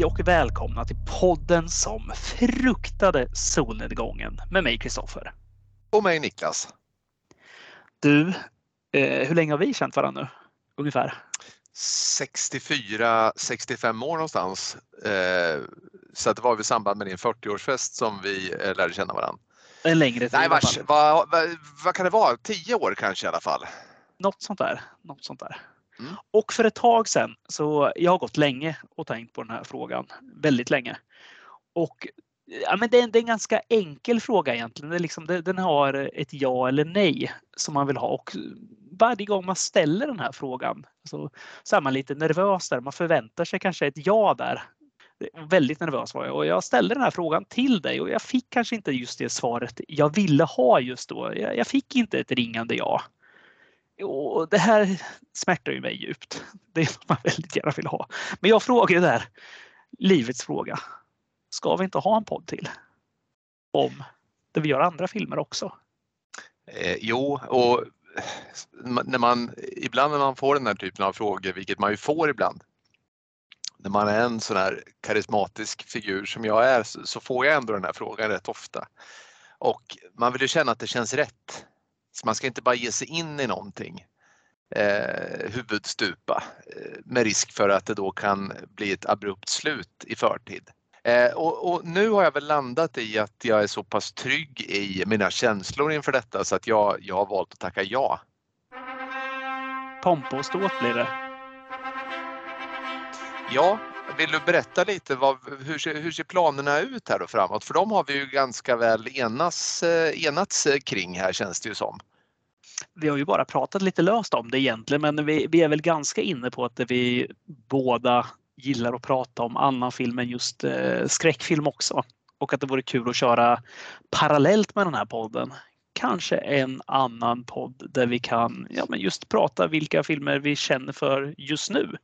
Hej och välkomna till podden som fruktade solnedgången med mig Kristoffer. Och mig Niklas. Du, eh, hur länge har vi känt varandra nu? Ungefär? 64-65 år någonstans. Eh, så det var vid samband med din 40-årsfest som vi eh, lärde känna varandra. En längre tid. Nej, vars, vad, vad, vad kan det vara? 10 år kanske i alla fall? Något sånt där. Något sånt där. Mm. Och för ett tag sedan, så jag har gått länge och tänkt på den här frågan. Väldigt länge. Och ja, men det, är, det är en ganska enkel fråga egentligen. Det liksom, det, den har ett ja eller nej som man vill ha. Och varje gång man ställer den här frågan så, så är man lite nervös där. Man förväntar sig kanske ett ja där. Väldigt nervös var jag och jag ställde den här frågan till dig och jag fick kanske inte just det svaret jag ville ha just då. Jag, jag fick inte ett ringande ja. Och det här smärtar ju mig djupt. Det är något man väldigt gärna vill ha. Men jag frågar ju där, livets fråga. Ska vi inte ha en podd till? Om där vi gör andra filmer också? Eh, jo, och när man, ibland när man får den här typen av frågor, vilket man ju får ibland, när man är en sån här karismatisk figur som jag är så får jag ändå den här frågan rätt ofta. Och man vill ju känna att det känns rätt. Så man ska inte bara ge sig in i någonting eh, huvudstupa eh, med risk för att det då kan bli ett abrupt slut i förtid. Eh, och, och, nu har jag väl landat i att jag är så pass trygg i mina känslor inför detta så att jag, jag har valt att tacka ja. Pompa och ståt blir det. Ja, vill du berätta lite vad, hur, ser, hur ser planerna ut här då framåt? För de har vi ju ganska väl enas, eh, enats eh, kring här känns det ju som. Vi har ju bara pratat lite löst om det egentligen men vi, vi är väl ganska inne på att vi båda gillar att prata om annan film än just eh, skräckfilm också. Och att det vore kul att köra parallellt med den här podden. Kanske en annan podd där vi kan ja, men just prata vilka filmer vi känner för just nu.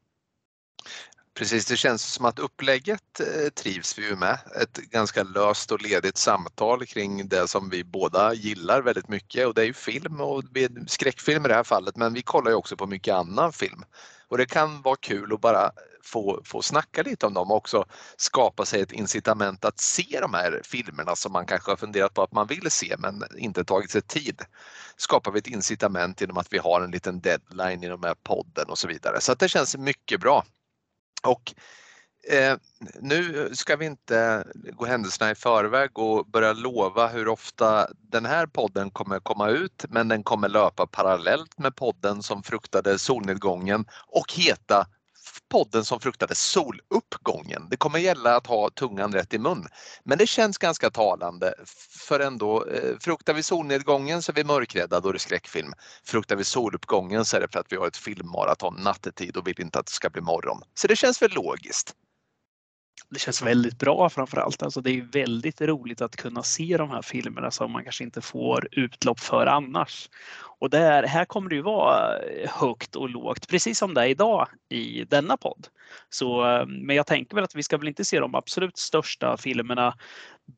Precis, det känns som att upplägget eh, trivs vi ju med. Ett ganska löst och ledigt samtal kring det som vi båda gillar väldigt mycket och det är ju film och skräckfilm i det här fallet men vi kollar ju också på mycket annan film. Och det kan vara kul att bara få, få snacka lite om dem och också skapa sig ett incitament att se de här filmerna som man kanske har funderat på att man vill se men inte tagit sig tid. Skapar vi ett incitament genom att vi har en liten deadline i de här podden och så vidare. Så att det känns mycket bra. Och eh, nu ska vi inte gå händelserna i förväg och börja lova hur ofta den här podden kommer komma ut men den kommer löpa parallellt med podden som fruktade solnedgången och heta podden som fruktade soluppgången. Det kommer gälla att ha tungan rätt i mun. Men det känns ganska talande för ändå, eh, fruktar vi solnedgången så är vi mörkrädda, då är det skräckfilm. Fruktar vi soluppgången så är det för att vi har ett filmmaraton nattetid och vill inte att det ska bli morgon. Så det känns väl logiskt. Det känns väldigt bra framförallt. Alltså det är väldigt roligt att kunna se de här filmerna som man kanske inte får utlopp för annars. Och där, här kommer det ju vara eh, högt och lågt, precis som det är idag i denna podd. Så, eh, men jag tänker väl att vi ska väl inte se de absolut största filmerna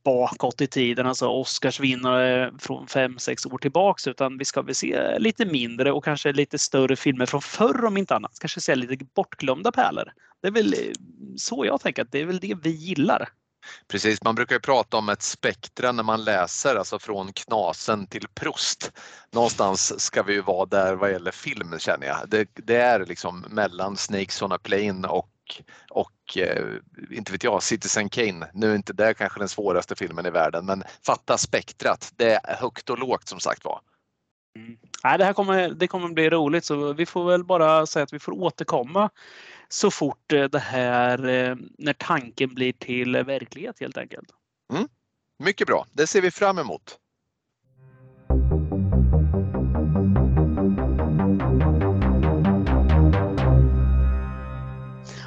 bakåt i tiden, alltså Oscarsvinnare från 5-6 år tillbaks, utan vi ska väl se lite mindre och kanske lite större filmer från förr om inte annat. Kanske se lite bortglömda pärlor. Det är väl eh, så jag tänker att det är väl det vi gillar. Precis, man brukar ju prata om ett spektra när man läser, alltså från Knasen till Prost. Någonstans ska vi ju vara där vad gäller film känner jag. Det, det är liksom mellan Snakes on a plane och och eh, inte vet jag, Citizen Kane. Nu är inte det kanske den svåraste filmen i världen men fatta spektrat. Det är högt och lågt som sagt var. Mm. Nej, det här kommer, det kommer bli roligt så vi får väl bara säga att vi får återkomma så fort eh, det här, eh, när tanken blir till verklighet helt enkelt. Mm. Mycket bra, det ser vi fram emot.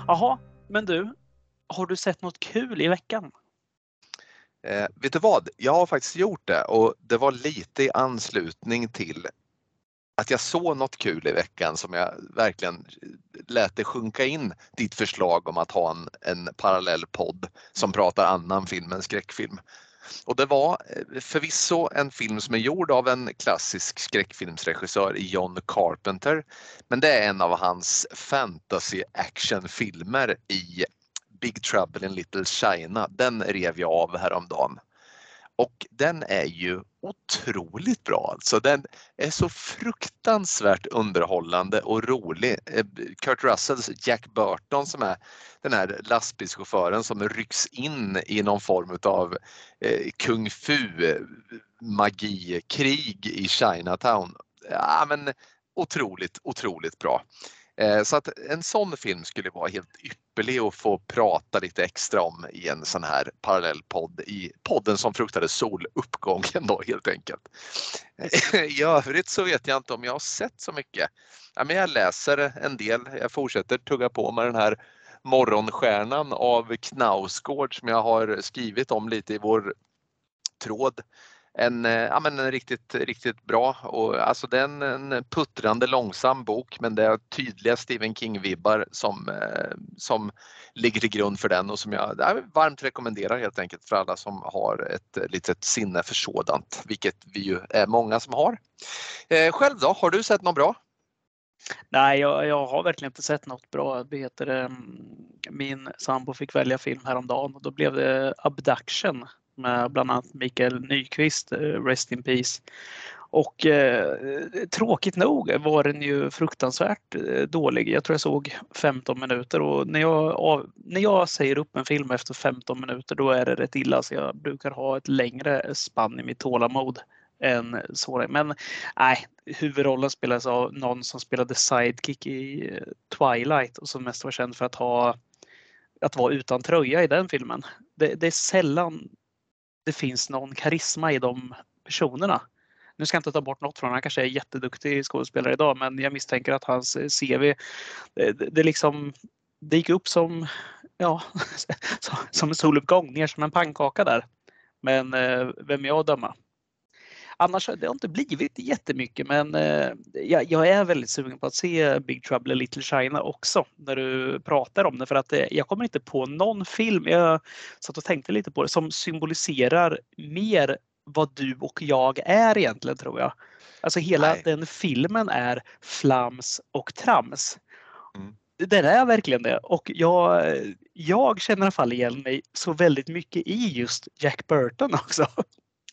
Jaha, men du, har du sett något kul i veckan? Eh, vet du vad? Jag har faktiskt gjort det och det var lite i anslutning till att jag såg något kul i veckan som jag verkligen lät det sjunka in ditt förslag om att ha en, en parallell podd som pratar annan film än skräckfilm. Och det var eh, förvisso en film som är gjord av en klassisk skräckfilmsregissör John Carpenter. Men det är en av hans fantasy actionfilmer i Big Trouble in Little China. Den rev jag av häromdagen. Och den är ju otroligt bra alltså. Den är så fruktansvärt underhållande och rolig. Eh, Kurt Russells Jack Burton som är den här lastbilschauffören som rycks in i någon form av eh, kung fu magikrig i Chinatown. Ja, men otroligt, otroligt bra. Eh, så att en sån film skulle vara helt ypperlig att få prata lite extra om i en sån här parallellpodd i podden som fruktade soluppgången då helt enkelt. I övrigt så vet jag inte om jag har sett så mycket. Men jag läser en del. Jag fortsätter tugga på med den här Morgonstjärnan av Knausgård som jag har skrivit om lite i vår tråd en, eh, ja, men en riktigt, riktigt bra och alltså det är en, en puttrande långsam bok men det är tydliga Stephen King-vibbar som, eh, som ligger till grund för den och som jag varmt rekommenderar helt enkelt för alla som har ett litet sinne för sådant, vilket vi ju är många som har. Eh, själv då, har du sett något bra? Nej, jag, jag, har verkligen inte sett något bra. Heter, mm, min sambo fick välja film häromdagen och då blev det Abduction med bland annat Mikael Nyqvist, eh, Rest in Peace. Och eh, tråkigt nog var den ju fruktansvärt eh, dålig. Jag tror jag såg 15 minuter och när jag, av, när jag säger upp en film efter 15 minuter då är det rätt illa. Så jag brukar ha ett längre spann i mitt tålamod än så. Men nej, huvudrollen spelades av någon som spelade sidekick i eh, Twilight och som mest var känd för att ha att vara utan tröja i den filmen. Det, det är sällan det finns någon karisma i de personerna. Nu ska jag inte ta bort något från honom, han kanske är jätteduktig skådespelare idag men jag misstänker att hans eh, CV, eh, det, det, liksom, det gick upp som, ja, som en soluppgång, ner som en pannkaka där. Men eh, vem är jag att döma? Annars det har inte blivit jättemycket men eh, jag, jag, är väldigt sugen på att se Big Trouble in Little China också när du pratar om det för att eh, jag kommer inte på någon film, jag satt och tänkte lite på det, som symboliserar mer vad du och jag är egentligen tror jag. Alltså hela Nej. den filmen är flams och trams. Mm. Den är verkligen det och jag, jag känner i alla fall igen mig så väldigt mycket i just Jack Burton också.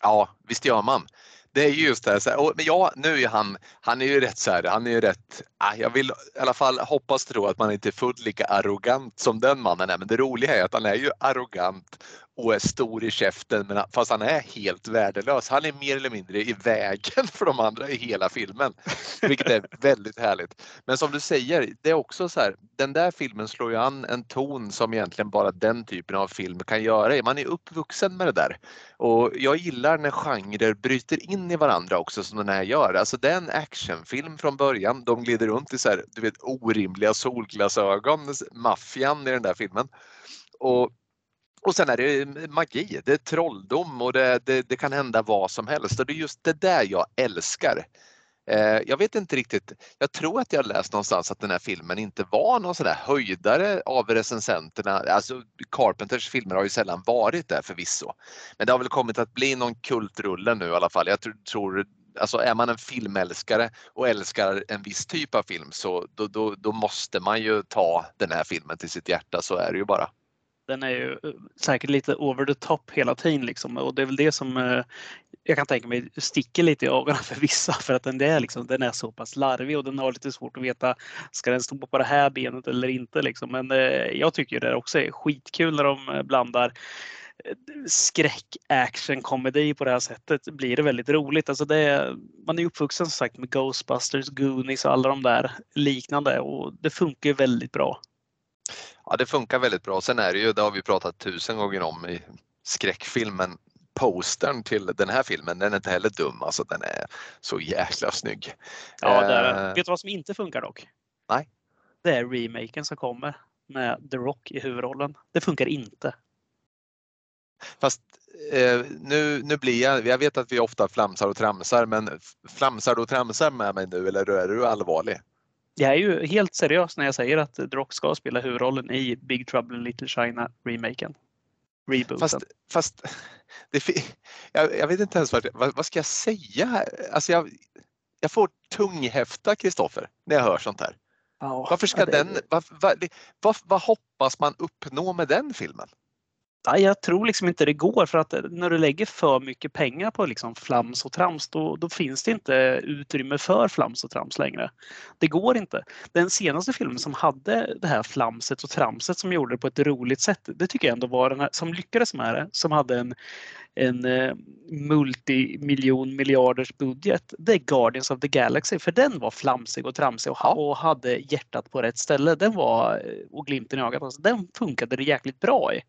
Ja, visst gör man det är just det. Så här, och, men ja, nu är han, han är ju rätt så här, han är ju rätt, äh, jag vill i alla fall hoppas tro att man inte är fullt lika arrogant som den mannen är. Men det roliga är att han är ju arrogant och är stor i käften men fast han är helt värdelös. Han är mer eller mindre i vägen för de andra i hela filmen. Vilket är väldigt härligt. Men som du säger, det är också så här, den där filmen slår ju an en ton som egentligen bara den typen av film kan göra. Man är uppvuxen med det där. Och jag gillar när genrer bryter in i varandra också som den här gör. Alltså det är en actionfilm från början. De glider runt i så här, du vet, orimliga solglasögon, maffian i den där filmen. Och och sen är det magi, det är trolldom och det, det, det, kan hända vad som helst och det är just det där jag älskar. Eh, jag vet inte riktigt, jag tror att jag läst någonstans att den här filmen inte var någon sån där höjdare av recensenterna. Alltså Carpenters filmer har ju sällan varit det förvisso. Men det har väl kommit att bli någon kultrulle nu i alla fall. Jag tror Alltså är man en filmälskare och älskar en viss typ av film så då, då, då måste man ju ta den här filmen till sitt hjärta, så är det ju bara den är ju eh, säkert lite over the top hela tiden liksom. och det är väl det som eh, jag kan tänka mig sticker lite i ögonen för vissa för att den är, liksom, den är så pass larvig och den har lite svårt att veta ska den stå på det här benet eller inte liksom. Men eh, jag tycker det också är skitkul när de blandar skräck, action, komedi på det här sättet blir det väldigt roligt. Alltså det är, man är uppvuxen som sagt med Ghostbusters, Goonies och alla de där liknande och det funkar väldigt bra. Ja, det funkar väldigt bra. Sen är det ju, det har vi pratat tusen gånger om i skräckfilmen, postern till den här filmen, den är inte heller dum. Alltså den är så jäkla snygg. Ja, det är, eh, vet du vad som inte funkar dock? Nej. Det är remaken som kommer med The Rock i huvudrollen. Det funkar inte. Fast eh, nu, nu blir jag, jag vet att vi ofta flamsar och tramsar, men flamsar du och tramsar med mig nu eller är du allvarlig? Jag är ju helt seriös när jag säger att Drock ska spela huvudrollen i Big Trouble in Little China remaken. Rebooten. Fast, fast det, jag, jag, vet inte ens vad, vad, vad ska jag säga? Alltså jag, jag får tunghäfta Kristoffer när jag hör sånt här. Ja, Varför ska det... den, vad, vad, vad, vad hoppas man uppnå med den filmen? Jag tror liksom inte det går för att eh, när du lägger för mycket pengar på liksom flams och trams då, då, finns det inte utrymme för flams och trams längre. Det går inte. Den senaste filmen som hade det här flamset och tramset som gjorde det på ett roligt sätt, det tycker jag ändå var den här, som lyckades med det, som hade en, en eh, multimiljon miljarders budget. Det är Guardians of the Galaxy för den var flamsig och tramsig och, och hade hjärtat på rätt ställe. Den var, eh, och glimten i ögat, alltså, den funkade det jäkligt bra i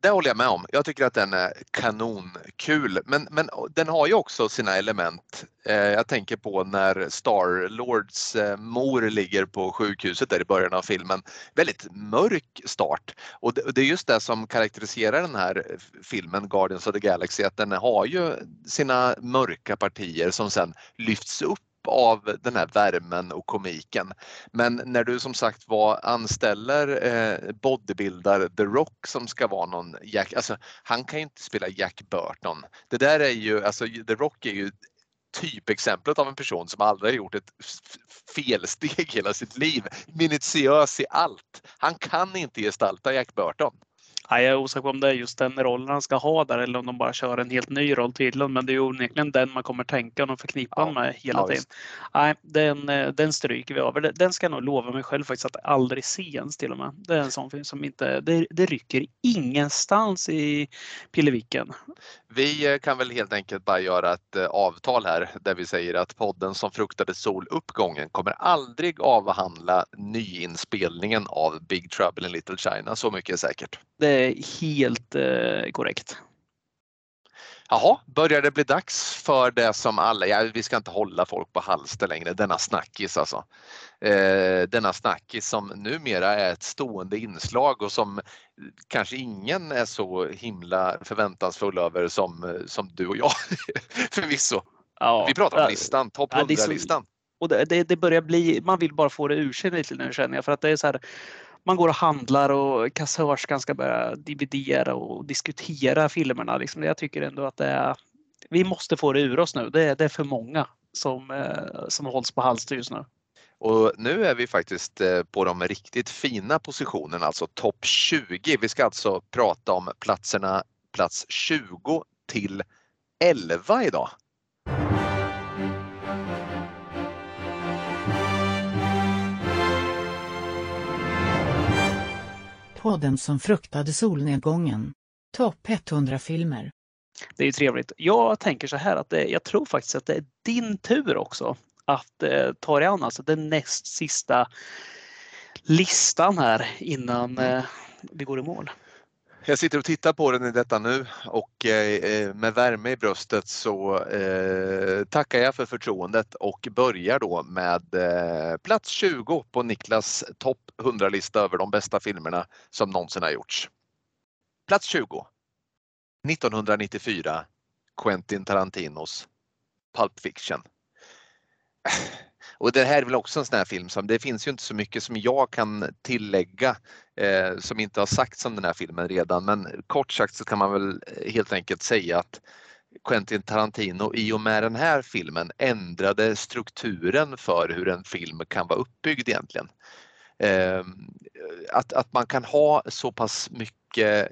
det håller jag med om. Jag tycker att den är kanonkul. Men, men den har ju också sina element. Eh, jag tänker på när Star-Lords eh, mor ligger på sjukhuset där i början av filmen. Väldigt mörk start. Och det, det, är just det som karaktäriserar den här eh, filmen Guardians of the Galaxy, att den har ju sina mörka partier som sen lyfts upp av den här värmen och komiken. Men när du som sagt var anställer eh, bodybuildar The Rock som ska vara någon Jack, alltså han kan ju inte spela Jack Burton. Det där är ju, alltså The Rock är ju typexemplet av en person som aldrig gjort ett felsteg hela sitt liv. Minutiös i allt. Han kan inte gestalta Jack Burton. Ja, jag är osäker på om det är just den rollen han ska ha där eller om de bara kör en helt ny roll till honom. Men det är onekligen den man kommer tänka och förknippa ja. med hela ja, tiden. Nej, den, eh, den stryker vi över. Den ska jag nog lova mig själv faktiskt att aldrig se ens till och med. Det är en sån film som inte, det, det rycker ingenstans i Pilleviken. Vi eh, kan väl helt enkelt bara göra ett eh, avtal här där vi säger att podden som fruktade soluppgången kommer aldrig avhandla nyinspelningen av Big Trouble in Little China. Så mycket är säkert. Det är helt eh, korrekt. Jaha, börjar det bli dags för det som alla, ja, vi ska inte hålla folk på halster längre, denna snackis alltså. Eh, denna snackis som numera är ett stående inslag och som kanske ingen är så himla förväntansfull över som, som du och jag förvisso. Ja, vi pratar om listan, topp 100-listan. och det, det, det, börjar bli, man vill bara få det ur sig lite nu känner jag för att det är så här man går och handlar och kassörskan ska börja dividera och diskutera filmerna. Liksom. Jag tycker ändå att det är, vi måste få det ur oss nu. Det är, det är för många som, eh, som hålls på halster just nu. Och nu är vi faktiskt eh, på de riktigt fina positionerna, alltså topp 20. Vi ska alltså prata om platserna plats 20 till 11 idag. Podden som fruktade solnedgången. Topp 100 filmer. Det är ju trevligt. Jag tänker så här att det, jag tror faktiskt att det är din tur också att eh, ta dig an alltså den näst sista listan här innan eh, vi går i mål. Jag sitter och tittar på den i detta nu och eh, eh, med värme i bröstet så eh, tackar jag för förtroendet och börjar då med eh, plats 20 på Niklas topp 100-lista över de bästa filmerna som någonsin har gjorts. Plats 20. 1994 Quentin Tarantinos Pulp Fiction. Och det här är väl också en sån här film som det finns ju inte så mycket som jag kan tillägga eh, som inte har sagts om den här filmen redan men kort sagt så kan man väl eh, helt enkelt säga att Quentin Tarantino i och med den här filmen ändrade strukturen för hur en film kan vara uppbyggd egentligen. Eh, att, att man kan ha så pass mycket eh,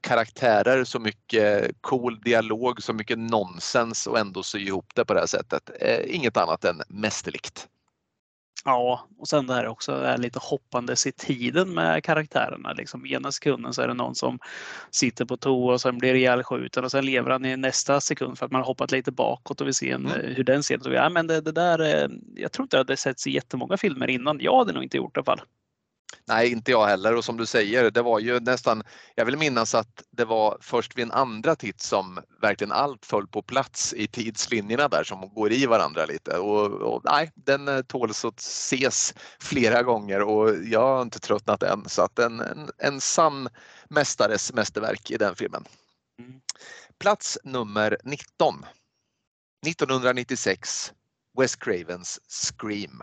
karaktärer, så mycket cool dialog, så mycket nonsens och ändå sy ihop det på det här sättet. Eh, inget annat än mästerligt. Ja, och sen det här också är lite hoppandes i tiden med karaktärerna. Liksom ena sekunden så är det någon som sitter på toa och sen blir ihjälskjuten och sen lever han i nästa sekund för att man har hoppat lite bakåt och vill se en, mm. hur den ser ut. Ja, men det, det där, jag tror inte det setts i jättemånga filmer innan. Jag hade nog inte gjort det i alla fall. Nej, inte jag heller och som du säger, det var ju nästan, jag vill minnas att det var först vid en andra titt som verkligen allt föll på plats i tidslinjerna där som går i varandra lite och, och nej, den eh, tåls att ses flera gånger och jag har inte tröttnat än så att en, en, en sann mästares mästerverk i den filmen. Mm. Plats nummer 19. 1996 Wes Cravens Scream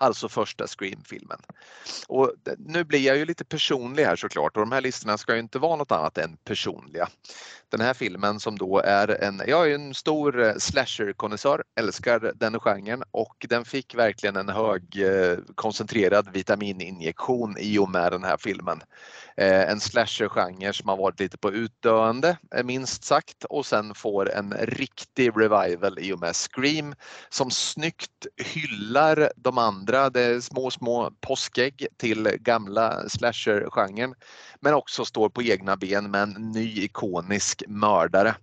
alltså första Scream-filmen. Och nu blir jag ju lite personlig här såklart och de här listorna ska ju inte vara något annat än personliga. Den här filmen som då är en, jag är en stor eh, slasher-konnässör, älskar den genren och den fick verkligen en hög eh, koncentrerad vitamininjektion i och med den här filmen. Eh, en slasher-genre som har varit lite på utdöende minst sagt och sen får en riktig revival i och med Scream som snyggt hyllar de andra, det är små små påskägg till gamla slasher-genren men också står på egna ben med en ny ikonisk mördare.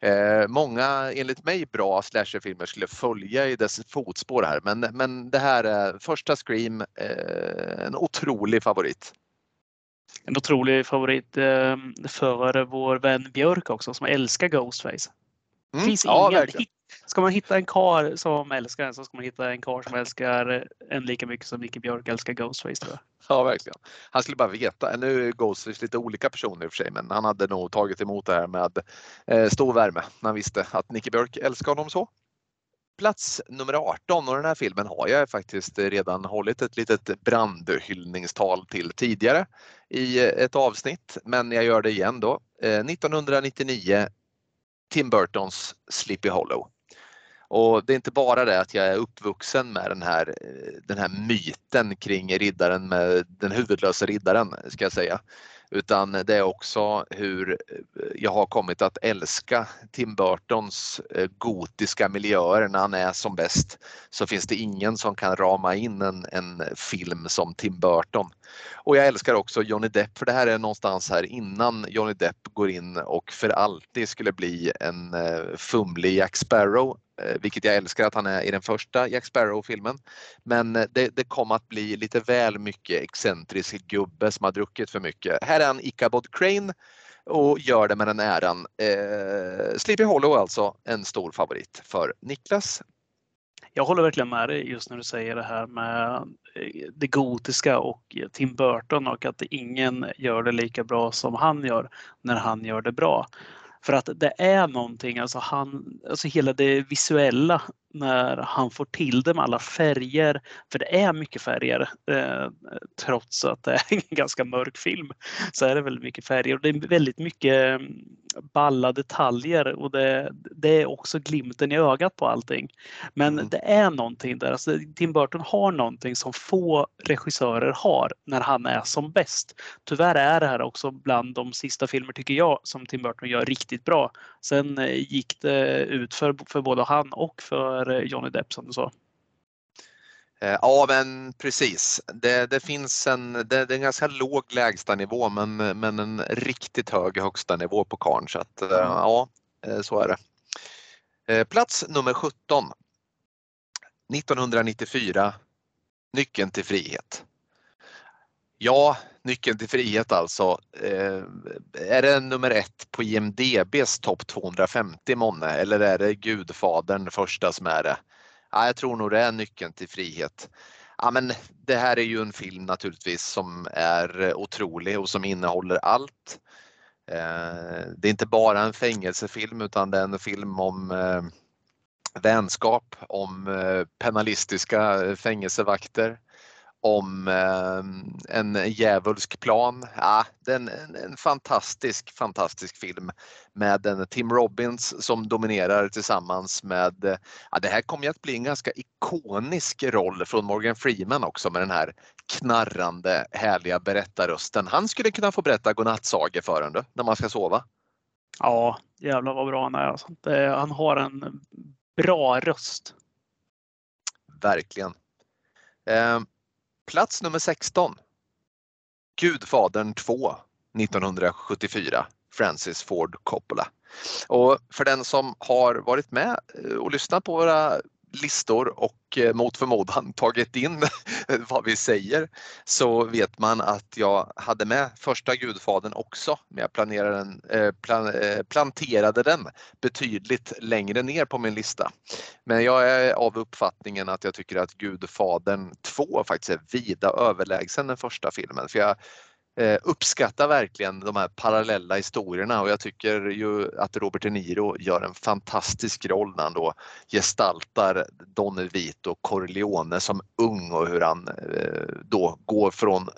Eh, många, enligt mig, bra slasherfilmer skulle följa i dess fotspår här men, men det här är första Scream, eh, en otrolig favorit. En otrolig favorit eh, för vår vän Björk också som älskar Ghostface. Mm. Finns ja, ingen, ska man hitta en kar som älskar en så ska man hitta en kar som älskar en lika mycket som Nicke Björk älskar Ghostface. Tror jag. Ja, verkligen. Han skulle bara veta. Nu är Ghostface lite olika personer i och för sig, men han hade nog tagit emot det här med eh, stor värme när han visste att Nicke Björk älskar honom så. Plats nummer 18 och den här filmen har jag faktiskt redan hållit ett litet brandhyllningstal till tidigare i eh, ett avsnitt, men jag gör det igen då. Eh, 1999 Tim Burtons Sleepy Hollow. Och det är inte bara det att jag är uppvuxen med den här, eh, den här myten kring riddaren med den huvudlösa riddaren ska jag säga. Utan det är också hur eh, jag har kommit att älska Tim Burtons eh, gotiska miljöer när han är som bäst. Så finns det ingen som kan rama in en, en film som Tim Burton. Och jag älskar också Johnny Depp för det här är någonstans här innan Johnny Depp går in och för alltid skulle bli en eh, fumlig Jack Sparrow eh, vilket jag älskar att han är i den första Jack Sparrow-filmen. Men eh, det, det kom att bli lite väl mycket excentrisk gubbe som har druckit för mycket. Här är han Ichabod Crane och gör det med den äran. Eh, Sleepy Hollow alltså en stor favorit för Niklas. Jag håller verkligen med dig just när du säger det här med eh, det gotiska och Tim Burton och att ingen gör det lika bra som han gör när han gör det bra. För att det är någonting, alltså, han, alltså hela det visuella när han får till det med alla färger. För det är mycket färger eh, trots att det är en ganska mörk film. Så är det väldigt mycket färger och det är väldigt mycket mm, balla detaljer och det, det är också glimten i ögat på allting. Men mm. det är någonting där, alltså Tim Burton har någonting som få regissörer har när han är som bäst. Tyvärr är det här också bland de sista filmer tycker jag som Tim Burton gör riktigt bra. Sen eh, gick det ut för, för både han och för för Johnny Depp som du sa. Eh, ja men precis. Det, det finns en, det, det, är en ganska låg lägstanivå men, men en riktigt hög högsta nivå på karn så att, mm. ja eh, så är det. Plats nummer 17. 1994 Nyckeln till frihet. Ja, Nyckeln till frihet alltså. Eh, är det nummer ett på IMDBs topp 250 månne eller är det Gudfadern första som är det? Ja, jag tror nog det är Nyckeln till frihet. Ja, men det här är ju en film naturligtvis som är otrolig och som innehåller allt. Eh, det är inte bara en fängelsefilm utan det är en film om eh, vänskap, om penalistiska fängelsevakter, om eh, en djävulsk plan. Ja, det är en, en, fantastisk, fantastisk film med en Tim Robbins som dominerar tillsammans med, ja, det här kommer ju att bli en ganska ikonisk roll från Morgan Freeman också med den här knarrande härliga berättarrösten. Han skulle kunna få berätta godnattsagor för en när man ska sova. Ja, jävlar vad bra han är. Alltså. han har en bra röst. Verkligen. Eh, Plats nummer 16. Gudfadern 2 1974. Francis Ford Coppola. Och för den som har varit med eh, och lyssnat på våra listor och eh, mot förmodan tagit in vad vi säger så vet man att jag hade med första Gudfadern också men jag planerade den, eh, plan, eh, planterade den betydligt längre ner på min lista. Men jag är av uppfattningen att jag tycker att Gudfadern 2 faktiskt är vida överlägsen den första filmen. För jag Eh, uppskattar verkligen de här parallella historierna och jag tycker ju att Robert De Niro gör en fantastisk roll när han då gestaltar Don Vito Corleone som ung och hur han eh, då går från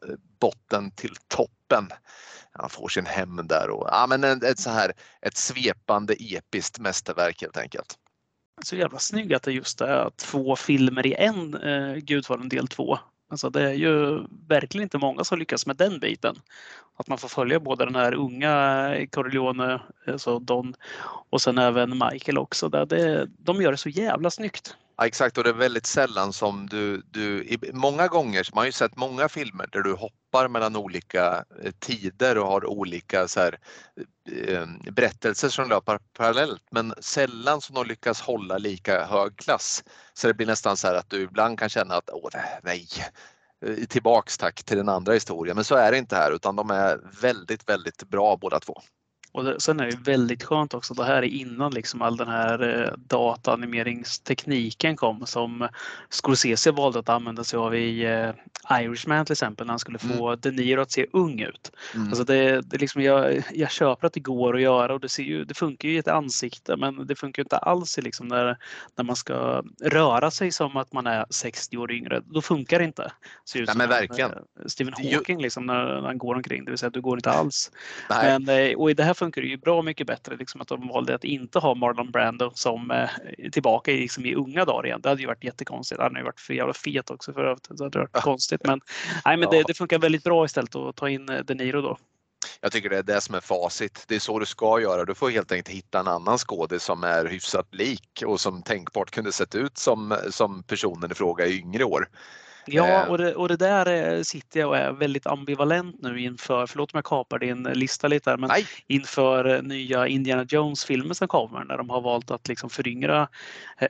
botten till toppen. Han får sin hem där och ja, men ett, så här, ett svepande episkt mästerverk helt enkelt. så jävla snygg att det just är två filmer i en eh, Gudfadern del 2. Alltså det är ju verkligen inte många som lyckas med den biten. Att man får följa både den här unga eh, Corleone, eh, alltså Don, och sen även Michael också. Det, de gör det så jävla snyggt. Ja, exakt och det är väldigt sällan som du, du många gånger, man har ju sett många filmer där du hoppar mellan olika eh, tider och har olika så här, berättelser som löper parallellt men sällan som de lyckas hålla lika hög klass. Så det blir nästan så här att du ibland kan känna att åh nej, Eh, tillbaks tack till den andra historien. Men så är det inte här utan de är väldigt, väldigt bra båda två. Och det, sen är det väldigt skönt också, det här är innan liksom all den här eh, dataanimeringstekniken kom som Scorsese valde att använda sig av i eh, Irishman till exempel när han skulle få mm. De Niro att se ung ut. Mm. Alltså det, det liksom, jag, jag köper att det går att göra och det, ser ju, det funkar ju i ett ansikte men det funkar inte alls i liksom när, när man ska röra sig som att man är 60 år yngre. Då funkar det inte. Ser ut Nej, men verkligen. En, Stephen Hawking liksom, när, när, han går omkring, det vill säga du går inte alls. Nej. Men, eh, och i det här funkar det ju bra mycket bättre liksom att de valde att inte ha Marlon Brando som eh, tillbaka i, liksom, i unga dagar igen. Det hade ju varit jättekonstigt. Han har ju varit för jävla fet också för övrigt. det hade varit konstigt. Men, nej, men det, det, funkar väldigt bra istället att ta in eh, De Niro då. Jag tycker det är det som är facit. Det är så du ska göra. Du får helt enkelt hitta en annan skådis som är hyfsat lik och som tänkbart kunde sett ut som, som personen i fråga i yngre år. Ja, eh. och det, och det där eh, sitter jag och är väldigt ambivalent nu inför, förlåt om jag kapar din lista lite här, men Nej. inför eh, nya Indiana Jones-filmer som kommer när de har valt att liksom föryngra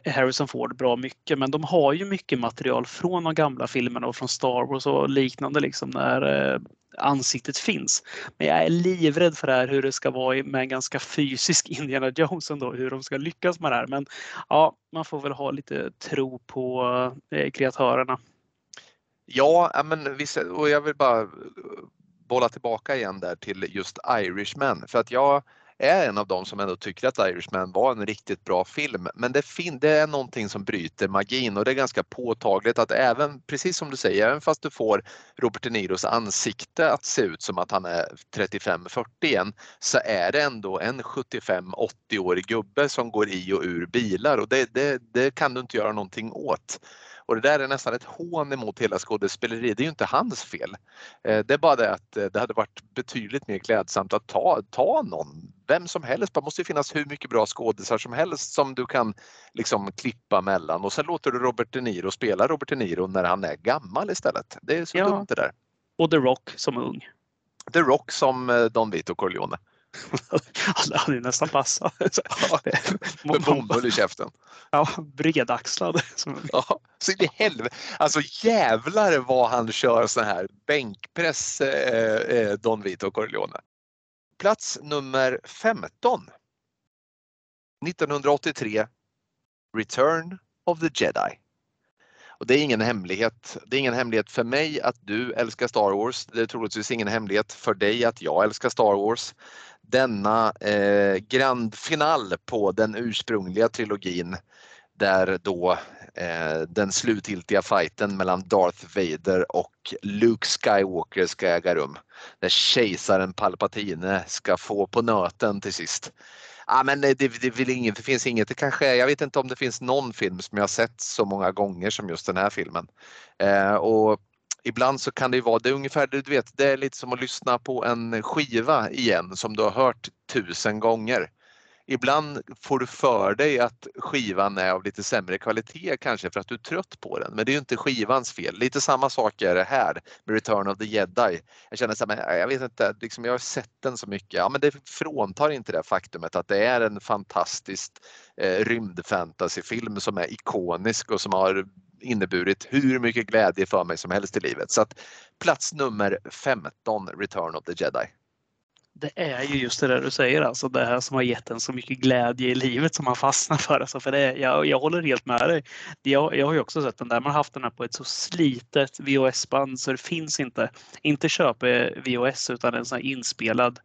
Harrison Ford bra mycket. Men de har ju mycket material från de gamla filmerna och från Star Wars och liknande liksom när ansiktet finns. Men jag är livrädd för det här hur det ska vara med en ganska fysisk Indiana Jones ändå, hur de ska lyckas med det här. Men ja, man får väl ha lite tro på kreatörerna. Ja, men visst, och jag vill bara eh, bolla tillbaka igen där till just Irishman för att jag är en av dem som ändå tycker att Irishman var en riktigt bra film. Men det, fin- det är någonting som bryter magin och det är ganska påtagligt att även, precis som du säger, även fast du får Robert De Niros ansikte att se ut som att han är 35-40 igen så är det ändå en 75-80-årig gubbe som går i och ur bilar och det, det, det kan du inte göra någonting åt. Och det där är nästan ett hån emot hela skådespeleriet. Det är ju inte hans fel. Eh, det är bara det att eh, det hade varit betydligt mer klädsamt att ta, ta någon, vem som helst. Det måste finnas hur mycket bra skådisar som helst som du kan liksom klippa mellan och sen låter du Robert De Niro spela Robert De Niro när han är gammal istället. Det är så ja. dumt det där. Och The Rock som ung. The Rock som eh, Don Vito Corleone. Alla hade ju nästan passat. Med bomull i käften. Ja, bredaxlad. Ja, så i helvete. Alltså jävlar vad han kör sån här bänkpress eh, eh Don Vito Corleone. Plats nummer 15. 1983 Return of the Jedi. Och det är ingen hemlighet. Det är ingen hemlighet för mig att du älskar Star Wars. Det är troligtvis ingen hemlighet för dig att jag älskar Star Wars denna eh, grand final på den ursprungliga trilogin där då eh, den slutgiltiga fighten mellan Darth Vader och Luke Skywalker ska äga rum. Där kejsaren Palpatine ska få på nöten till sist. Ja, men det, det, det, inget, det finns inget, det kanske, jag vet inte om det finns någon film som jag sett så många gånger som just den här filmen. Eh, och ibland så kan det vara, det är ungefär, du vet, det är lite som att lyssna på en skiva igen som du har hört tusen gånger. Ibland får du för dig att skivan är av lite sämre kvalitet kanske för att du är trött på den. Men det är ju inte skivans fel. Lite samma sak är det här med Return of the Jedi. Jag känner så här, jag vet inte, liksom jag har sett den så mycket. Ja, men det fråntar inte det faktumet att det är en fantastisk eh, rymdfantasyfilm som är ikonisk och som har inneburit hur mycket glädje för mig som helst i livet. Så att plats nummer 15, Return of the Jedi. Det är ju just det där du säger, alltså det här som har gett en så mycket glädje i livet som man fastnar för. Alltså för det, jag, jag håller helt med dig. Jag, jag har ju också sett den där, man har haft den här på ett så slitet VHS-band så det finns inte. Inte köpa eh, VHS utan en sån här inspelad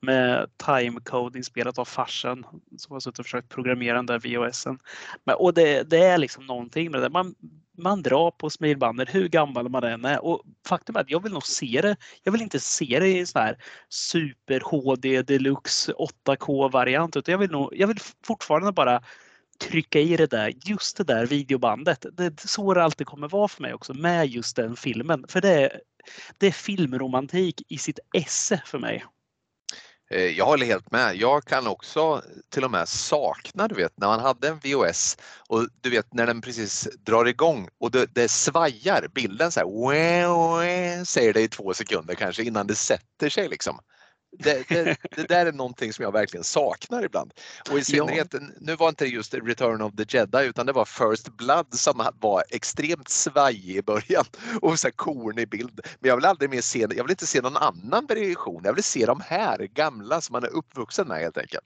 med timecode inspelat av farsan som har suttit och försökt programmera den där VHSen. Men, och det, det är liksom någonting med det där. Man man drar på smilbandet hur gammal man än är. Och faktum är att jag vill nog se det. Jag vill inte se det i så här super HD deluxe 8K variant utan jag vill, nog, jag vill fortfarande bara trycka i det där, just det där videobandet. Det är så det alltid kommer vara för mig också med just den filmen. För det är, det är filmromantik i sitt esse för mig. Eh, jag håller helt med. Jag kan också till och med sakna, du vet, när man hade en VOS och du vet när den precis drar igång och det, det svajar bilden så här, säger det i två sekunder kanske innan det sätter sig liksom. Det, det, det, där är någonting som jag verkligen saknar ibland. Och i synnerhet, ja. nu var inte det just Return of the Jedi utan det var First Blood som var extremt svajig i början och så kornig bild. Men jag vill aldrig mer se, jag vill inte se någon annan version. Jag vill se de här gamla som man är uppvuxen med helt enkelt.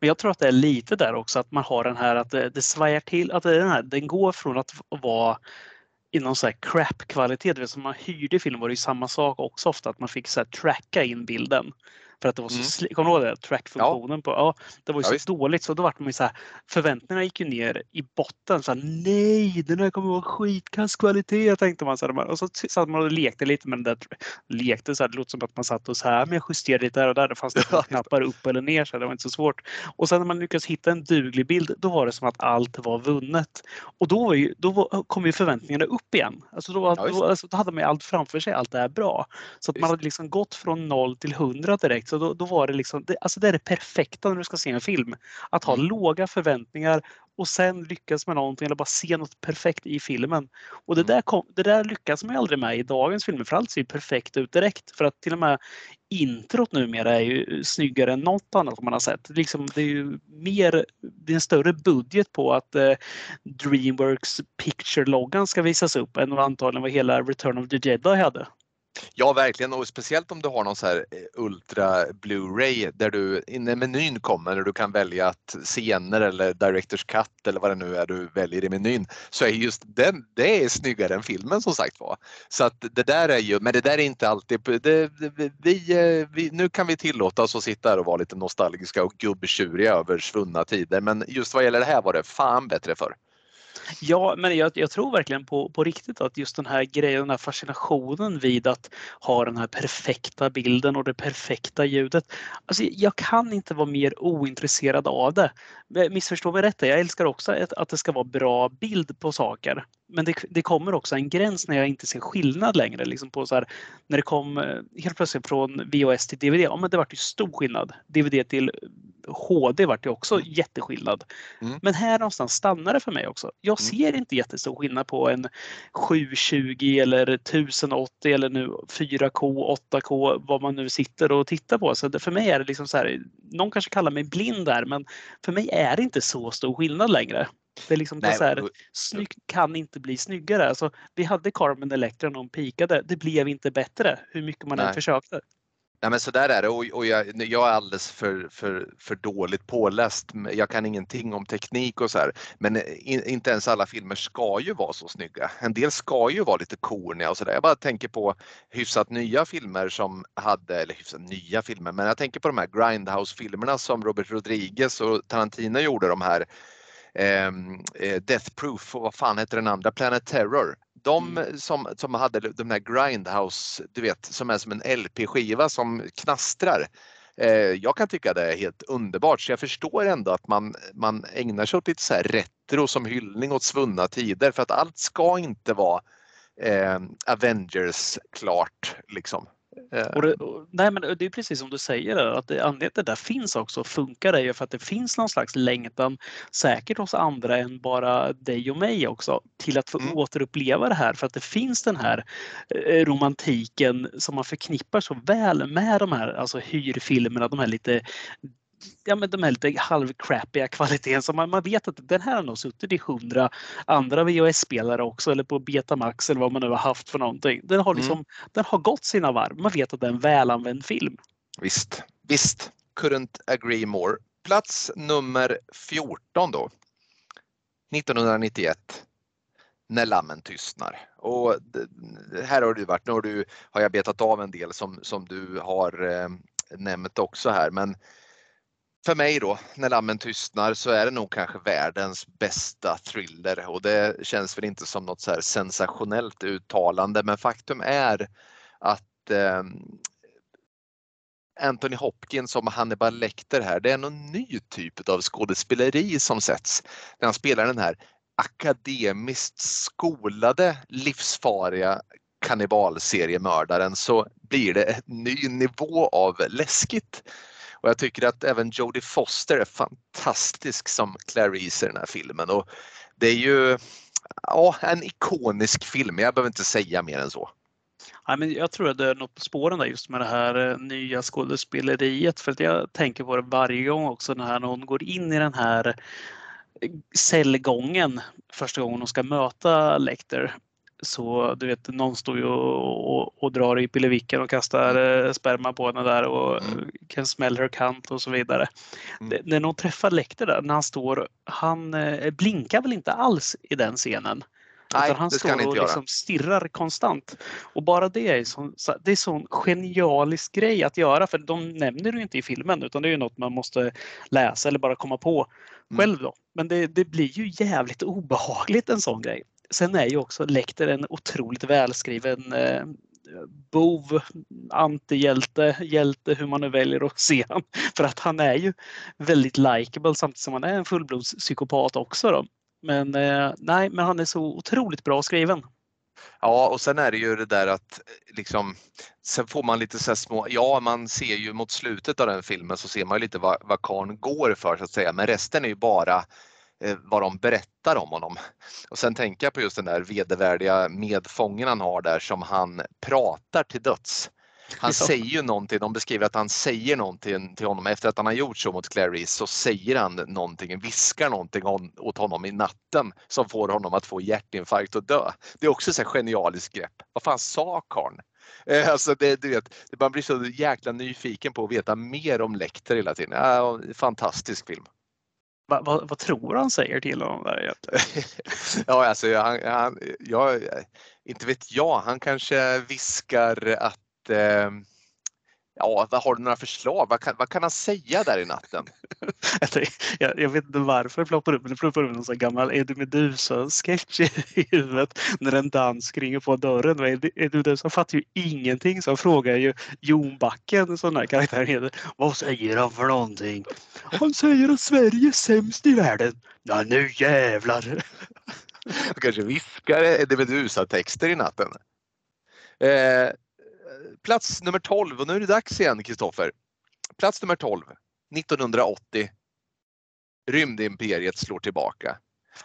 Men jag tror att det är lite där också att man har den här att det, det svajar till, att den, här, den går från att vara i någon så här crap-kvalitet. Som man hyrde film var det ju samma sak också ofta att man fick så här tracka in bilden. För att det var så mm. Kommer du ihåg det? Trackfunktionen ja. på, ja, det var ju ja, så visst. dåligt så då var man ju så här, förväntningarna gick ju ner i botten. Så här, nej, den här kommer vara skitkass kvalitet tänkte man. Så här, och så satt man och lekte lite med den där. Lekte så här, det låter som att man satt och så här, men jag justerade lite där och där. Det fanns det knappar upp eller ner så här, det var inte så svårt. Och sen när man lyckades hitta en duglig bild, då var det som att allt var vunnet. Och då, var ju, då var, kom ju förväntningarna upp igen. Alltså då, ja, då, alltså, då hade man ju allt framför sig, allt det här bra. Så att man hade liksom gått från noll till hundra direkt så då, då var det liksom, det, alltså det är det perfekta när du ska se en film. Att ha mm. låga förväntningar och sen lyckas med någonting eller bara se något perfekt i filmen. Och det mm. där, kom, det där lyckas man aldrig med i dagens filmer för allt ser ju perfekt ut direkt. För att till och med introt numera är ju snyggare än något annat man har sett. Liksom, det är ju mer, det är en större budget på att eh, Dreamworks Picture-loggan ska visas upp än antagligen vad hela Return of the Jedi hade. Ja, verkligen och speciellt om du har någon så här eh, Ultra Blu-ray där du när menyn kommer där du kan välja att scener eller Directors Cut eller vad det nu är du väljer i menyn så är just den, det är snyggare än filmen som sagt var. Så att det där är ju, men det där är inte alltid, det, vi, eh, vi, nu kan vi tillåta oss att sitta här och vara lite nostalgiska och gubbtjuriga över svunna tider men just vad gäller det här var det fan bättre för. Ja, men jag, jag, tror verkligen på, på riktigt att just den här grejen, den här fascinationen vid att ha den här perfekta bilden och det perfekta ljudet. Alltså, jag kan inte vara mer ointresserad av det. Missförstå mig rätt, jag älskar också att, det ska vara bra bild på saker. Men det, det, kommer också en gräns när jag inte ser skillnad längre. Liksom på så här, när det kom eh, helt plötsligt från VHS till DVD, ja men det vart ju stor skillnad. DVD till HD vart det också mm. jätteskillnad. Mm. Men här någonstans stannar det för mig också. Jag mm. ser inte jättestor skillnad på en 720 eller 1080 eller nu 4K, 8K, vad man nu sitter och tittar på. Så för mig är det liksom så här, någon kanske kallar mig blind där, men för mig är det inte så stor skillnad längre. Det är liksom Nej, så här, snyggt kan inte bli snyggare. Alltså, vi hade Carmen Electra när hon pikade. Det blev inte bättre hur mycket man än försökte. Nej men så där är det och, och jag, jag, är alldeles för, för, för dåligt påläst. Jag kan ingenting om teknik och så här. Men eh, in, inte ens alla filmer ska ju vara så snygga. En del ska ju vara lite korniga och sådär. Jag bara tänker på hyfsat nya filmer som hade, eller hyfsat nya filmer, men jag tänker på de här Grindhouse-filmerna som Robert Rodriguez och Tarantino gjorde de här ehm, eh, Death Proof och vad fan heter den andra, Planet Terror. De mm. som, som hade de där Grindhouse, du vet, som är som en LP-skiva som knastrar. Eh, jag kan tycka det är helt underbart så jag förstår ändå att man, man ägnar sig åt lite så här retro som hyllning åt svunna tider för att allt ska inte vara eh, Avengers klart liksom. Eh. Och det, och, nej men det är precis som du säger, att det, anledningen att det där finns också funkar är ju för att det finns någon slags längtan, säkert hos andra än bara dig och mig också, till att få mm. återuppleva det här för att det finns den här eh, romantiken som man förknippar så väl med de här alltså hyrfilmerna, de här lite ja, men de här lite halvcrappiga kvaliteten som man, man vet att den här har nog suttit i hundra andra VHS-spelare också eller på Betamax eller vad man nu har haft för någonting. Den har, liksom, mm. den har gått sina varv. Man vet att det är en välanvänd film. Visst, visst. Couldn't agree more. Plats nummer 14 då. 1991 när lammen tystnar. Och här har du varit, nu har, du, har jag betat av en del som, som du har eh, nämnt också här men för mig då, när lammen tystnar, så är det nog kanske världens bästa thriller och det känns väl inte som något så här sensationellt uttalande men faktum är att eh, Anthony Hopkins som Hannibal Lecter här. Det är någon ny typ av skådespeleri som sätts när han spelar den här akademiskt skolade livsfarliga kannibalseriemördaren så blir det en ny nivå av läskigt. Och jag tycker att även Jodie Foster är fantastisk som Clarice i den här filmen. Och det är ju ja, en ikonisk film, jag behöver inte säga mer än så. Ja, men jag tror att det är något på spåren där just med det här eh, nya skådespeleriet. För att jag tänker på det varje gång också när hon går in i den här eh, cellgången första gången hon ska möta Lecter. Så du vet, någon står ju och, och, och drar i pillevicken och kastar mm. eh, sperma på henne där och mm. can smell her cunt och så vidare. Mm. När någon träffar Lecter där, när han står, han eh, blinkar väl inte alls i den scenen. Nej, Utan han det ska han står inte och liksom stirrar konstant. Och bara det är sån, det är sån genialisk grej att göra för de nämner det ju inte i filmen utan det är ju något man måste läsa eller bara komma på Mm. själv då. Men det, det blir ju jävligt obehagligt en sån grej. Sen är ju också Lecter en otroligt välskriven eh, bov, antihjälte, hjälte hur man nu väljer att se honom. För att han är ju väldigt likable samtidigt som han är en fullblodspsykopat också. Då. Men eh, nej, men han är så otroligt bra skriven. Ja, och sen är det ju det där att eh, liksom, sen får man lite så här små, ja man ser ju mot slutet av den filmen så ser man ju lite vad, vad karln går för så att säga, men resten är ju bara vad de berättar om honom. Och sen tänker jag på just den där vedervärdiga medfången han har där som han pratar till döds. Han säger ju någonting, de beskriver att han säger någonting till honom efter att han har gjort så mot Clarice så säger han någonting, viskar någonting åt honom i natten som får honom att få hjärtinfarkt och dö. Det är också ett genialiskt grepp. Vad fan sa karln? Eh, Alltså det, du vet, man blir så jäkla nyfiken på att veta mer om Lecter hela tiden. Ja, fantastisk film. Va, va, vad tror han säger till honom där egentligen? ja, alltså han, han, jag, inte vet jag, han kanske viskar att eh, Ja, vad har du några förslag? Vad kan, vad kan han säga där i natten? Jag, jag, vet inte varför det ploppar upp, men det ploppar upp någon sån gammal Eddie Meduza-sketch i huvudet när en dansk ringer på dörren. Och Eddie Eddie Meduza fattar ju ingenting så han frågar ju Jon Backen, en sån här karaktär, heter, vad säger han för någonting? Han säger att Sverige är sämst i världen. Ja, nu jävlar! Han kanske viskar Eddie Meduza-texter i natten. Eh, plats nummer 12 och nu är det dags igen Kristoffer. Plats nummer 12, 1980. Rymdimperiet slår tillbaka.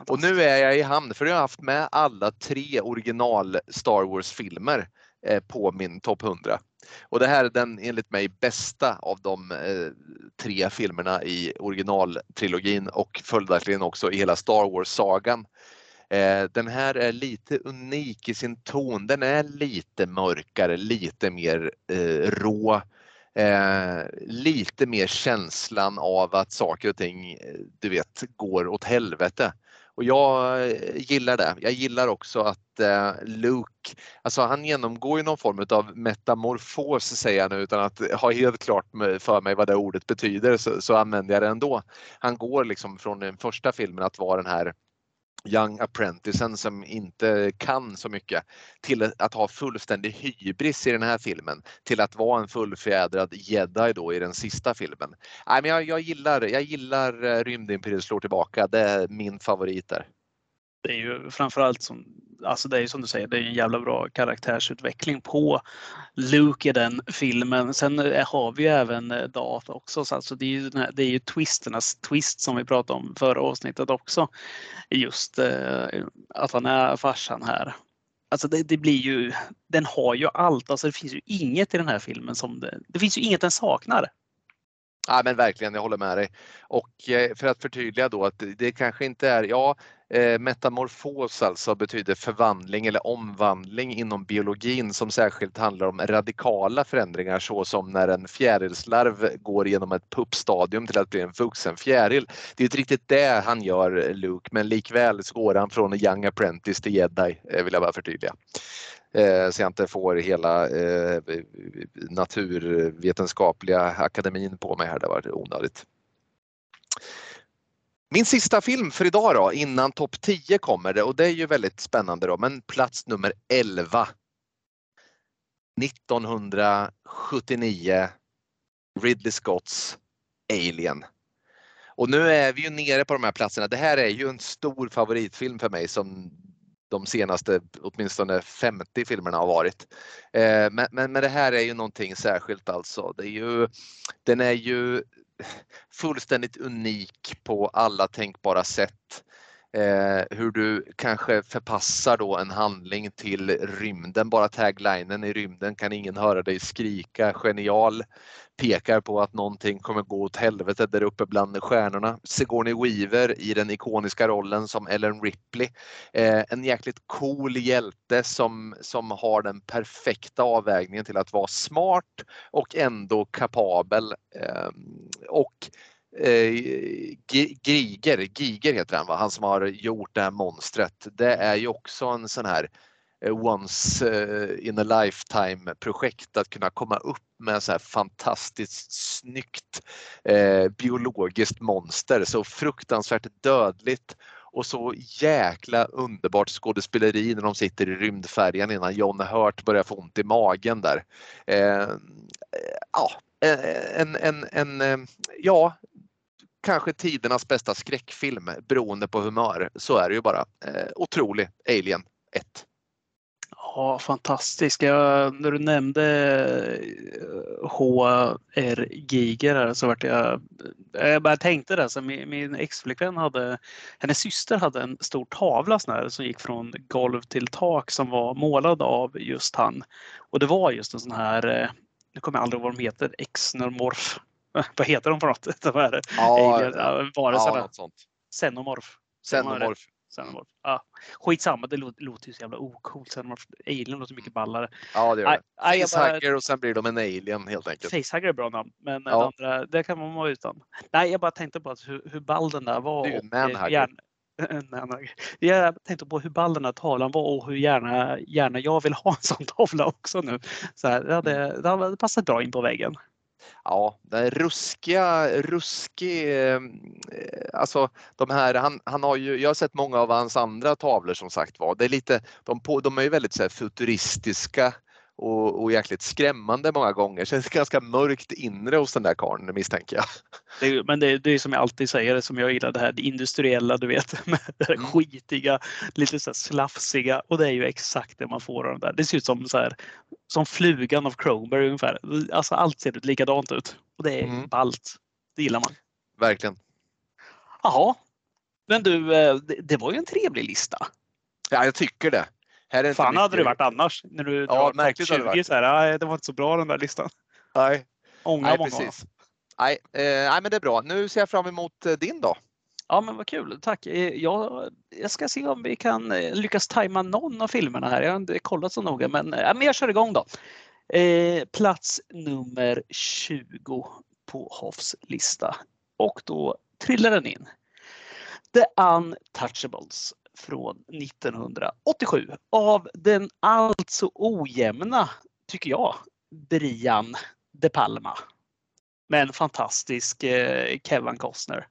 Och nu är jag i hamn för jag har haft med alla tre original Star Wars-filmer eh, på min topp 100. Och det här är den enligt mig bästa av de eh, tre filmerna i originaltrilogin och följaktligen också i hela Star Wars-sagan. Eh, den här är lite unik i sin ton. Den är lite mörkare, lite mer eh, rå. Eh, lite mer känslan av att saker och ting, eh, du vet, går åt helvete. Och jag eh, gillar det. Jag gillar också att eh, Luke, alltså han genomgår ju någon form av metamorfos säger jag nu utan att ha helt klart för mig vad det ordet betyder så, så använder jag det ändå. Han går liksom från den första filmen att vara den här Young Apprenticen som inte kan så mycket till att ha fullständig hybris i den här filmen till att vara en fullfjädrad jedi då i den sista filmen. Nej, men jag, jag gillar, jag gillar eh, Rymdimperiet slår tillbaka. Det är min favorit där. Det är ju framförallt som, alltså det är ju som du säger, det är en jävla bra karaktärsutveckling på Luke i den filmen. Sen eh, har vi ju även eh, Darth också, så alltså det är ju, här, det är ju twisternas twist som vi pratade om förra avsnittet också. Just eh, att han är farsan här. Alltså det, det blir ju, den har ju allt, alltså det finns ju inget i den här filmen som det, det finns ju inget den saknar. Ja, men verkligen, jag håller med dig. Och eh, för att förtydliga då att det kanske inte är, ja, eh, metamorfos alltså betyder förvandling eller omvandling inom biologin som särskilt handlar om radikala förändringar så som när en fjärilslarv går genom ett puppstadium till att bli en vuxen fjäril. Det är inte riktigt det han gör, Luke, men likväl så går han från Young Apprentice till Jedi, eh, vill jag bara förtydliga. Eh, så jag inte får hela eh, naturvetenskapliga akademin på mig här, det var onödigt. Min sista film för idag då, innan topp 10 kommer det och det är ju väldigt spännande då, men plats nummer 11. 1979 Ridley Scotts Alien. Och nu är vi ju nere på de här platserna. Det här är ju en stor favoritfilm för mig som de senaste åtminstone 50 filmerna har varit. Eh, men, men, men det här är ju någonting särskilt alltså. Det är ju, den är ju fullständigt unik på alla tänkbara sätt. Eh, hur du kanske förpassar då en handling till rymden. Bara taglinen i rymden kan ingen höra dig skrika. Genial. Pekar på att någonting kommer gå åt helvete där uppe bland stjärnorna. Sigourney Weaver i den ikoniska rollen som Ellen Ripley. Eh, en jäkligt cool hjälte som, som har den perfekta avvägningen till att vara smart och ändå kapabel. Eh, och eh, Giger, Giger heter han va, han som har gjort det här monstret. Det är ju också en sån här eh, once eh, in a lifetime projekt att kunna komma upp med så här fantastiskt snyggt eh, biologiskt monster. Så fruktansvärt dödligt och så jäkla underbart skådespeleri när de sitter i rymdfärjan innan John Hurt börjar få ont i magen där. Eh, ja, en, en, en, ja, kanske tidernas bästa skräckfilm beroende på humör. Så är det ju bara. Eh, otrolig Alien 1. Ja, fantastisk. Jag, när du nämnde eh, HR Giger här så vart jag... Eh, jag bara tänkte det. Så min, min exflickvän hade... Hennes syster hade en stor tavla här, som gick från golv till tak som var målad av just han. Och det var just en sån här... Eh, nu kommer jag aldrig ihåg vad de heter. Exnormorf vad heter de för något? De här ja, varelserna. Ja, sånt. Xenomorf. Xenomorf. Xenomorf. Ja. Skitsamma, det låter, ju så jävla ocoolt. Xenomorf. Alien låter mycket ballare. Ja, det gör det. Facehugger och sen blir de en alien helt enkelt. Facehugger är bra namn, men ja. andra, det kan man vara utan. Nej, jag bara tänkte på att hur, hur ball den där var. Ju manhugger. Jag tänkte på hur ball den här tavlan var och hur gärna, gärna jag vill ha en sån tavla också nu. Så här, det, hade, det hade passat bra in på väggen. Ja, den ruskiga, ruskig, eh, eh, alltså de här, han, han har ju, jag har sett många av hans andra tavlor som sagt var. Det är lite, de, på, de är ju väldigt så här, futuristiska och, och jäkligt skrämmande många gånger. Är ganska mörkt inre hos den där karln misstänker jag. Det, men det, det är som jag alltid säger, som jag gillar det här det industriella, du vet, med det mm. skitiga, lite så slafsiga och det är ju exakt det man får av de där. Det ser ut som så här, som flugan av Cronberry ungefär. Alltså allt ser likadant ut och det är mm. ballt. Det gillar man. Verkligen. Jaha. Men du, eh, det, det var ju en trevlig lista. Ja, jag tycker det. Här är Fan mycket... hade det varit annars. När du ja, märkligt 20 det så här, nej, det var inte så bra den där listan. Nej. Ångar nej, många. Precis. Nej, eh, nej, men det är bra. Nu ser jag fram emot eh, din då. Ja men vad kul, tack. Eh, jag, jag ska se om vi kan eh, lyckas tajma någon av filmerna här. Jag har inte kollat så noga men, ja, men jag kör igång då. Eh, plats nummer 20 på Hoffs lista. Och då trillar den in. The Untouchables från 1987 av den alltså ojämna, tycker jag, Brian De Palma. Med en fantastisk eh, Kevin Costner.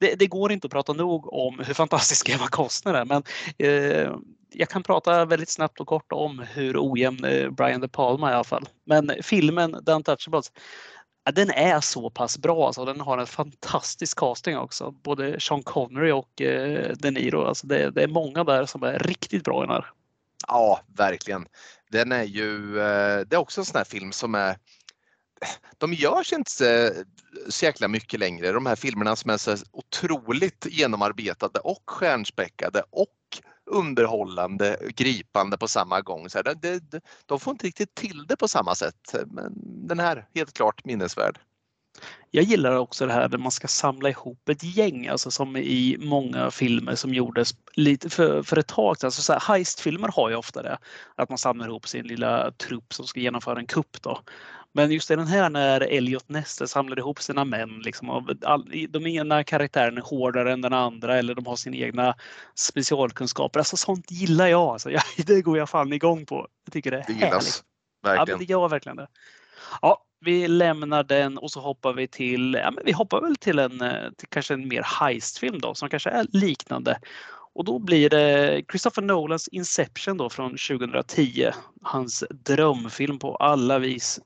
Det, det, går inte att prata nog om hur fantastisk Kevin Costner är men eh, jag kan prata väldigt snabbt och kort om hur ojämn eh, Brian De Palma är i alla fall. Men filmen The Untouchables den är så pass bra. Alltså. Den har en fantastisk casting också. Både Sean Connery och eh, De Niro. Alltså det, det, är många där som är riktigt bra i den här. Ja, verkligen. Den är ju, eh, det är också en sån här film som är de görs inte så jäkla mycket längre, de här filmerna som är så otroligt genomarbetade och stjärnspäckade och underhållande, gripande på samma gång. Så det, det, de får inte riktigt till det på samma sätt. Men den här, helt klart minnesvärd. Jag gillar också det här där man ska samla ihop ett gäng, alltså som i många filmer som gjordes lite för, för ett tag sedan. Alltså så här, heistfilmer har ju ofta det, att man samlar ihop sin lilla trupp som ska genomföra en kupp. Då. Men just i den här när Elliot Nester samlar ihop sina män, liksom, all, de ena karaktären är hårdare än den andra eller de har sina egna specialkunskaper. Alltså sånt gillar jag. Alltså, jag det går jag fan igång på. Jag tycker det är det härligt. Gillas. Verkligen. Ja, men det gör verkligen det. Ja, vi lämnar den och så hoppar vi till, ja, men vi hoppar väl till en till kanske en mer heistfilm då som kanske är liknande. Och då blir det Christopher Nolans Inception då från 2010. Hans drömfilm på alla vis.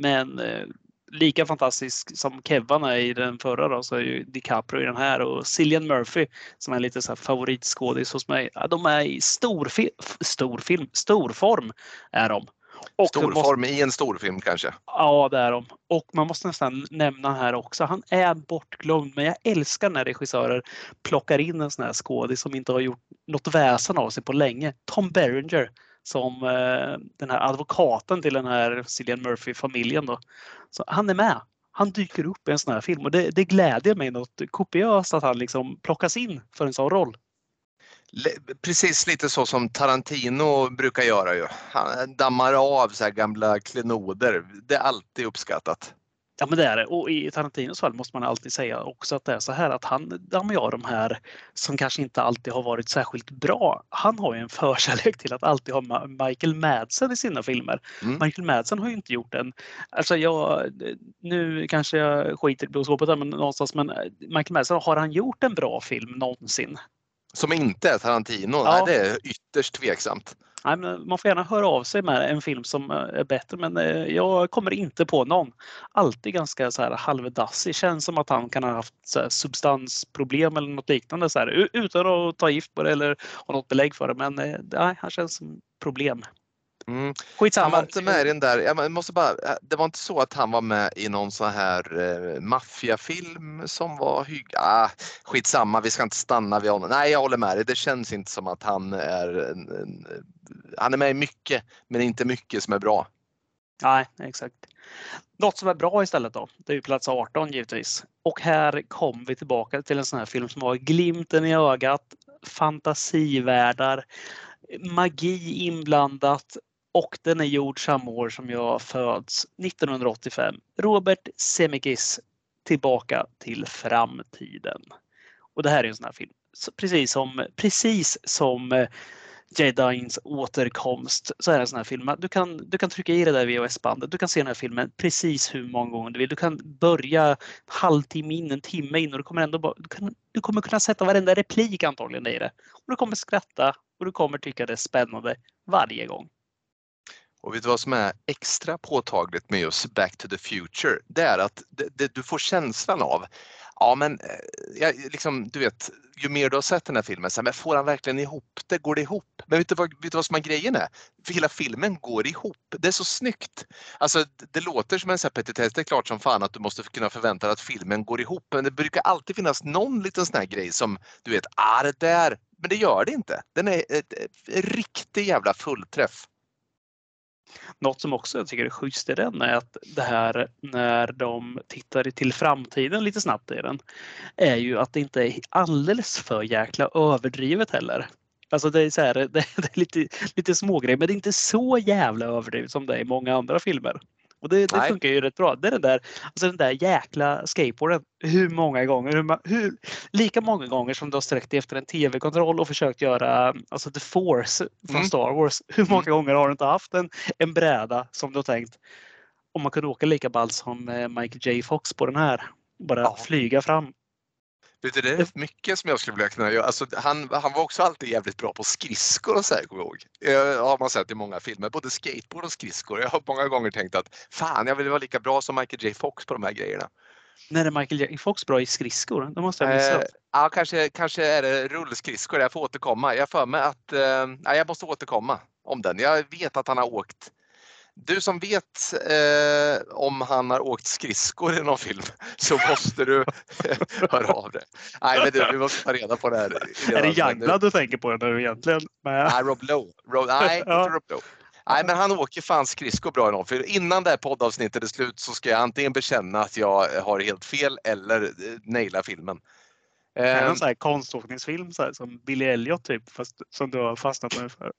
Men eh, lika fantastisk som Kevin är i den förra då, så är ju DiCaprio i den här och Cillian Murphy som är lite så här favoritskådis hos mig. Ja, de är i storfilm, storfilm, storform är de. Och Storform måste... i en storfilm kanske? Ja, det är de. Och man måste nästan nämna här också, han är bortglömd, men jag älskar när regissörer plockar in en sån här skådis som inte har gjort något väsen av sig på länge. Tom Berenger som eh, den här advokaten till den här Cillian Murphy-familjen. Då. Så han är med. Han dyker upp i en sån här film och det, det glädjer mig något kopiöst att han liksom plockas in för en sån roll. Precis lite så som Tarantino brukar göra ju. Han dammar av så här gamla klenoder. Det är alltid uppskattat. Ja men det är det. Och i Tarantinos fall måste man alltid säga också att det är så här att han dammar av de här som kanske inte alltid har varit särskilt bra. Han har ju en förkärlek till att alltid ha Michael Madsen i sina filmer. Mm. Michael Madsen har ju inte gjort en... Alltså jag... Nu kanske jag skiter i blodsvåpet men någonstans men Michael Madsen, har han gjort en bra film någonsin? Som inte är Tarantino? Ja. Nej, det är ytterst tveksamt. Nej, men man får gärna höra av sig med en film som eh, är bättre men eh, jag kommer inte på någon. Alltid ganska så här halvdassig. Känns som att han kan ha haft så substansproblem eller något liknande så här, utan att ta gift på det eller ha något belägg för det. Men eh, nej, han känns som problem. Mm. Skitsamma. Han var inte med i den där, jag måste bara, det var inte så att han var med i någon sån här eh, maffiafilm som var hygg... Ah, skitsamma, vi ska inte stanna vid honom. Nej, jag håller med dig. Det känns inte som att han är... En, en, han är med i mycket, men inte mycket som är bra. Nej, exakt. Något som är bra istället då, det är ju plats 18 givetvis. Och här kommer vi tillbaka till en sån här film som har glimten i ögat, fantasivärldar, magi inblandat och den är gjord samma år som jag föds, 1985. Robert Semikis Tillbaka till framtiden. Och det här är en sån här film. Precis som, precis som eh, Jedins återkomst så är det en sån här film. Du kan, du kan trycka i det där VHS-bandet. Du kan se den här filmen precis hur många gånger du vill. Du kan börja en halvtimme in, en timme in och du kommer ändå bara, du, kan, du kommer kunna sätta varenda replik antagligen i det. Och du kommer skratta och du kommer tycka det är spännande varje gång. Och vet du vad som är extra påtagligt med just Back to the Future? Det är att det, det, du får känslan av, ja men eh, ja, liksom, du vet, ju mer du har sett den här filmen, så här, men får han verkligen ihop det? Går det ihop? Men vet du, vad, vet du vad som är grejen är? För hela filmen går ihop. Det är så snyggt. Alltså det låter som en petitess, det är klart som fan att du måste kunna förvänta dig att filmen går ihop, men det brukar alltid finnas någon liten sån här grej som du vet, ah det där, men det gör det inte. Den är ett, ett riktig jävla fullträff. Något som också jag tycker är schysst i den är att det här när de tittar till framtiden lite snabbt i den är ju att det inte är alldeles för jäkla överdrivet heller. Alltså det är, så här, det är lite, lite smågrejer men det är inte så jävla överdrivet som det är i många andra filmer. Och det, det funkar ju rätt bra. Det är den där, alltså den där jäkla skateboarden. Hur många gånger, hur, hur, lika många gånger som du har sträckt dig efter en tv-kontroll och försökt göra alltså the force från mm. Star Wars. Hur många mm. gånger har du inte haft en, en bräda som du har tänkt om man kunde åka lika ballt som eh, Michael J Fox på den här. Bara ja. flyga fram. Vet du, det är mycket som jag skulle vilja kunna göra. Alltså, han, han var också alltid jävligt bra på skridskor och så här, kommer jag ihåg. Det har man sett i många filmer, både skateboard och skridskor. Jag har många gånger tänkt att fan, jag vill vara lika bra som Michael J Fox på de här grejerna. När är Michael J Fox bra i skridskor? Det måste jag missa. Eh, ja, kanske, kanske är det rullskridskor. Jag får återkomma. Jag för mig att eh, jag måste återkomma om den. Jag vet att han har åkt du som vet eh, om han har åkt skridskor i någon film så måste du höra av dig. Nej, men du, vi måste ta reda på det här. Är det Youngblood du tänker på nu egentligen? Nej, Rob Lowe. Rob, nej, ja. inte Rob Lowe. Nej, men han åker fan skridskor bra i någon film. Innan det här poddavsnittet är slut så ska jag antingen bekänna att jag har helt fel eller eh, naila filmen. Är det en ehm. sån här konståkningsfilm så här, som Billy Elliot typ, fast, som du har fastnat med för?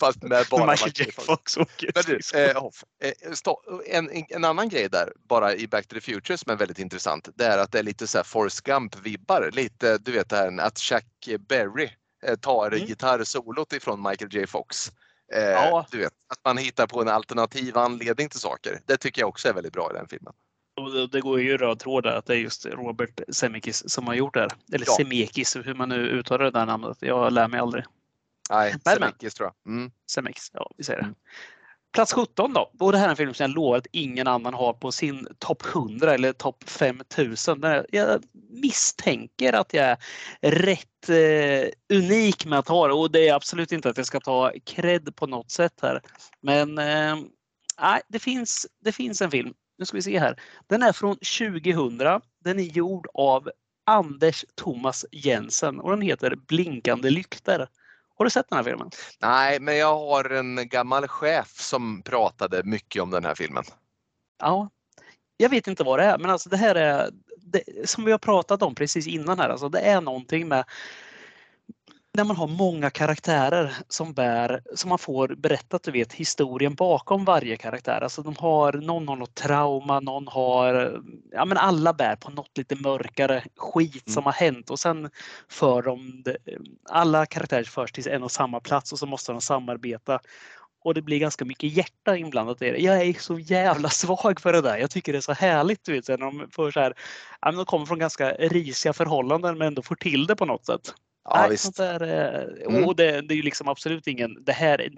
Fast med bara Michael J Fox åker eh, eh en, en annan grej där, bara i Back to the Future som är väldigt intressant, det är att det är lite så här Forrest Gump-vibbar. Lite, du vet det här att Chuck Berry eh, tar mm. gitarrsolot ifrån Michael J Fox. Eh, ja. Du vet, att man hittar på en alternativ anledning till saker. Det tycker jag också är väldigt bra i den filmen. Och det går ju röd tråd där att det är just Robert Zemeckis som har gjort det här. Eller ja. Zemeckis, hur man nu uttalar det där namnet. Jag lär mig aldrig. Nej, Semekis tror jag. Mm. Semekis, ja vi säger det. Mm. Plats 17 då. Och det här är en film som jag lovar att ingen annan har på sin topp 100 eller topp 5000. Jag misstänker att jag är rätt eh, unik med att ha det och det är absolut inte att jag ska ta cred på något sätt här. Men eh, det, finns, det finns en film. Nu ska vi se här. Den är från 2000. Den är gjord av Anders Thomas Jensen och den heter Blinkande lykter. Har du sett den här filmen? Nej, men jag har en gammal chef som pratade mycket om den här filmen. Ja, jag vet inte vad det är, men alltså det här är det, som vi har pratat om precis innan här. Alltså det är någonting med när man har många karaktärer som bär, som man får berättat, du vet, historien bakom varje karaktär. Alltså de har, någon har något trauma, någon har, ja men alla bär på något lite mörkare skit mm. som har hänt och sen för de, alla karaktärer förs till en och samma plats och så måste de samarbeta. Och det blir ganska mycket hjärta inblandat i det. Jag är så jävla svag för det där. Jag tycker det är så härligt. Du vet, när de, får så här, ja, de kommer från ganska risiga förhållanden men ändå får till det på något sätt. Ja, Nej, visst. Där, eh, mm. Och det, det, är ju liksom absolut ingen, det här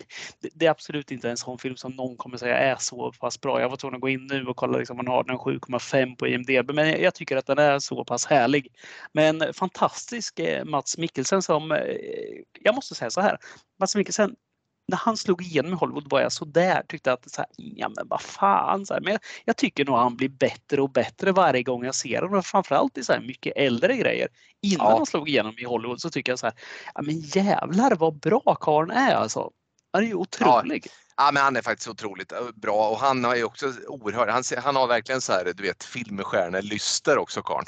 det är absolut inte en sån film som någon kommer säga är så pass bra. Jag var tvungen att gå in nu och kolla, liksom, man har den 7,5 på IMDB, men jag tycker att den är så pass härlig. Men fantastisk eh, Mats Mikkelsen som, eh, jag måste säga så här, Mats Mikkelsen när han slog igenom i Hollywood var jag så där tyckte att så här, ja men vad fan. Så här, men jag, jag, tycker nog han blir bättre och bättre varje gång jag ser honom. Framförallt i så här mycket äldre grejer. Innan ja. han slog igenom i Hollywood så tycker jag så här, ja men jävlar vad bra karln är alltså. Han är ju otrolig. Ja. Ja, men han är faktiskt otroligt eh, bra och han ju också oerhört, han, han har verkligen så här, du vet, filmstjärnelyster också karln.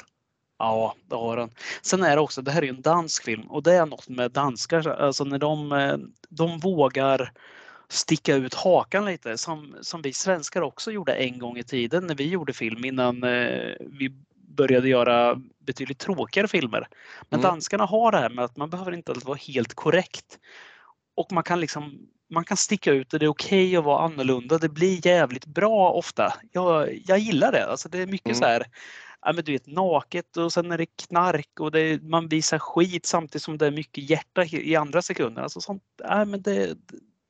Ja, det har den. Sen är det också, det här är ju en dansk film och det är något med danskar, alltså när de, eh, de vågar sticka ut hakan lite som, som vi svenskar också gjorde en gång i tiden när vi gjorde film innan eh, vi började göra betydligt tråkigare filmer. Men mm. danskarna har det här med att man behöver inte alltid vara helt korrekt. Och man kan liksom man kan sticka ut och det är okej okay att vara annorlunda. Det blir jävligt bra ofta. Jag, jag gillar det. Alltså det är mycket mm. så här ja, men du vet, naket och sen är det knark och det, man visar skit samtidigt som det är mycket hjärta i andra sekunder. Alltså sånt, ja, men det,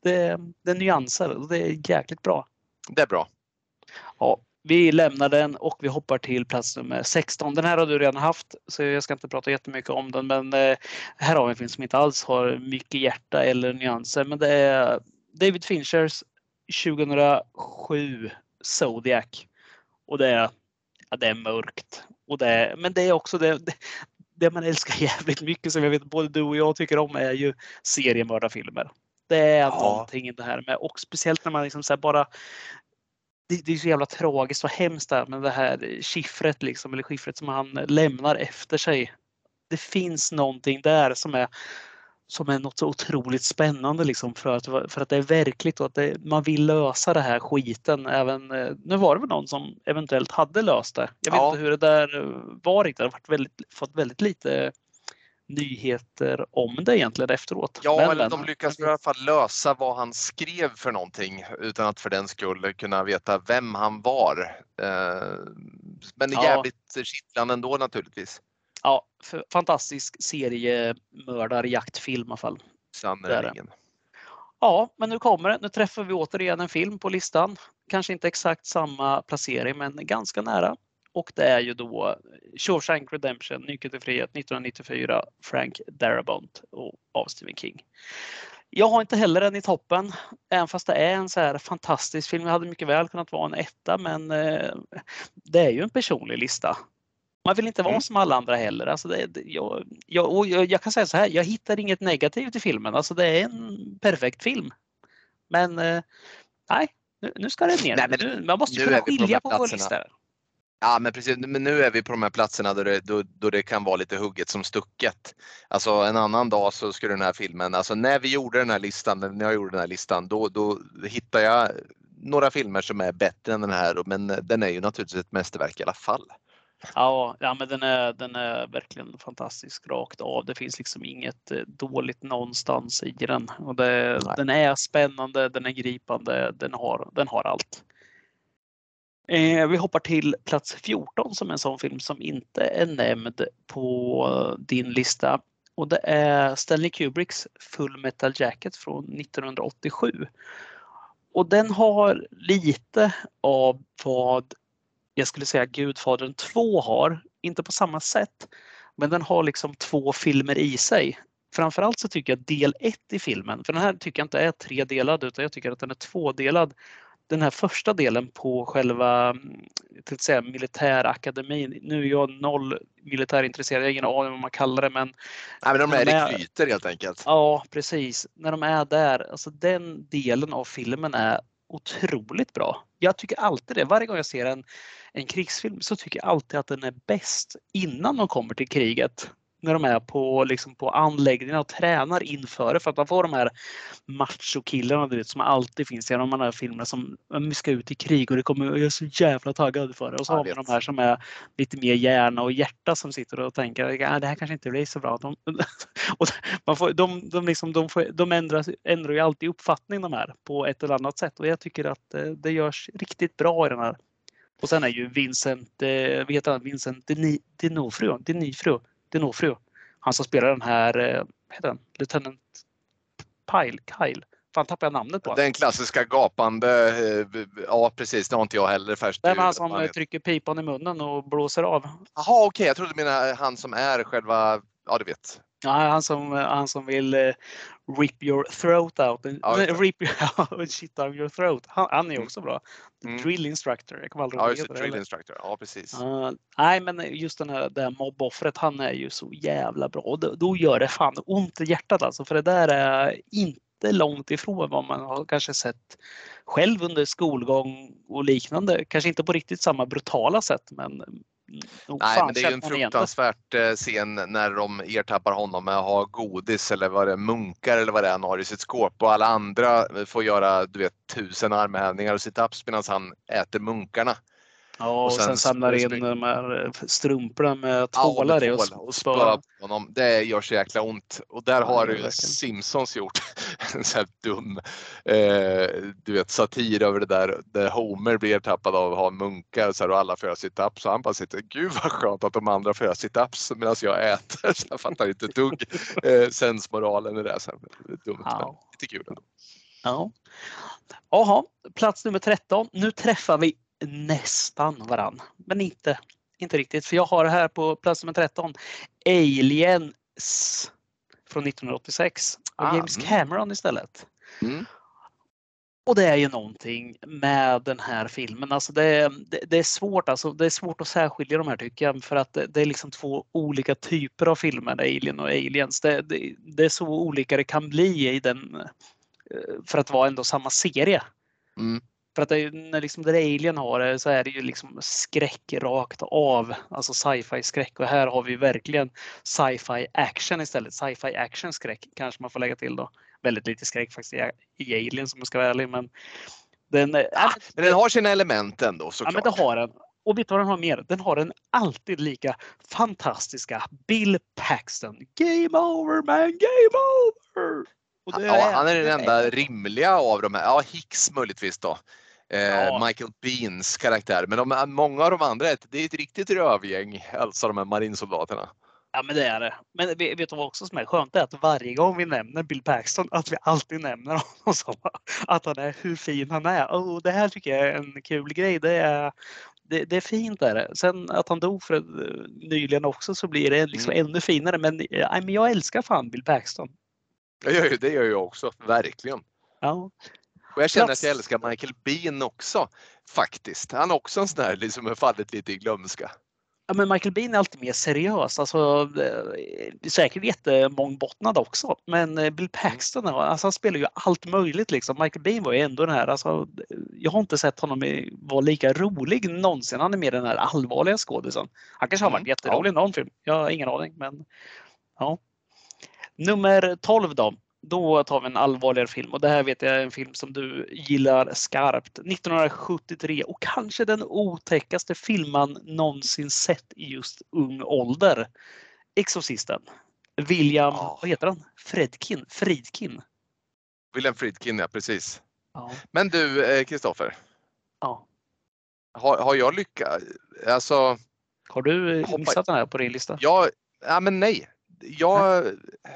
det, det är nyanser och det är jäkligt bra. Det är bra. Ja, vi lämnar den och vi hoppar till plats nummer 16. Den här har du redan haft så jag ska inte prata jättemycket om den men eh, här har vi en film som inte alls har mycket hjärta eller nyanser men det är David Finchers 2007 Zodiac. Och det är ja, det är mörkt. Och det, men det är också det, det, det, man älskar jävligt mycket som jag vet både du och jag tycker om är ju seriemördarfilmer. Det är ja. någonting i det här med och speciellt när man liksom så bara det, det är så jävla tragiskt och hemskt där med det här skiffret liksom, eller skiffret som han lämnar efter sig. Det finns någonting där som är som är något så otroligt spännande liksom för att, för att det är verkligt och att det, man vill lösa det här skiten. Även, eh, nu var det väl någon som eventuellt hade löst det. Jag vet ja. inte hur det där eh, var riktigt. Det har varit väldigt, fått väldigt lite nyheter om det egentligen efteråt. Ja, men, eller de lyckas i alla fall lösa vad han skrev för någonting utan att för den skull kunna veta vem han var. Eh, men ja. jävligt kittlande ändå naturligtvis ja, fantastisk seriemördarjaktfilm i alla fall. Sannerligen. Ja, men nu kommer det. Nu träffar vi återigen en film på listan. Kanske inte exakt samma placering, men ganska nära. Och det är ju då Shawshank Redemption, Nyckeln till frihet 1994, Frank Darabont och av Stephen King. Jag har inte heller den i toppen, även fast det är en så här fantastisk film. Det hade mycket väl kunnat vara en etta, men eh, det är ju en personlig lista. Man vill inte vara mm. som alla andra heller. Alltså det, jag, jag, jag, kan säga så här, jag hittar inget negativt i filmen. Alltså det är en perfekt film. Men eh, nej, nu, nu ska det ner. Nej, men, man måste kunna skilja på, på listor. Ja men precis, men nu är vi på de här platserna då det, då, då det kan vara lite hugget som stucket. Alltså en annan dag så skulle den här filmen, alltså när vi gjorde den här listan, när jag gjorde den här listan, då, då hittade jag några filmer som är bättre än den här, men den är ju naturligtvis ett mästerverk i alla fall. Ja, ja men den är, den är verkligen fantastisk rakt av. Det finns liksom inget eh, dåligt någonstans i den. Och det, den är spännande, den är gripande, den har, den har allt. Eh, vi hoppar till plats 14 som är en sån film som inte är nämnd på din lista. Och det är Stanley Kubricks Full Metal Jacket från 1987. och den har lite av vad jag skulle säga Gudfadern 2 har. Inte på samma sätt, men den har liksom två filmer i sig. Framförallt så tycker jag del 1 i filmen, för den här tycker jag inte är tredelad utan jag tycker att den är tvådelad den här första delen på själva till säga, militärakademin. Nu är jag noll militärintresserad, jag har ingen aning om vad man kallar det. Men, Nej, men de är rekryter helt enkelt. Ja, precis. När de är där, alltså den delen av filmen är otroligt bra. Jag tycker alltid det. Varje gång jag ser en, en krigsfilm så tycker jag alltid att den är bäst innan de kommer till kriget när de är på, liksom på anläggningen och tränar inför det för att man får de här machokillarna du vet, som alltid finns i de här filmerna som ska ut i krig och det kommer, jag är så jävla taggad för det. Och så har vi de här som är lite mer hjärna och hjärta som sitter och tänker att det här kanske inte blir så bra. De, och man får, de, de, liksom, de, får, de ändrar, ändrar ju alltid uppfattning de här på ett eller annat sätt och jag tycker att eh, det görs riktigt bra i den här. Och sen är ju Vincent, eh, vet han, Vincent Dinofrio, Dinifrio Dinofrio. Han som spelar den här, eh, vad heter den? Lieutenant Pyle, Kyle. Fan tappade jag namnet på Den klassiska gapande, eh, ja precis, det har inte jag heller färskt. Är han som trycker pipan i munnen och blåser av. Jaha okej, okay. jag trodde du menade han som är själva, ja du vet. Ja, han som, han som vill uh, rip your throat out. Ja, rip shit out your throat. Han, han är mm. också bra. Mm. Drill instructor. Jag kommer aldrig ja, just det. Drill instructor. Ja, precis. Uh, nej, men just den här, det här mobboffret, han är ju så jävla bra. Och då, då gör det fan ont i hjärtat alltså. För det där är inte långt ifrån vad man har kanske sett själv under skolgång och liknande. Kanske inte på riktigt samma brutala sätt, men Nej, men det är ju en fruktansvärt eh, scen när de ertappar honom med att ha godis eller vad det är, munkar eller vad det är han har i sitt skåp och alla andra får göra du vet, tusen armhävningar och sit-ups medan han äter munkarna. Ja, och sen, sen samlar in de här eh, strumporna med tålar i och, och spöar honom. Det gör så jäkla ont. Och där har ju Simpsons gjort en sån här dum eh, du vet, satir över det där där Homer blir ertappad av att ha munkar och, så här, och alla får göra sit-ups. Så han bara sitter, gud vad skönt att de andra får göra sit-ups medan jag äter. Så jag fattar inte ett dugg eh, sensmoralen i det. Så här, dumt, ja. men lite kul ändå. Ja. Jaha, plats nummer 13. Nu träffar vi nästan varann, men inte, inte riktigt. För jag har här på plats nummer 13 Aliens från 1986 av ah, James mm. Cameron istället. Mm. Och det är ju någonting med den här filmen. Alltså det, det, det, är svårt, alltså det är svårt att särskilja de här tycker jag för att det, det är liksom två olika typer av filmer, Alien och Aliens. Det, det, är så olika det kan bli i den eh, för att vara ändå samma serie. Mm. För att det, när liksom där Alien har det så är det ju liksom skräck rakt av. Alltså sci-fi skräck och här har vi verkligen sci-fi action istället. Sci-fi action skräck kanske man får lägga till då. Väldigt lite skräck faktiskt i Alien som jag ska vara ärlig men den, äh, men den har sina element ändå såklart. Ja men det har den. Och vet du vad den har mer? Den har den alltid lika fantastiska Bill Paxton. Game over man, game over! Ja, han är den enda rimliga av de här. Ja, Hicks möjligtvis då. Eh, ja. Michael Beans karaktär. Men de, många av de andra, det är ett riktigt rövgäng, alltså de här marinsoldaterna. Ja men det är det. Men vet du vad också som är skönt? Det är att varje gång vi nämner Bill Paxton att vi alltid nämner honom som att han är hur fin han är. Oh, det här tycker jag är en kul grej. Det är, det, det är fint. Där. Sen att han dog för nyligen också så blir det liksom mm. ännu finare. Men, ja, men jag älskar fan Bill Paxton. Jag gör ju, det gör jag också, verkligen. Ja. Och jag känner Plats. att jag älskar Michael Bean också faktiskt. Han är också en sån där liksom har fallit lite i glömska. Ja, men Michael Bean är alltid mer seriös. Alltså, eh, säkert jättemångbottnad också. Men eh, Bill Paxton alltså, han spelar ju allt möjligt. Liksom. Michael Bean var ju ändå den här, alltså, jag har inte sett honom vara lika rolig någonsin. Han är mer den här allvarliga skådisen. Han kanske har varit mm, jätterolig i någon film. Jag har ingen aning. Men, ja. Nummer 12 då. Då tar vi en allvarligare film och det här vet jag är en film som du gillar skarpt. 1973 och kanske den otäckaste film man någonsin sett i just ung ålder. Exorcisten. William, ja. vad heter han? Fredkin? Friedkin? William Friedkin, ja precis. Ja. Men du eh, Kristoffer. Ja. Har, har jag lyckats? Alltså, har du missat den här på din lista? Ja, ja men nej jag,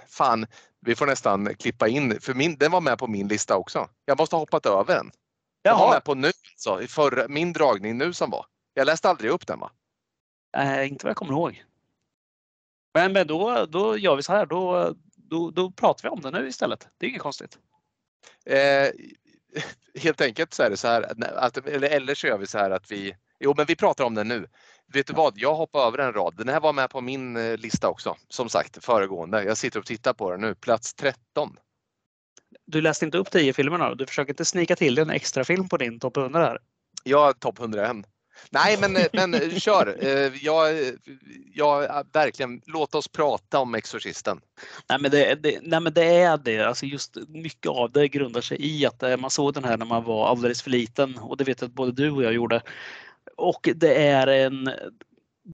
fan, vi får nästan klippa in, för min, den var med på min lista också. Jag måste ha hoppat över den. Jag var med på nu, så, i förra, min dragning nu som var. Jag läste aldrig upp den va? Äh, inte vad jag kommer ihåg. Men, men då, då gör vi så här. Då, då, då pratar vi om det nu istället. Det är inget konstigt. Eh, helt enkelt så är det så här, att, eller, eller så gör vi så här att vi, jo men vi pratar om den nu. Vet du vad, jag hoppar över en rad. Den här var med på min eh, lista också, som sagt föregående. Jag sitter och tittar på den nu, plats 13. Du läste inte upp 10 filmerna Du försöker inte snika till en extra film på din topp 100 här? Ja, topp 101. Nej, men, eh, men eh, kör. Jag, jag, verkligen, låt oss prata om Exorcisten. Nej, men det, det, nej, men det är det. Alltså just mycket av det grundar sig i att man såg den här när man var alldeles för liten och det vet jag att både du och jag gjorde. Och det är en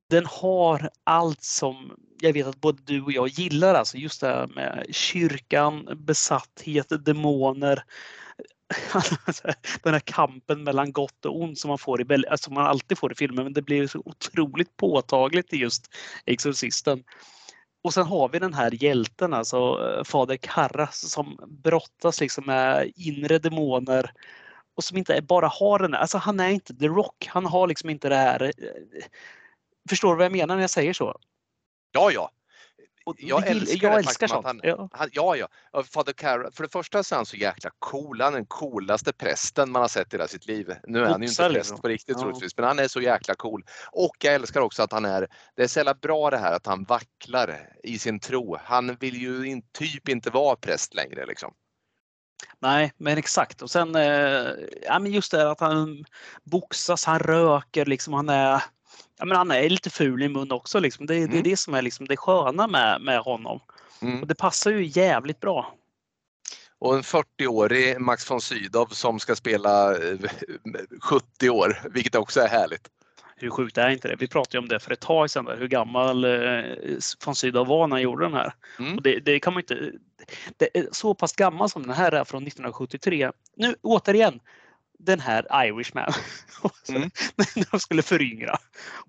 den har allt som jag vet att både du och jag gillar, alltså just det här med kyrkan, besatthet, demoner. Den här kampen mellan gott och ont som man, får i, alltså man alltid får i filmer, men det blir så otroligt påtagligt i just Exorcisten. Och sen har vi den här hjälten, alltså eh, fader Karras som brottas liksom med inre demoner och som inte bara har den, alltså han är inte The Rock, han har liksom inte det här. Eh, förstår du vad jag menar när jag säger så? Ja, ja. Jag älskar, jag älskar sånt. Han, ja. Han, ja, ja. Carra, för det första så är han så jäkla cool. Han är den coolaste prästen man har sett i hela sitt liv. Nu är han ju inte präst liksom. på riktigt ja. troligtvis, men han är så jäkla cool. Och jag älskar också att han är, det är så jävla bra det här att han vacklar i sin tro. Han vill ju in, typ inte vara präst längre liksom. Nej, men exakt. Och sen eh, ja, men just det här att han boxas, han röker, liksom, han är Ja, men han är lite ful i mun också. Liksom. Det, mm. det är mm. det som är liksom det sköna med, med honom. Mm. Och det passar ju jävligt bra. Och en 40-årig Max von Sydow som ska spela 70 eh, år, vilket också är härligt. Hur sjukt är inte det? Vi pratade om det för ett tag sedan, där, hur gammal eh, von Sydow var när han gjorde den här. Mm. Och det, det, kan man inte... Det så pass gammal som den här är från 1973. Nu återigen, den här Irishman. Mm. när de skulle föryngra.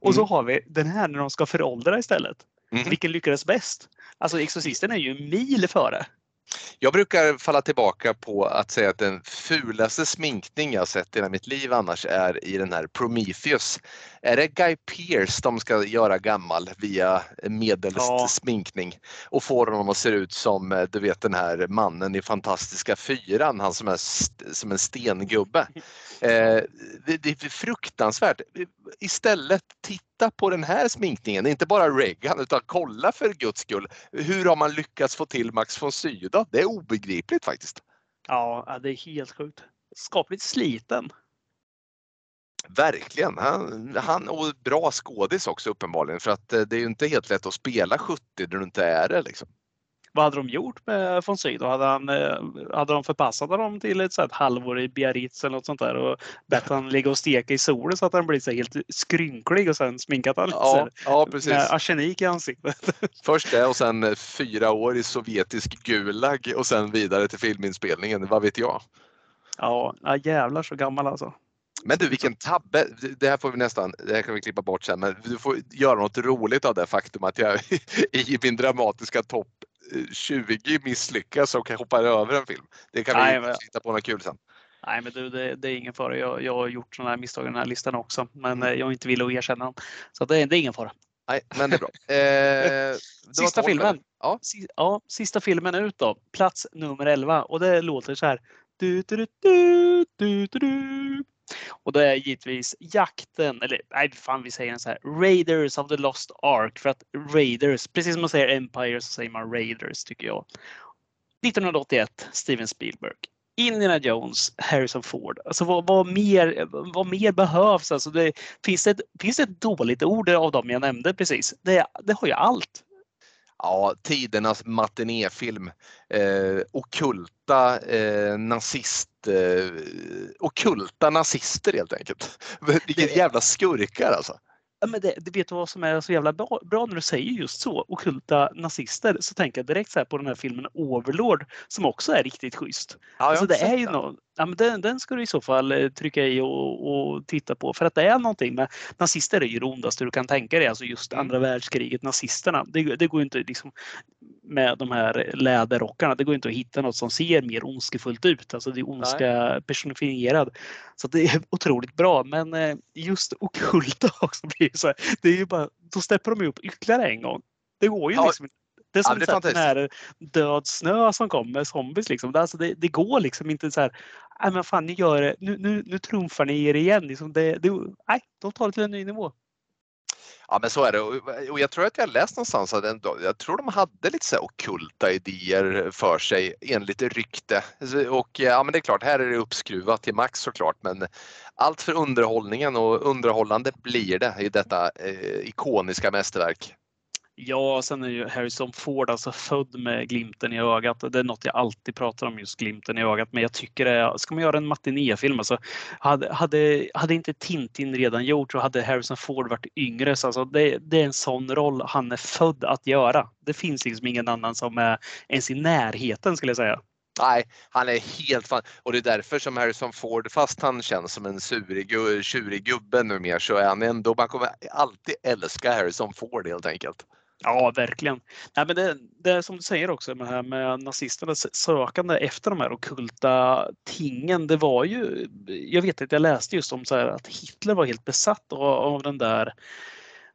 Och mm. så har vi den här när de ska föråldra istället. Mm. Vilken lyckades bäst? Alltså Exorcisten är ju mil före. Jag brukar falla tillbaka på att säga att den fulaste sminkning jag sett i hela mitt liv annars är i den här Prometheus. Är det Guy Pearce de ska göra gammal via medelst ja. sminkning och få honom att se ut som eh, du vet den här mannen i Fantastiska fyran, han som är som en stengubbe. Eh, det, det är fruktansvärt. Istället titta på den här sminkningen, inte bara Reagan utan kolla för guds skull. Hur har man lyckats få till Max von Sydow? Det är obegripligt faktiskt. Ja, det är helt sjukt. Skapligt sliten. Verkligen. Han, han, och bra skådis också uppenbarligen för att eh, det är ju inte helt lätt att spela 70 när du inte är det. Liksom. Vad hade de gjort med Sydow? Hade, han, eh, hade de förpassat honom till ett, så ett halvår i Biarritz eller något sånt där och bett han ligga och steka i solen så att han blir så helt skrynklig och sen sminkat han ja, ja, precis. med arsenik i ansiktet. Först det och sen fyra år i sovjetisk Gulag och sen vidare till filminspelningen. Vad vet jag? Ja, jävlar så gammal alltså. Men du vilken tabbe! Det här får vi nästan, det här kan vi klippa bort sen, men du får göra något roligt av det faktum att jag i min dramatiska topp 20 misslyckas och hoppar över en film. Det kan Nej, vi men... hitta på något kul sen. Nej men du, det, det är ingen fara. Jag, jag har gjort sådana här misstag i den här listan också. Men mm. Eh, jag är inte villig att erkänna dem. Så det, det är ingen fara. Nej, men det är bra. Eh, sista filmen. Ja. ja, sista filmen ut då. Plats nummer 11 och det låter så här. Du, du, du, du, du, du. Och det är givetvis jakten, eller nej fan vi säger så här, Raiders of the Lost Ark. För att Raiders, precis som man säger Empire så säger man Raiders tycker jag. 1981, Steven Spielberg. Indiana Jones, Harrison Ford. Alltså vad, vad, mer, vad mer behövs? Alltså det, finns, det ett, finns det ett dåligt ord av dem jag nämnde precis? Det, det har ju allt. Ja, tidernas matinéfilm. Eh, okulta eh, nazist eh, okulta nazister helt enkelt. Vilka jävla skurkar alltså. Ja, men det, det vet du vad som är så jävla bra, bra när du säger just så, okulta nazister, så tänker jag direkt så på den här filmen Overlord som också är riktigt schysst. Ja, alltså det är ju något, ja, men den, den ska du i så fall eh, trycka i och, och, titta på för att det är någonting med nazister är ju det ondaste du kan tänka dig, alltså just mm. andra världskriget, nazisterna. Det, det går inte liksom med de här läderrockarna. Det går inte att hitta något som ser mer ondskefullt ut. Alltså det är ondska Nej. personifierad. Så det är otroligt bra. Men eh, just okulta också blir så här, Det är ju bara, då steppar de upp ytterligare en gång. Det går ju ja. liksom. Det är som ja, det är den här död snö som kommer zombies. Liksom. Alltså det, det går liksom inte så här. Nej men fan ni gör det. Nu, nu, nu trumfar ni er igen. Liksom det, det, nej, de tar det till en ny nivå. Ja men så är det och jag tror att jag läst någonstans att jag tror de hade lite så okulta idéer för sig enligt rykte. Och ja men det är klart, här är det uppskruvat till max såklart men allt för underhållningen och underhållande blir det i detta eh, ikoniska mästerverk. Ja, sen är ju Harrison Ford alltså född med glimten i ögat. Det är något jag alltid pratar om, just glimten i ögat. Men jag tycker det, ska man göra en matinéfilm, alltså, hade, hade, hade inte Tintin redan gjort så hade Harrison Ford varit yngre. Så alltså, det, det är en sån roll han är född att göra. Det finns liksom ingen annan som är ens i närheten skulle jag säga. Nej, han är helt fan och det är därför som Harrison Ford, fast han känns som en surig, tjurig gubbe numera så är han ändå, man kommer alltid älska Harrison Ford helt enkelt. Ja, verkligen. Nej, men det, det är som du säger också med, här med nazisternas sökande efter de här okulta tingen. Det var ju, jag vet att jag läste just om så här, att Hitler var helt besatt av, av den där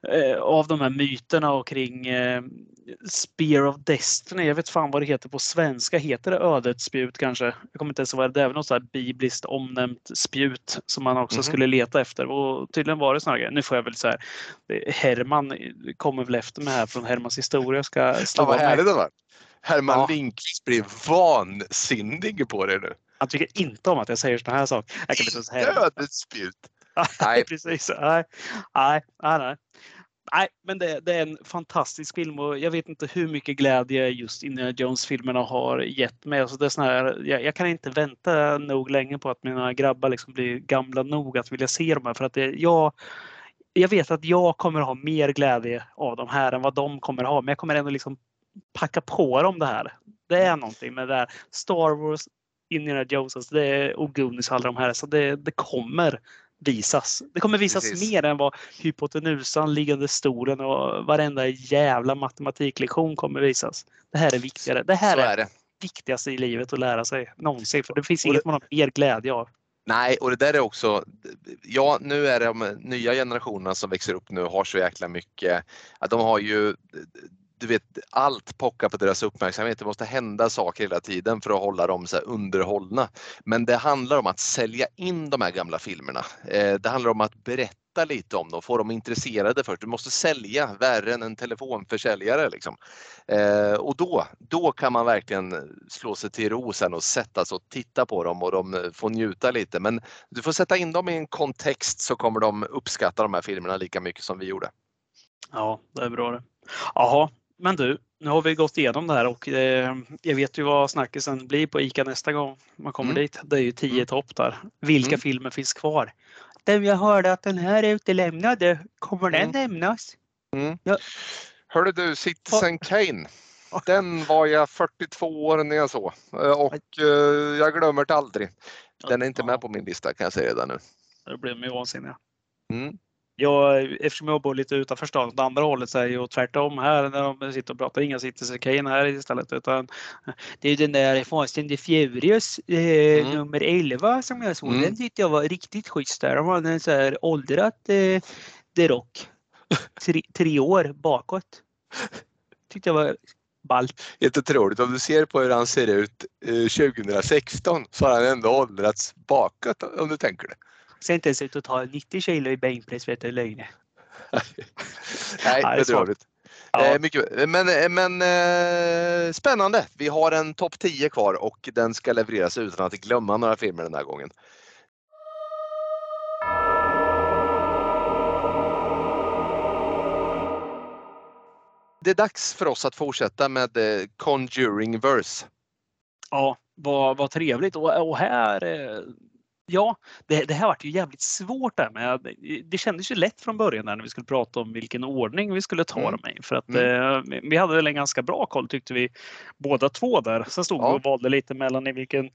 Eh, av de här myterna och kring eh, Spear of Destiny. Jag vet fan vad det heter på svenska. Heter det ödets spjut kanske? Jag kommer inte ens ihåg. Det är väl något så här bibliskt omnämnt spjut som man också mm skulle leta efter. Och tydligen var det sådana grejer. Nu får jag väl så här. Herman kommer väl efter mig här från Hermans historia. Ska slå ja, vad härligt det var. Herman ja. Lindqvist blir vansinnig på det nu. Han tycker inte om att jag säger sådana här saker. Jag kan inte Ödets spjut. nej, precis. Nej, nej, nej nej, men det, det, är en fantastisk film och jag vet inte hur mycket glädje just Indiana Jones-filmerna har gett mig. Alltså det är sån här, jag, jag, kan inte vänta nog länge på att mina grabbar liksom blir gamla nog att vilja se dem här för att det, jag, jag vet att jag kommer ha mer glädje av de här än vad de kommer ha, men jag kommer ändå liksom packa på dem det här. Det är någonting med det här. Star Wars, Indiana Jones, alltså det är, och Goonies alla de här, så det, det kommer visas. Det kommer visas Precis. mer än vad hypotenusan, liggande stolen och varenda jävla matematiklektion kommer visas. Det här är viktigare. Det här är, är det viktigaste i livet att lära sig någonsin. För det finns inget man har mer glädje av. Nej, och det där är också, ja nu är det de nya generationerna som växer upp nu har så jäkla mycket, att de har ju du vet, allt pockar på deras uppmärksamhet. Det måste hända saker hela tiden för att hålla dem så underhållna. Men det handlar om att sälja in de här gamla filmerna. Eh, det handlar om att berätta lite om dem, få dem intresserade först. Du måste sälja värre än en telefonförsäljare. Liksom. Eh, och då, då kan man verkligen slå sig till ro sen och sätta sig och titta på dem och de eh, får njuta lite. Men du får sätta in dem i en kontext så kommer de uppskatta de här filmerna lika mycket som vi gjorde. Ja, det är bra det. Jaha, men du, nu har vi gått igenom det här och eh, jag vet ju vad snackisen blir på ICA nästa gång man kommer mm. dit. Det är ju 10 mm. topp där. Vilka mm. filmer finns kvar? Den jag hörde att den här är utelämnade, kommer den mm. lämnas? Mm. Ja. Hörde du, Citizen Kane. Den var jag 42 år när jag såg eh, och uh, jag glömmer det aldrig. Den är inte med på min lista kan jag säga redan nu. Det blir mig vansinnig. Mm jag, eftersom jag bor lite utanför stan åt andra hållet så är ju tvärtom här när de sitter och pratar. Inga Citizen Kane här istället utan det är den där the Furious eh, mm. nummer 11 som jag såg. Mm. Den tyckte jag var riktigt schysst där. De hade en så här åldrat eh, The Rock. Tre, tre år bakåt. Tyckte jag var ballt. Jättetroligt. Om du ser på hur han ser ut eh, 2016 så har han ändå åldrats bakåt om du tänker det. Ser inte ens ut att ta 90 kilo i bänkpress vet du löjne. Nej, bedrövligt. Ja. Eh, mycket, men eh, men eh, spännande. Vi har en topp 10 kvar och den ska levereras utan att glömma några filmer den här gången. Det är dags för oss att fortsätta med eh, Conjuring Verse. Ja, vad, vad trevligt och, och här Ja, det, det här vart ju jävligt svårt där med. Det kändes ju lätt från början när vi skulle prata om vilken ordning vi skulle ta mm. dem i. För att mm. eh, vi hade väl en ganska bra koll tyckte vi båda två där. Sen stod ja. vi och valde lite mellan i vilken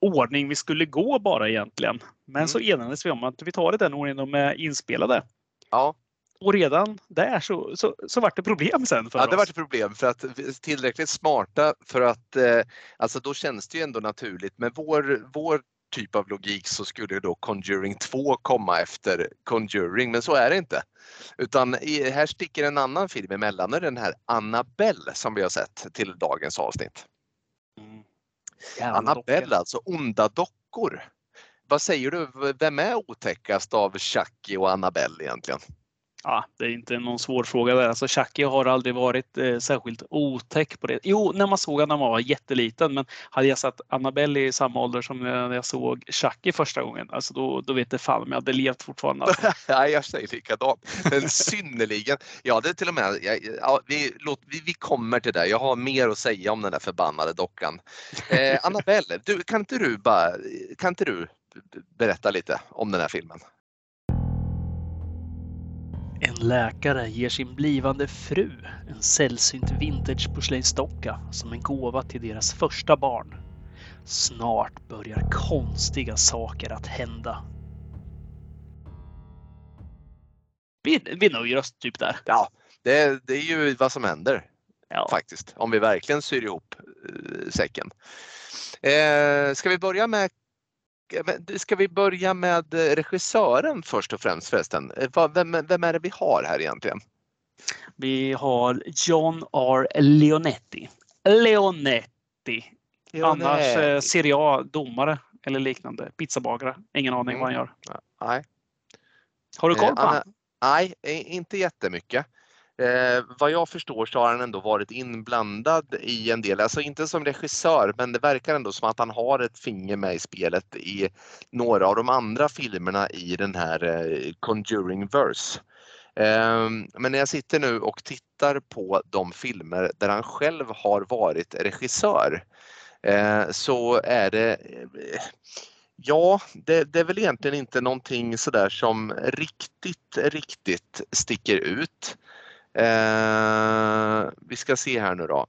ordning vi skulle gå bara egentligen. Men mm. så enades vi om att vi tar i den ordningen de är inspelade. Ja. och redan där så, så, så vart det problem sen för ja, det oss. vart ett problem för att tillräckligt smarta för att eh, alltså då känns det ju ändå naturligt. Med vår, vår typ av logik så skulle då Conjuring 2 komma efter Conjuring, men så är det inte. Utan i, här sticker en annan film emellan, är den här Annabelle som vi har sett till dagens avsnitt. Mm. Jävla Annabelle, dockor. alltså onda dockor. Vad säger du, vem är otäckast av Chucky och Annabelle egentligen? Ja, det är inte någon svår fråga där. Alltså Chucky har aldrig varit eh, särskilt otäck på det. Jo, när man såg honom när man var jätteliten, men hade jag sett Annabelle i samma ålder som när jag såg Chucky första gången, alltså då, då vet det fan om jag hade levt fortfarande. Alltså. Nej, jag säger likadant. Men synnerligen. Ja, det är till och med. Ja, ja, vi, låt, vi, vi kommer till det. Jag har mer att säga om den där förbannade dockan. Eh, Annabelle, du, kan inte du bara, kan inte du berätta lite om den här filmen? En läkare ger sin blivande fru en sällsynt vintageporslinsdocka som en gåva till deras första barn. Snart börjar konstiga saker att hända. Vi, vi nöjer oss typ där. Ja, det, det är ju vad som händer Ja. faktiskt. Om vi verkligen syr ihop eh, säcken. Eh, ska vi börja med Ska vi börja med eh, regissören först och främst förresten? Eh, Vem, vem är det vi har här egentligen? Vi har John R. Leonetti. Leonetti. Annars eh, ser jag domare eller liknande. Pizzabagare. Ingen aning vad han gör. Nej. Har du koll Eh, på Anna- honom? Nej, eh, inte jättemycket. Eh, vad jag förstår så har han ändå varit inblandad i en del, alltså inte som regissör, men det verkar ändå som att han har ett finger med i spelet i några av de andra filmerna i den här eh, Conjuring Verse. Eh, men när jag sitter nu och tittar på de filmer där han själv har varit regissör eh, så är det eh, Ja, det, det är väl egentligen inte någonting sådär som riktigt, riktigt sticker ut. Eh, vi ska se här nu då.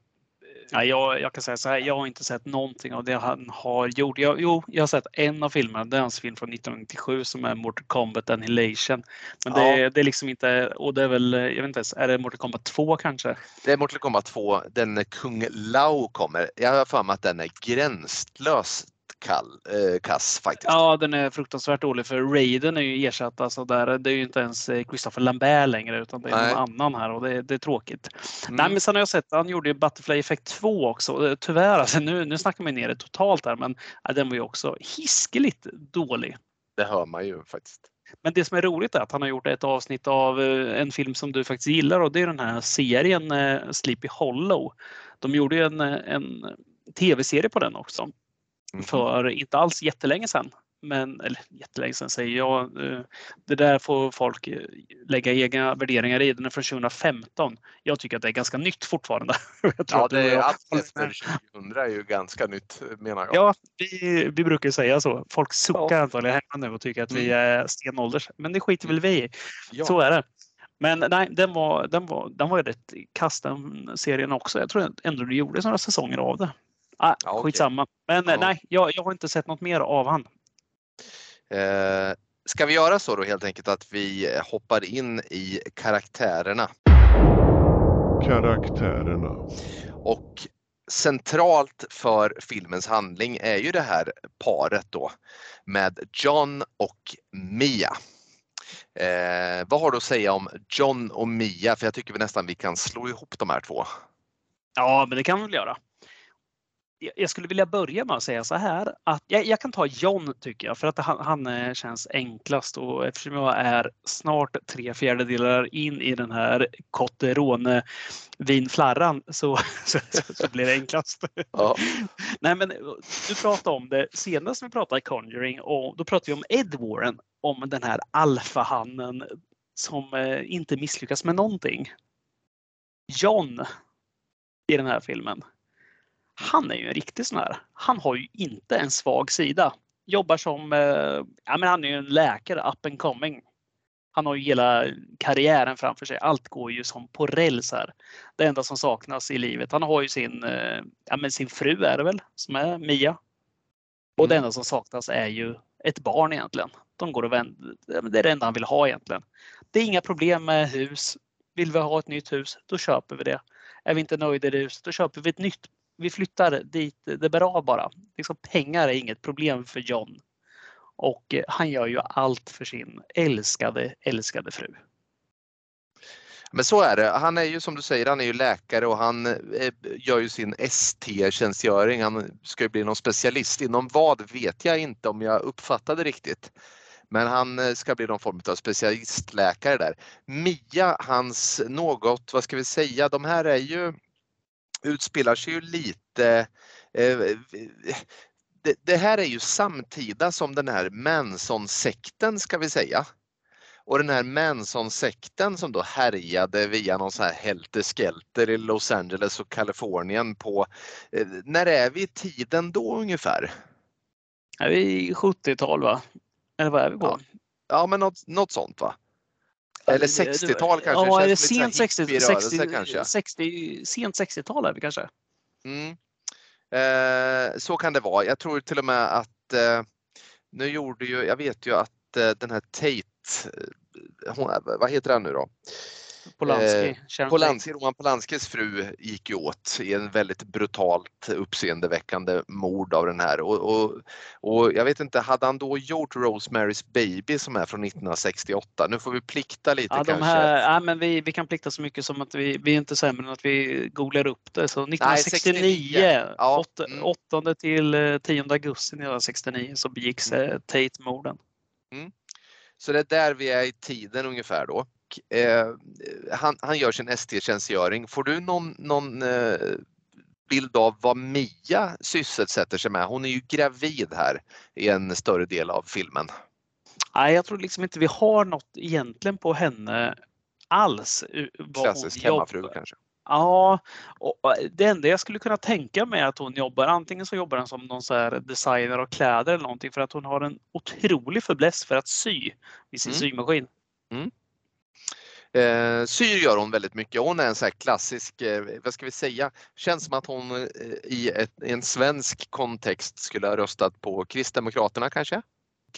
Ja, jag, jag kan säga så här, jag har inte sett någonting av det han har gjort. Jag, jo, jag har sett en av filmerna, det är hans film från 1997 som är Mortal Kombat Annihilation. Men det, Ja. det är liksom inte, och det är väl, jag vet inte ens, är det Mortal Kombat 2 kanske? Det är Mortal Kombat 2, den Kung Lao kommer. Jag har för mig att den är gränslöst kall, eh, kass faktiskt. Ja, den är fruktansvärt dålig för Raiden är ju ersatt. Alltså där, det är ju inte ens eh, Christopher Lambert längre utan det är Nej. någon annan här och det, det är tråkigt. Mm. Nej, men sen har jag sett, han gjorde ju Butterfly Effect 2 också. Eh, Tyvärr, alltså, nu, nu snackar man ner det totalt här men ja, den var ju också hiskeligt dålig. Det hör man ju faktiskt. Men det som är roligt är att han har gjort ett avsnitt av eh, en film som du faktiskt gillar och det är den här serien Sleepy Hollow. De gjorde ju en, en tv-serie på den också. För inte alls jättelänge sedan. Men, eller jättelänge sedan säger jag. eh, Det där får folk eh, lägga egna värderingar i. Den är från 2015. Jag tycker att det är ganska nytt fortfarande. Ja, du det är allt med. 2000 är ju ganska nytt menar jag. Ja, vi, vi brukar säga så. Folk suckar antagligen hemma nu och tycker att vi är stenålders. Men det skiter väl vi i. Ja. Så är det. Men nej, den var, den var, den var rätt kass den serien också. Jag tror ändå det gjordes några säsonger av det. Ah, Ja. Skitsamma. Men Ja. nej, jag, jag har inte sett något mer av han. Eh, ska vi göra så då helt enkelt att vi hoppar in i karaktärerna? Karaktärerna. Och centralt för filmens handling är ju det här paret då med John och Mia. Eh, vad har du att säga om John och Mia? För jag tycker vi nästan vi kan slå ihop de här två. Ja, men det kan vi väl göra. Jag- skulle vilja börja med att säga så här att jag, jag kan ta John tycker jag för att han, han eh, känns enklast och eftersom jag är snart tre fjärdedelar in i den här Cotterone vinflarran så, så, så, blir det enklast. Ja. Nej, men du pratade om det senast vi pratade Conjuring och då pratade vi om Ed Warren, om den här alfahannen som eh, inte misslyckas med någonting. John i den här filmen. Han är ju en riktig sån här. Han har ju inte en svag sida. Jobbar som, eh, ja men han är ju en läkare up and coming. Han har ju hela karriären framför sig. Allt går ju som på räls här. Det enda som saknas i livet. Han har ju sin, eh, ja men sin fru är det väl, som är Mia. Och det Mm. enda som saknas är ju ett barn egentligen. De går och vänder. Det är det enda han vill ha egentligen. Det är inga problem med hus. Vill vi ha ett nytt hus, då köper vi det. Är vi inte nöjda i det huset, då köper vi ett nytt. Vi flyttar dit det bär av bara. Liksom, pengar är inget problem för John. Och eh, han gör ju allt för sin älskade, älskade fru. Men så är det. Han är ju som du säger, han är ju läkare och han eh, gör ju sin ST-tjänstgöring. Han ska ju bli någon specialist inom vad vet jag inte om jag uppfattade riktigt. Men han eh, ska bli någon form av specialistläkare där. Mia, hans något, vad ska vi säga, de här är ju utspelar sig ju lite eh, det, det, här är ju samtida som den här Manson-sekten ska vi säga. Och den här Manson-sekten som då härjade via någon sån här helter i Los Angeles och Kalifornien på, eh, när är vi i tiden då ungefär? Är vi 70-tal va? Eller vad är vi på? Ja, ja men något, något sånt va? Eller 60-tal kanske? Ja, eller sent 60, 60, kanske. 60, sent 60-tal är vi kanske. Mm. Eh, så kan det vara. Jag tror till och med att eh, nu gjorde ju, jag vet ju att eh, den här Tate, eh, hon, vad heter han nu då? Polanski. Eh, Polanski, Roman Polanskis fru gick ju åt i en väldigt brutalt uppseendeväckande mord av den här och, och, och jag vet inte, hade han då gjort Rosemary's Baby som är från 1968? Nu får vi plikta lite ja, kanske. Här, ja, men vi, vi kan plikta så mycket som att vi, vi är inte sämre än att vi googlar upp det. Så 1969, Nej, ja. 8, mm. 8 till 10 eh, augusti 1969 så begicks mm. Tate-morden. Mm. Så det är där vi är i tiden ungefär då eh, han, han, gör sin ST-tjänstgöring. Får du någon, någon eh, bild av vad Mia sysselsätter sig med? Hon är ju gravid här i en större del av filmen. Nej, jag tror liksom inte vi har något egentligen på henne alls. Klassisk hemmafru kanske? Ja, och det enda jag skulle kunna tänka mig är att hon jobbar, antingen så jobbar hon som någon så designer av kläder eller någonting för att hon har en otrolig fäbless för att sy vid sin mm. symaskin. Mm. Eh, syr gör hon väldigt mycket. Hon är en så klassisk, eh, vad ska vi säga, känns som att hon eh, i, ett, i en svensk kontext skulle ha röstat på Kristdemokraterna kanske?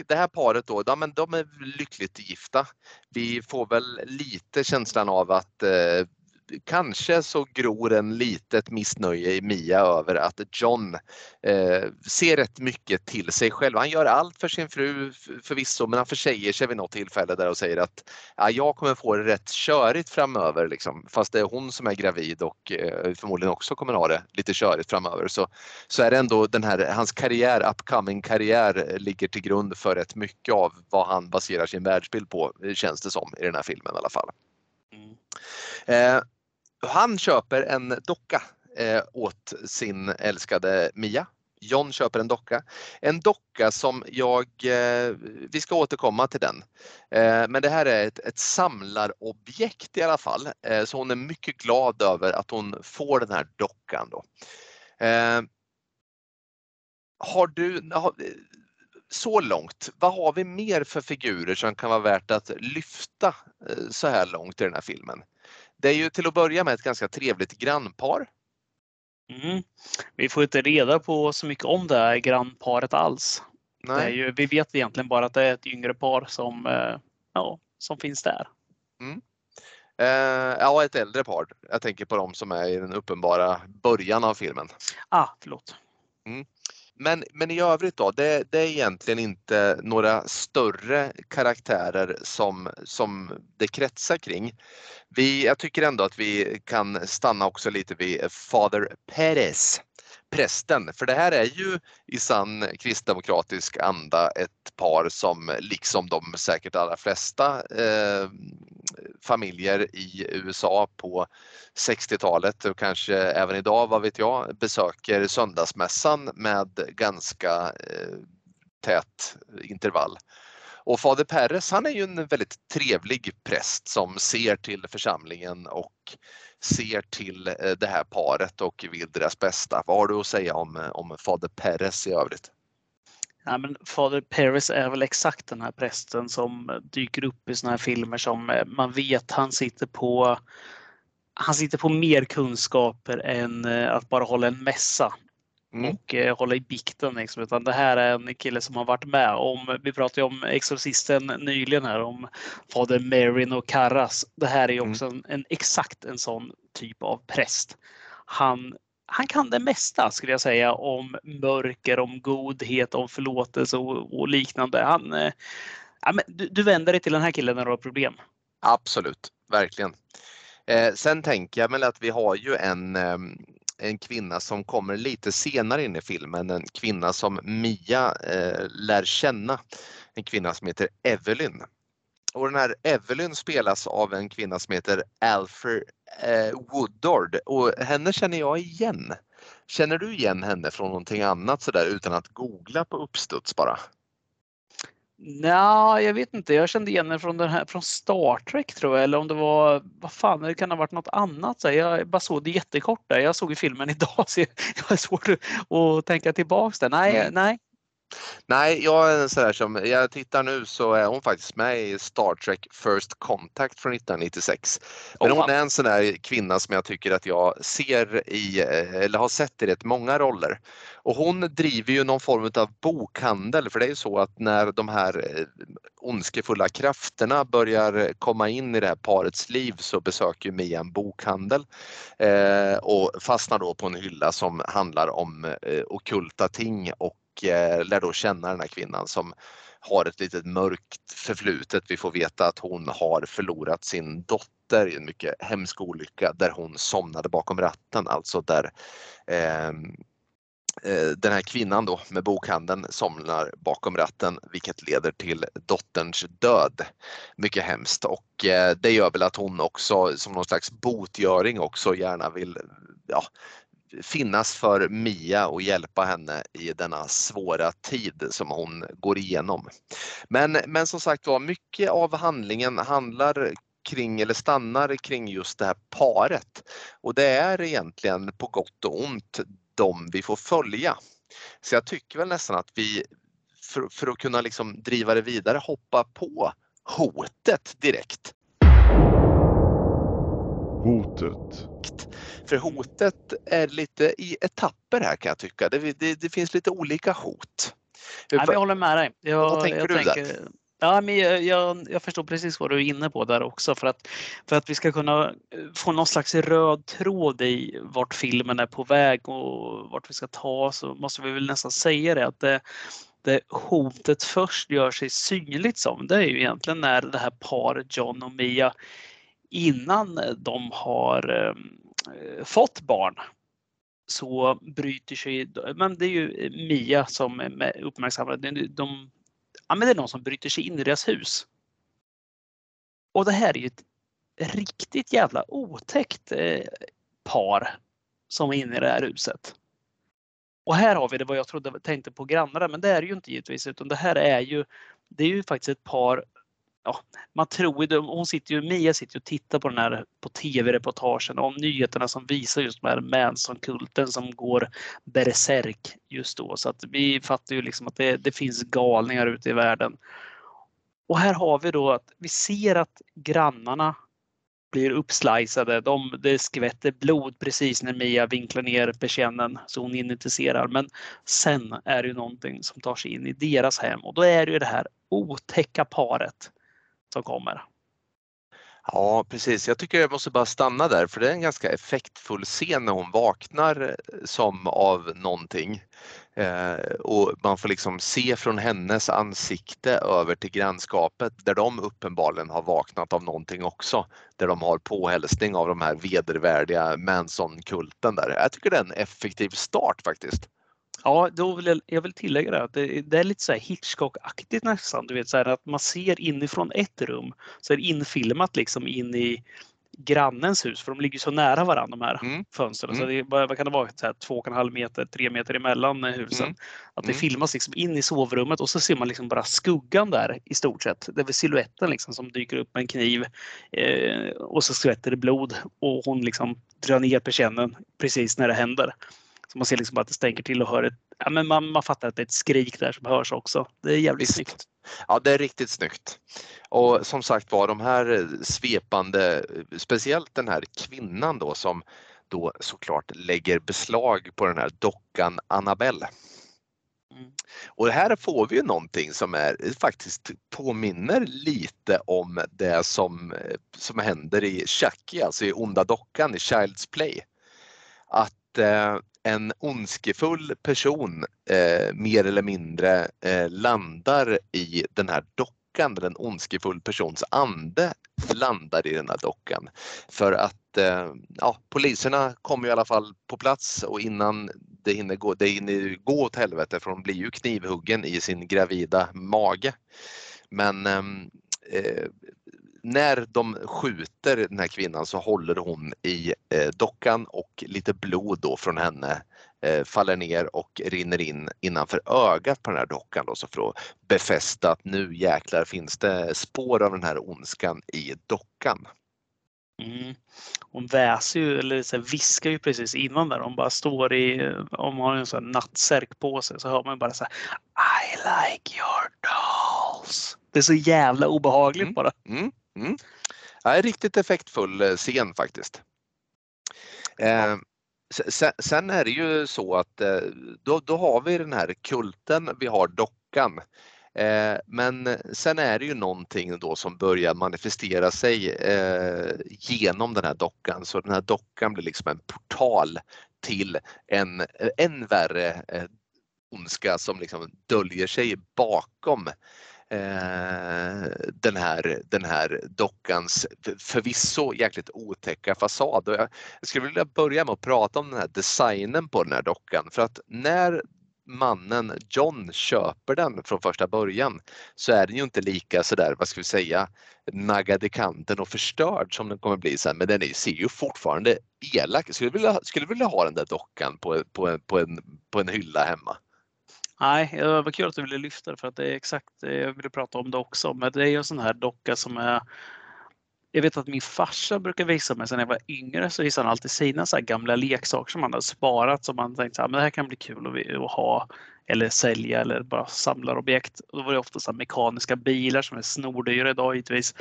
det här paret då, de, de är lyckligt gifta. Vi får väl lite känslan av att eh, kanske så gror en litet missnöje i Mia över att John eh, ser rätt mycket till sig själv. Han gör allt för sin fru förvisso men han försäger sig vid något tillfälle där och säger att ja, jag kommer få det rätt körigt framöver liksom. fast det är hon som är gravid och eh, förmodligen också kommer ha det lite körigt framöver så, så är det ändå den här, hans karriär, upcoming karriär ligger till grund för rätt mycket av vad han baserar sin världsbild på känns det som i den här filmen i alla fall. Mm. Eh, han köper en docka eh, åt sin älskade Mia. John köper en docka. En docka som jag, eh, vi ska återkomma till den. Eh, men det här är ett, ett samlarobjekt i alla fall. Eh, så hon är mycket glad över att hon får den här dockan. Då. Eh, har du, har, eh, så långt, vad har vi mer för figurer som kan vara värt att lyfta eh, så här långt i den här filmen? Det är ju till att börja med ett ganska trevligt grannpar. Mm. Vi får inte reda på så mycket om det här grannparet alls. Ju, vi vet egentligen bara att det är ett yngre par som, eh, ja, som finns där. Mm. Eh, ja, ett äldre par. Jag tänker på de som är i den uppenbara början av filmen. Ah, förlåt. Mm. Men, men i övrigt då, det, det, är egentligen inte några större karaktärer som, som det kretsar kring. Vi, jag tycker ändå att vi kan stanna också lite vid Fader Perez, prästen. För det här är ju i sann kristdemokratisk anda ett par som liksom de säkert allra flesta eh, familjer i USA på 60-talet och kanske även idag, vad vet jag, besöker söndagsmässan med ganska eh, tät intervall. Och fader Perres han är ju en väldigt trevlig präst som ser till församlingen och ser till eh, det här paret och vill deras bästa. Vad har du att säga om, eh, om fader Peres i övrigt? Ja, men Fader Peres är väl exakt den här prästen som eh, dyker upp i såna här filmer som man vet han sitter på han sitter på mer kunskaper än att bara hålla en mässa mm. och eh, hålla i bikten. Liksom, utan det här är en kille som har varit med om, vi pratade om Exorcisten nyligen här om fader Marin och Carras. Det här är mm. också mm. en, en, exakt en sån typ av präst. Han, han kan det mesta skulle jag säga om mörker, om godhet, om förlåtelse och, och liknande. Han, eh, ja, men du, du vänder dig till den här killen när du har problem. Absolut, verkligen. Eh, sen tänker jag väl att vi har ju en, eh, en kvinna som kommer lite senare in i filmen, en kvinna som Mia eh, lär känna. En kvinna som heter Evelyn. Och den här Evelyn spelas av en kvinna som heter Alfred eh, Woodard och henne känner jag igen. Känner du igen henne från någonting annat sådär utan att googla på uppstuds bara? Nej, jag vet inte. Jag kände igen henne från, den här, från Star Trek tror jag, eller om det var, vad fan, det kan ha varit något annat. Så jag bara såg det jättekort där. Jag såg ju filmen idag så jag, jag har svårt att tänka tillbaks där. Nej, mm. nej, Nej, jag är sådär som, jag tittar nu så är hon faktiskt med i Star Trek First Contact från 1996. Men hon är en sån där kvinna som jag tycker att jag ser i, eh, eller har sett i rätt många roller. Och hon driver ju någon form av bokhandel för det är ju så att när de här eh, ondskefulla krafterna börjar komma in i det här parets liv så besöker Mia en bokhandel eh, och fastnar då på en hylla som handlar om eh, okulta ting och Eh, lär då känna den här kvinnan som har ett litet mörkt förflutet. Vi får veta att hon har förlorat sin dotter i en mycket hemsk olycka där hon somnade bakom ratten, alltså där ehm, eh, den här kvinnan då med bokhandeln somnar bakom ratten vilket leder till dotterns död. Mycket hemskt och eh, det gör väl att hon också som någon slags botgöring också gärna vill ja, finnas för Mia och hjälpa henne i denna svåra tid som hon går igenom. Men, men som sagt var, mycket av handlingen handlar kring eller stannar kring just det här paret. Och det är egentligen på gott och ont de vi får följa. Så jag tycker väl nästan att vi för, för att kunna liksom driva det vidare hoppa på hotet direkt. Hotet. För hotet är lite i etapper här kan jag tycka. Det, det, det finns lite olika hot. Nej, jag håller med dig. Jag, vad tänker jag du tänker, där? Ja, men jag, jag, jag, förstår precis vad du är inne på där också. För att, för att vi ska kunna få någon slags röd tråd i vart filmen är på väg och vart vi ska ta så måste vi väl nästan säga det att det, det hotet först gör sig synligt som det är ju egentligen när det här paret John och Mia innan eh, de har ehm, Eh, fått barn så bryter sig, men det är ju eh, Mia som uppmärksammar. De, de, ja, men det är någon som bryter sig in i deras hus. Och det här är ju ett riktigt jävla otäckt eh, par som är inne i det här huset. Och här har vi det vad jag trodde tänkte på grannarna, men det är det ju inte givetvis utan det här är ju det är ju faktiskt ett par ja, man tror ju, hon sitter ju, Mia sitter och tittar på den här på tv-reportagen om nyheterna som visar just den här Manson-kulten som går berserk just då. Så att vi fattar ju liksom att det, det finns galningar ute i världen. Och här har vi då att vi ser att grannarna blir uppsliceade. De, det skvätter blod precis när Mia vinklar ner persiennen så hon initiserar. Men sen är det ju någonting som tar sig in i deras hem och då är det ju det här otäcka paret som kommer. Ja precis, jag tycker jag måste bara stanna där för det är en ganska effektfull scen när hon vaknar eh, som av någonting. Eh, och man får liksom se från hennes ansikte över till grannskapet där de uppenbarligen har vaknat av någonting också. Där de har påhälsning av de här vedervärdiga Manson-kulten där. Jag tycker det är en effektiv start faktiskt. Ja, då vill jag, jag vill tillägga det att det, det är lite så här Hitchcock-aktigt nästan. Du vet så här, att man ser inifrån ett rum så är det infilmat liksom in i grannens hus för de ligger så nära varandra de här mm. fönstren. Mm. Så det, vad kan det vara? Så här, två och en halv meter, tre meter emellan husen. Mm. Att det mm. filmas liksom in i sovrummet och så ser man liksom bara skuggan där i stort sett. Det är väl siluetten liksom som dyker upp med en kniv eh, och så skvätter det blod och hon liksom drar ner persiennen precis när det händer. Så man ser liksom att det stänker till och hör ett, ja, men man, man fattar att det är ett skrik där som hörs också. Det är jävligt Visst. snyggt. Ja, det är riktigt snyggt. Och som sagt var, de här svepande, speciellt den här kvinnan då som då såklart lägger beslag på den här dockan Annabelle. Mm. Och här får vi ju någonting som är, faktiskt påminner lite om det som, som händer i Chucky, alltså i Onda dockan i Child's Play. Att eh, en ondskefull person eh, mer eller mindre eh, landar i den här dockan, en ondskefull persons ande landar i den här dockan. För att eh, ja, poliserna kommer i alla fall på plats och innan det hinner gå, det hinner gå åt helvete för hon blir ju knivhuggen i sin gravida mage. Men ehm, eh, när de skjuter den här kvinnan så håller hon i eh, dockan och lite blod då från henne eh, faller ner och rinner in innanför ögat på den här dockan då, så för att befästa att nu jäklar finns det spår av den här ondskan i dockan. Mm. Hon väser ju, eller så viskar ju precis innan där. Hon bara står i, om hon har en sån nattsärk på sig så hör man bara så här, I like your dolls. Det är så jävla obehagligt mm. bara. Mm. Mm. Ja, riktigt effektfull eh, scen faktiskt. Eh, sen, sen, är det ju så att eh, då, då har vi den här kulten, vi har dockan. Eh, men sen är det ju någonting då som börjar manifestera sig eh, genom den här dockan. Så den här dockan blir liksom en portal till en än värre ondska som liksom döljer sig bakom Eh, den, här, den här dockans förvisso jäkligt otäcka fasad. jag skulle vilja börja med att prata om den här designen på den här dockan för att när mannen John köper den från första början så är den ju inte lika sådär, vad ska vi säga, naggad i kanten och förstörd som den kommer bli sen. Men den ser ju fortfarande elak ut. Skulle vilja, skulle vilja ha den där dockan på, på, på, en, på en hylla hemma. Nej, eh, det var kul att du ville lyfta det för att det är exakt det jag ville prata om det också. Men det är ju en sån här docka som är jag vet att min farsa brukar visa mig sen jag var yngre så visade han alltid sina så gamla leksaker som han hade sparat som han tänkte att det här kan bli kul att ha eller sälja eller bara samla objekt. Då var det ofta så mekaniska bilar som är snordyra idag givetvis.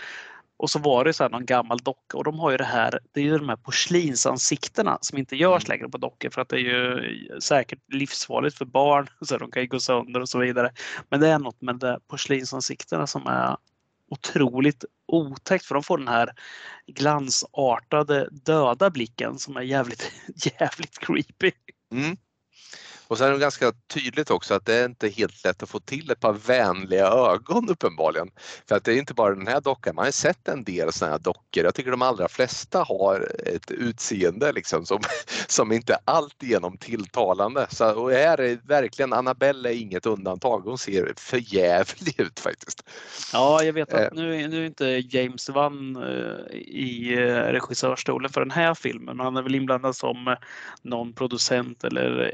Och så var det så här någon gammal docka och de har ju det här, det är ju de här porslinsansiktena som inte görs mm. längre på dockor för att det är ju säkert livsfarligt för barn så de kan ju gå sönder och så vidare. Men det är något med de porslinsansiktena som är otroligt otäckt för de får den här glansartade döda blicken som är jävligt, jävligt creepy. Mm. Och sen är det ganska tydligt också att det är inte helt lätt att få till ett par vänliga ögon uppenbarligen. För att det är inte bara den här dockan, man har sett en del sådana här dockor. Jag tycker de allra flesta har ett utseende liksom som, som inte är alltigenom tilltalande. Så, och här är verkligen, Annabelle är inget undantag. Hon ser för jävlig ut faktiskt. Ja, jag vet att eh. nu, nu är inte James Wan eh, i eh, regissörstolen för den här filmen. Han är väl inblandad som någon producent eller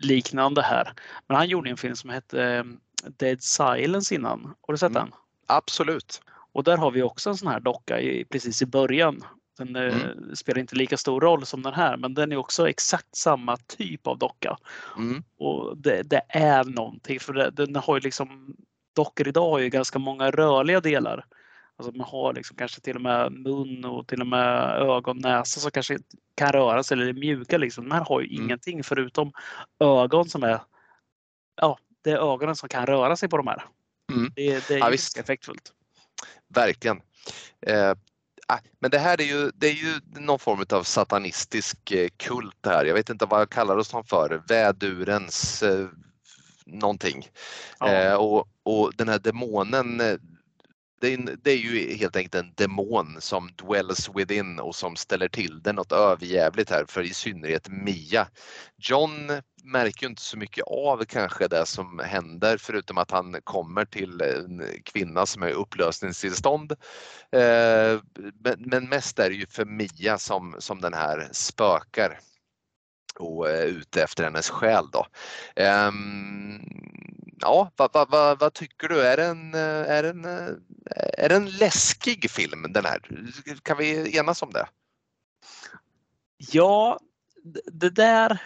liknande här. Men han gjorde en film som hette eh, Dead Silence innan. Har du sett mm. den? Absolut. Och där har vi också en sån här docka i, precis i början. Den eh, mm. spelar inte lika stor roll som den här men den är också exakt samma typ av docka. Mm. Och det, det, är någonting för det, den har ju liksom Dockor idag har ju ganska många rörliga delar. Alltså man har liksom kanske till och med mun och till och med ögon, näsa som kanske kan röra sig eller är mjuka. Liksom. De här har ju mm. ingenting förutom ögon som är Ja, det är ögonen som kan röra sig på de här. Mm. Det, det, är ja, effektfullt. Verkligen. Eh, ah, men det här är ju, det är ju någon form av satanistisk eh, kult det här. Jag vet inte vad jag kallar som för. Vädurens eh, någonting. Ja. Eh, och, och den här demonen eh, det är, det är ju helt enkelt en demon som dwells within och som ställer till det något överjävligt här för i synnerhet Mia. John märker ju inte så mycket av kanske det som händer förutom att han kommer till en kvinna som är i upplösningstillstånd. Eh, men mest är det ju för Mia som, som den här spökar och eh, ute efter hennes själ då. Ehm, ja, vad, vad, vad, vad, tycker du? Är det, en, eh, är, det en, eh, är det en läskig film den här? Kan vi enas om det? Ja, det där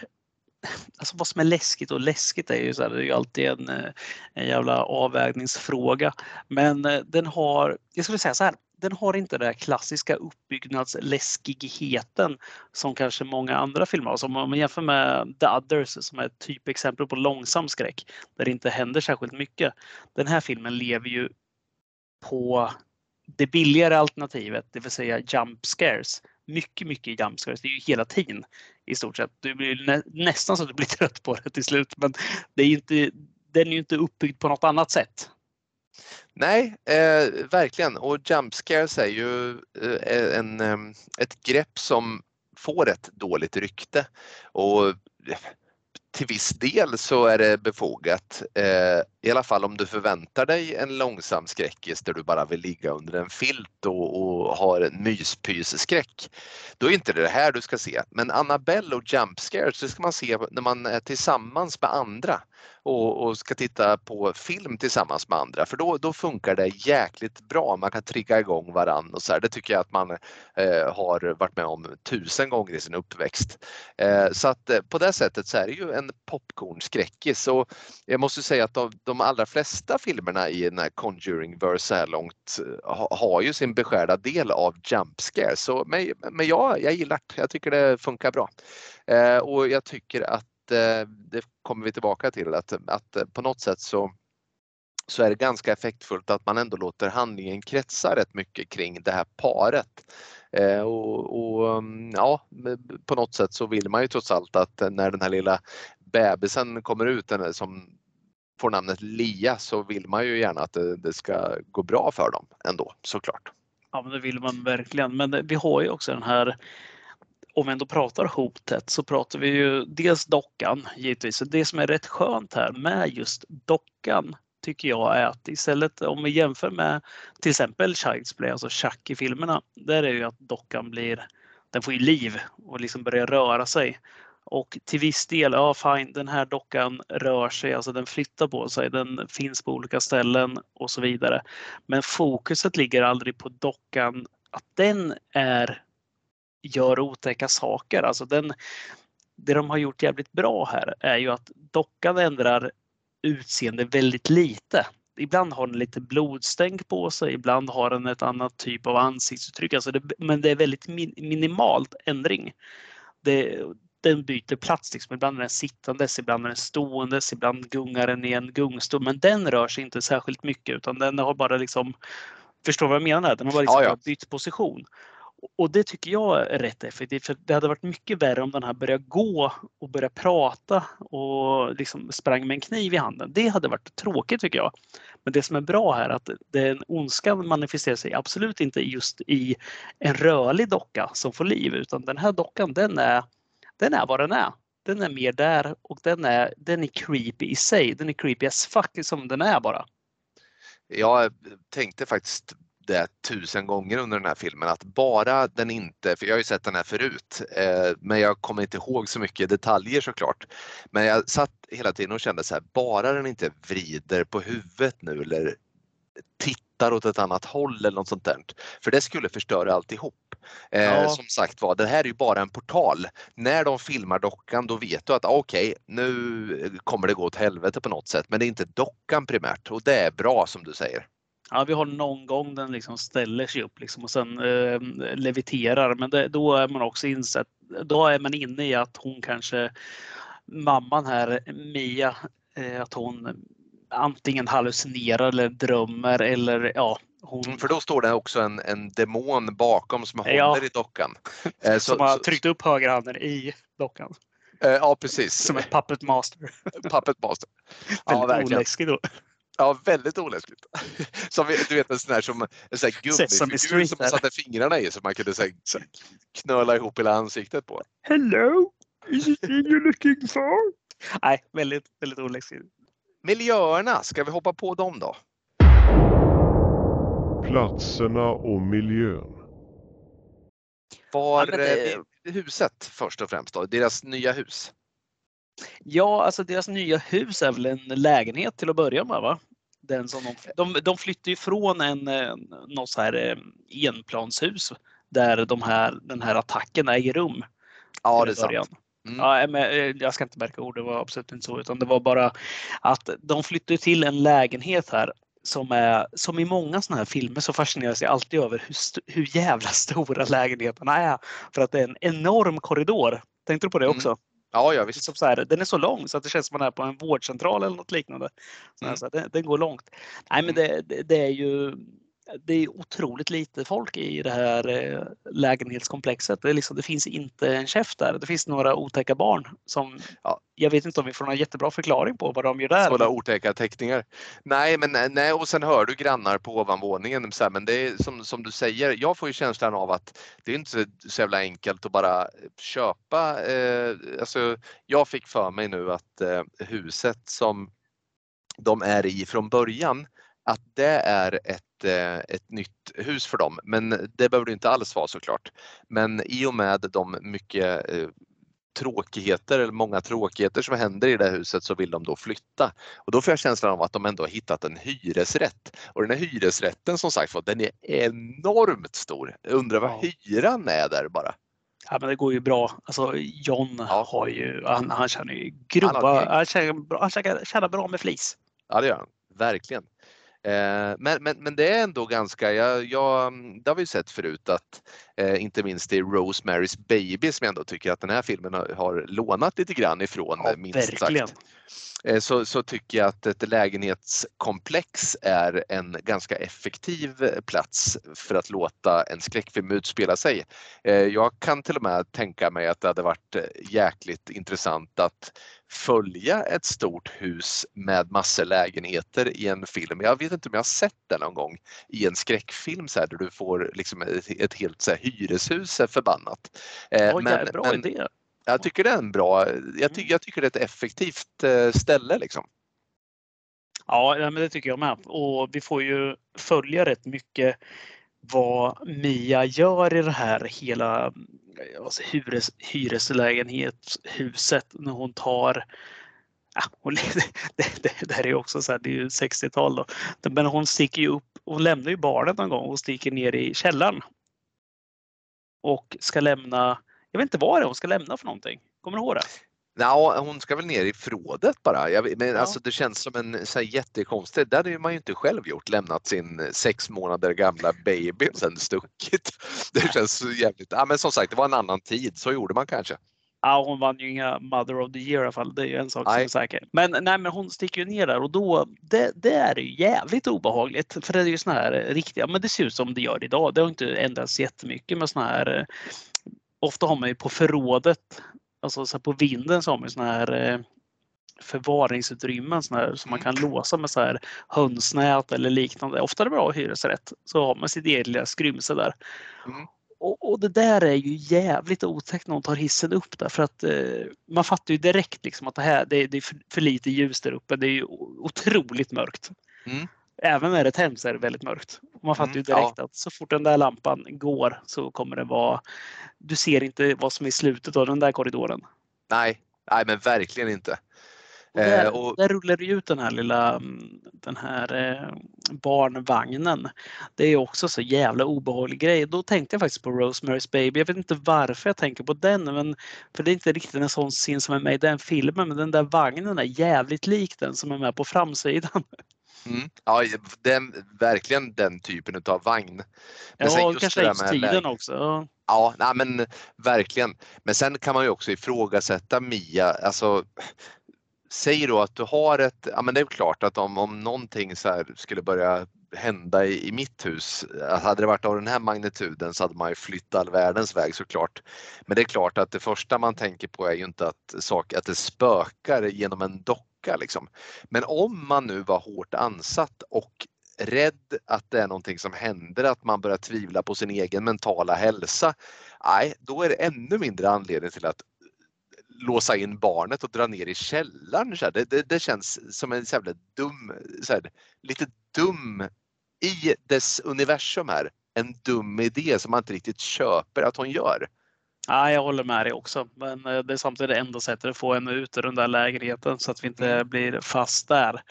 Alltså vad som är läskigt och läskigt är ju så här, det är ju alltid en, en jävla avvägningsfråga. Men den har, jag skulle säga så här, den har inte den klassiska uppbyggnadsläskigheten som kanske många andra filmer har. Så om man jämför med The Others som är ett typexempel på långsam skräck där det inte händer särskilt mycket. Den här filmen lever ju på det billigare alternativet, det vill säga jump scares. Mycket, mycket jump scares. Det är ju hela tiden i stort sett. Du blir nä nästan så att du blir trött på det till slut. Men det är inte, den är ju inte uppbyggd på något annat sätt. Nej, eh, verkligen. Och jump scares är ju eh, eh en, eh, ett grepp som får ett dåligt rykte. Och eh, till viss del så är det befogat. Eh, i alla fall om du förväntar dig en långsam skräckis där du bara vill ligga under en filt och, och har en myspysskräck. Då är inte det här du ska se. Men Annabelle och jump scares, det ska man se när man är tillsammans med andra och, och, ska titta på film tillsammans med andra för då, då funkar det jäkligt bra. Man kan trigga igång varann och så här. Det tycker jag att man eh, har varit med om tusen gånger i sin uppväxt. Eh, så att eh, på det sättet så är det ju en popcornskräckis och jag måste säga att de, de allra flesta filmerna i den här Conjuring-verse så här långt eh, ha, har ju sin beskärda del av jumpscare. Så, men men jag, jag gillar det. Jag tycker det funkar bra. Eh, och jag tycker att Eh, det kommer vi tillbaka till, att, att eh, på något sätt så så är det ganska effektfullt att man ändå låter handlingen kretsa rätt mycket kring det här paret. Eh, och, och, mm, ja, på något sätt så vill man ju trots allt att när den här lilla bebisen kommer ut, den som får namnet Lia, så vill man ju gärna att det, det ska gå bra för dem ändå såklart. Ja, men det vill man verkligen. Men vi har ju också den här om vi ändå pratar hotet så pratar vi ju dels dockan givetvis. Det som är rätt skönt här med just dockan tycker jag är att istället om vi jämför med till exempel Child's Play, alltså i filmerna, där är ju att dockan blir, den får ju liv och liksom börjar röra sig. Och till viss del, ja fine, den här dockan rör sig, alltså den flyttar på sig, den finns på olika ställen och så vidare. Men fokuset ligger aldrig på dockan, att den är gör otäcka saker. Alltså den, det de har gjort jävligt bra här är ju att dockan ändrar utseende väldigt lite. Ibland har den lite blodstänk på sig, ibland har den ett annat typ av ansiktsuttryck. Alltså det, men det är väldigt min, minimalt ändring. Det, den byter plats. Liksom. Ibland är den sittandes, ibland är den ståendes, ibland gungar den i en gungstol. Men den rör sig inte särskilt mycket utan den har bara liksom Förstår vad jag menar? Den har bara liksom ja, ja. bytt position. Och det tycker jag är rätt effektivt. För det hade varit mycket värre om den här började gå och började prata och liksom sprang med en kniv i handen. Det hade varit tråkigt tycker jag. Men det som är bra här är att den ondskan manifesterar sig absolut inte just i en rörlig docka som får liv utan den här dockan den är, den är vad den är. Den är mer där och den är, den är creepy i sig. Den är creepy as fuck som den är bara. Jag tänkte faktiskt det tusen gånger under den här filmen att bara den inte, för jag har ju sett den här förut, eh, men jag kommer inte ihåg så mycket detaljer såklart. Men jag satt hela tiden och kände så här, bara den inte vrider på huvudet nu eller tittar åt ett annat håll eller något sånt där. För det skulle förstöra alltihop. Eh, ja. Som sagt var, det här är ju bara en portal. När de filmar dockan då vet du att okej, okay, nu kommer det gå åt helvete på något sätt. Men det är inte dockan primärt och det är bra som du säger. Ja, vi har någon gång den liksom ställer sig upp liksom och sen eh, leviterar. Men det, då är man också insett, då är man inne i att hon kanske, mamman här, Mia, eh, att hon antingen hallucinerar eller drömmer eller ja. Hon... Mm, för då står det också en, en demon bakom som håller ja. i dockan. Eh, så, som har tryckt upp högerhanden i dockan. Eh, ja precis. Som en puppet master. puppet master. Ja, Väldigt oläskig då. Ja, väldigt oläskigt. Som, du vet en sån här som en sån här gummifigur som man satte fingrarna i så man kunde så här, knöla ihop hela ansiktet på. Hello! Is it you're looking for? Nej, väldigt, väldigt oläskigt. Miljöerna, ska vi hoppa på dem då? Platserna och miljön. Var ja, det... Eh, huset först och främst då, deras nya hus? Ja, alltså deras nya hus är väl en lägenhet till att börja med va? Den som de, de, de flyttar ifrån en, något så här eh, enplanshus där de här, den här attacken äger rum. Ja, det är sant. Mm. Ja, men eh, jag ska inte märka ord, det var absolut inte så utan det var bara att de flyttade till en lägenhet här som, är, som i många sådana här filmer så fascineras jag alltid över hur, hur jävla stora lägenheterna är. För att det är en enorm korridor. Tänkte du på det mm. också? Mm. Ja, ja visst. Som så här, den är så lång så att det känns som man är på en vårdcentral eller något liknande. Så mm. så här, den, den, går långt. Nej, men mm. det, det, det är ju det är otroligt lite folk i det här eh, lägenhetskomplexet. Det, liksom, det, finns inte en chef där. Det finns några otäcka barn som ja. jag vet inte om vi får någon jättebra förklaring på vad de gör där. Sådana otäcka teckningar. Nej, men nej, och sen hör du grannar på ovanvåningen. Så här, men det är som, som du säger, jag får ju känslan av att det är inte så jävla enkelt att bara köpa. Eh, alltså, jag fick för mig nu att eh, huset som de är i från början att det är ett, eh, ett nytt hus för dem. Men det behöver det inte alls vara såklart. Men i och med de mycket eh, tråkigheter, eller många tråkigheter som händer i det här huset så vill de då flytta. Och då får jag känslan av att de ändå har hittat en hyresrätt. Och den här hyresrätten som sagt var, den är enormt stor. Jag undrar vad ja. hyran är där bara. Ja, men det går ju bra. Alltså, John ja. har ju, han, han tjänar ju grova, han, han, tjänar, han tjänar bra med flis. Ja det gör han, verkligen. Eh, men, men, men det är ändå ganska, jag, jag, det har vi sett förut att eh, inte minst i Rosemary's Baby som jag ändå tycker att den här filmen har, har lånat lite grann ifrån ja, minst verkligen. sagt. Eh, så, så tycker jag att ett lägenhetskomplex är en ganska effektiv plats för att låta en skräckfilm utspela sig. Eh, jag kan till och med tänka mig att det hade varit jäkligt intressant att följa ett stort hus med massor lägenheter i en film. Jag vet inte om jag har sett det någon gång i en skräckfilm så här, där du får liksom ett, ett helt så här, hyreshus förbannat. Eh, men, bra men, idé. Jag tycker det är en bra, jag, ty, jag tycker det är ett effektivt eh, ställe liksom. Ja, men det tycker jag med. Och vi får ju följa rätt mycket vad Mia gör i det här hela alltså, hyres, hyreslägenhetshuset när hon tar Ja, hon, det, det, det här är också så här, det är ju 60-tal då. Men hon sticker ju upp, hon lämnar ju barnet någon gång och sticker ner i källaren. Och ska lämna, jag vet inte vad det är hon ska lämna för någonting. Kommer du ihåg det? Ja, hon ska väl ner i förrådet bara. Jag, men ja. alltså, det känns som en så här, jättekonstigt. Det hade man ju inte själv gjort, lämnat sin sex månader gamla baby och sen stuckit. Det känns jävligt, ja men som sagt det var en annan tid, så gjorde man kanske. Ja, hon vann ju inga Mother of the Year i alla fall. Det är ju en sak som är säker. Men, nej, men hon sticker ju ner där och då, det, det är ju jävligt obehagligt. För det är ju såna här riktiga, men det ser ut som det gör idag. Det har inte ändrats jättemycket med såna här Ofta har man ju på förrådet alltså så på vinden så har man såna här eh, förvaringsutrymmen såna här, som man kan låsa med så här hönsnät eller liknande. Ofta är det bra hyresrätt så har man sitt eget lilla skrymsle där. Mm. Och, och, det där är ju jävligt otäckt när hon tar hissen upp där för att eh, man fattar ju direkt liksom att det här det, det är för, för, lite ljus där uppe. Det är ju otroligt mörkt. Mm. Även när det tänds är det väldigt mörkt. Man fattar ju mm, direkt ja. att så fort den där lampan går så kommer det vara du ser inte vad som är slutet av den där korridoren. Nej, nej men verkligen inte. Och där, eh, och... där rullar det ut den här lilla mm, den här eh, barnvagnen. Det är också så jävla obehaglig grej. Då tänkte jag faktiskt på Rosemary's Baby. Jag vet inte varför jag tänker på den, men för det är inte riktigt en sån scen som är med i den filmen, men den där vagnen är jävligt lik den som är med på framsidan. Mm. Ja, den, verkligen den typen av vagn. Men ja, kanske tiden också. Ja, nej, men verkligen. Men sen kan man ju också ifrågasätta Mia. Alltså, säg då att du har ett, ja men det är klart att om, om någonting så skulle börja hända i, i mitt hus, hade det varit av den här magnituden så hade man ju flytt all världens väg såklart. Men det är klart att det första man tänker på är ju inte att, sak, att det spökar genom en docka liksom. Men om man nu var hårt ansatt och rädd att det är någonting som händer, att man börjar tvivla på sin egen mentala hälsa. Nej, då är det ännu mindre anledning till att låsa in barnet och dra ner i källaren. Så det, det, det, känns som en jävla dum, så här, lite dum i dess universum här. En dum idé som man inte riktigt köper att hon gör. Ja, jag håller med dig också. Men eh, det är samtidigt det enda sättet att få henne ut ur den där lägenheten så att vi inte mm. blir fast där.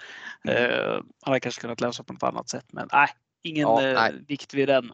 Mm. Uh, hade kanske kunnat lösa på något annat sätt, men nej, ingen ja, eh, nej. vikt vid den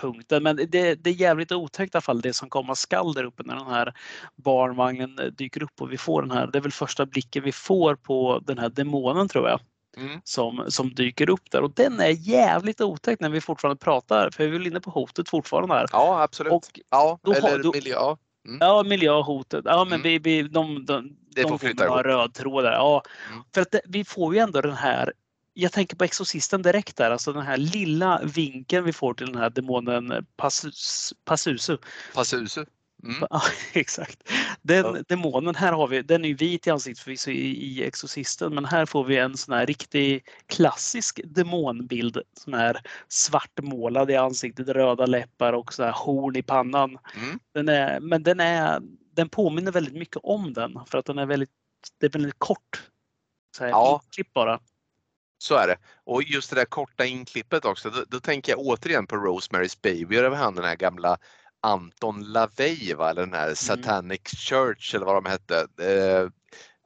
punkten. Men det, det är jävligt otäckt i alla fall det som komma skall där uppe när den här barnvagnen dyker upp och vi får den här, det är väl första blicken vi får på den här demonen tror jag. Mm. som, som dyker upp där och den är jävligt otäck när vi fortfarande pratar för vi är väl inne på hotet fortfarande här. Ja, absolut. Och ja, då eller då- miljö. Ja. Mm. Ja, miljöhotet. Ja, men Mm. vi, vi, de, de, Det får de flytta kommer ha ihop. röd tråd där. Ja, Mm. för att det, vi får ju ändå den här jag tänker på Exorcisten direkt där, alltså den här lilla vinkeln vi får till den här demonen Passus, Passusu. Passusu. Mm. Ja, exakt. Den Ja. demonen här har vi, den är ju vit i ansiktet förvisso i, i Exorcisten, men här får vi en sån här riktig klassisk demonbild som är svartmålad i ansiktet, röda läppar och så här horn i pannan. Mm. Den är, men den, är, den påminner väldigt mycket om den för att den är väldigt, det är väldigt kort. Så här, Ja. bara. Så är det. Och just det där korta inklippet också, då, då tänker jag återigen på Rosemary's Baby över han den här gamla Anton LaVey, va? eller den här Satanic Church eller vad de hette. Eh,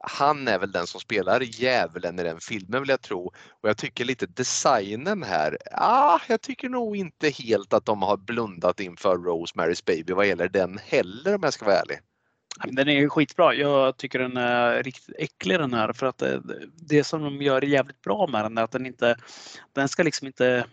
han är väl den som spelar djävulen i den filmen vill jag tro. Och jag tycker lite designen här, ah, jag tycker nog inte helt att de har blundat inför Rosemary's Baby vad gäller den heller om jag ska vara ärlig. Den är skitbra. Jag tycker den är riktigt äcklig den här för att det, det som de gör jävligt bra med den är att den inte, den ska liksom inte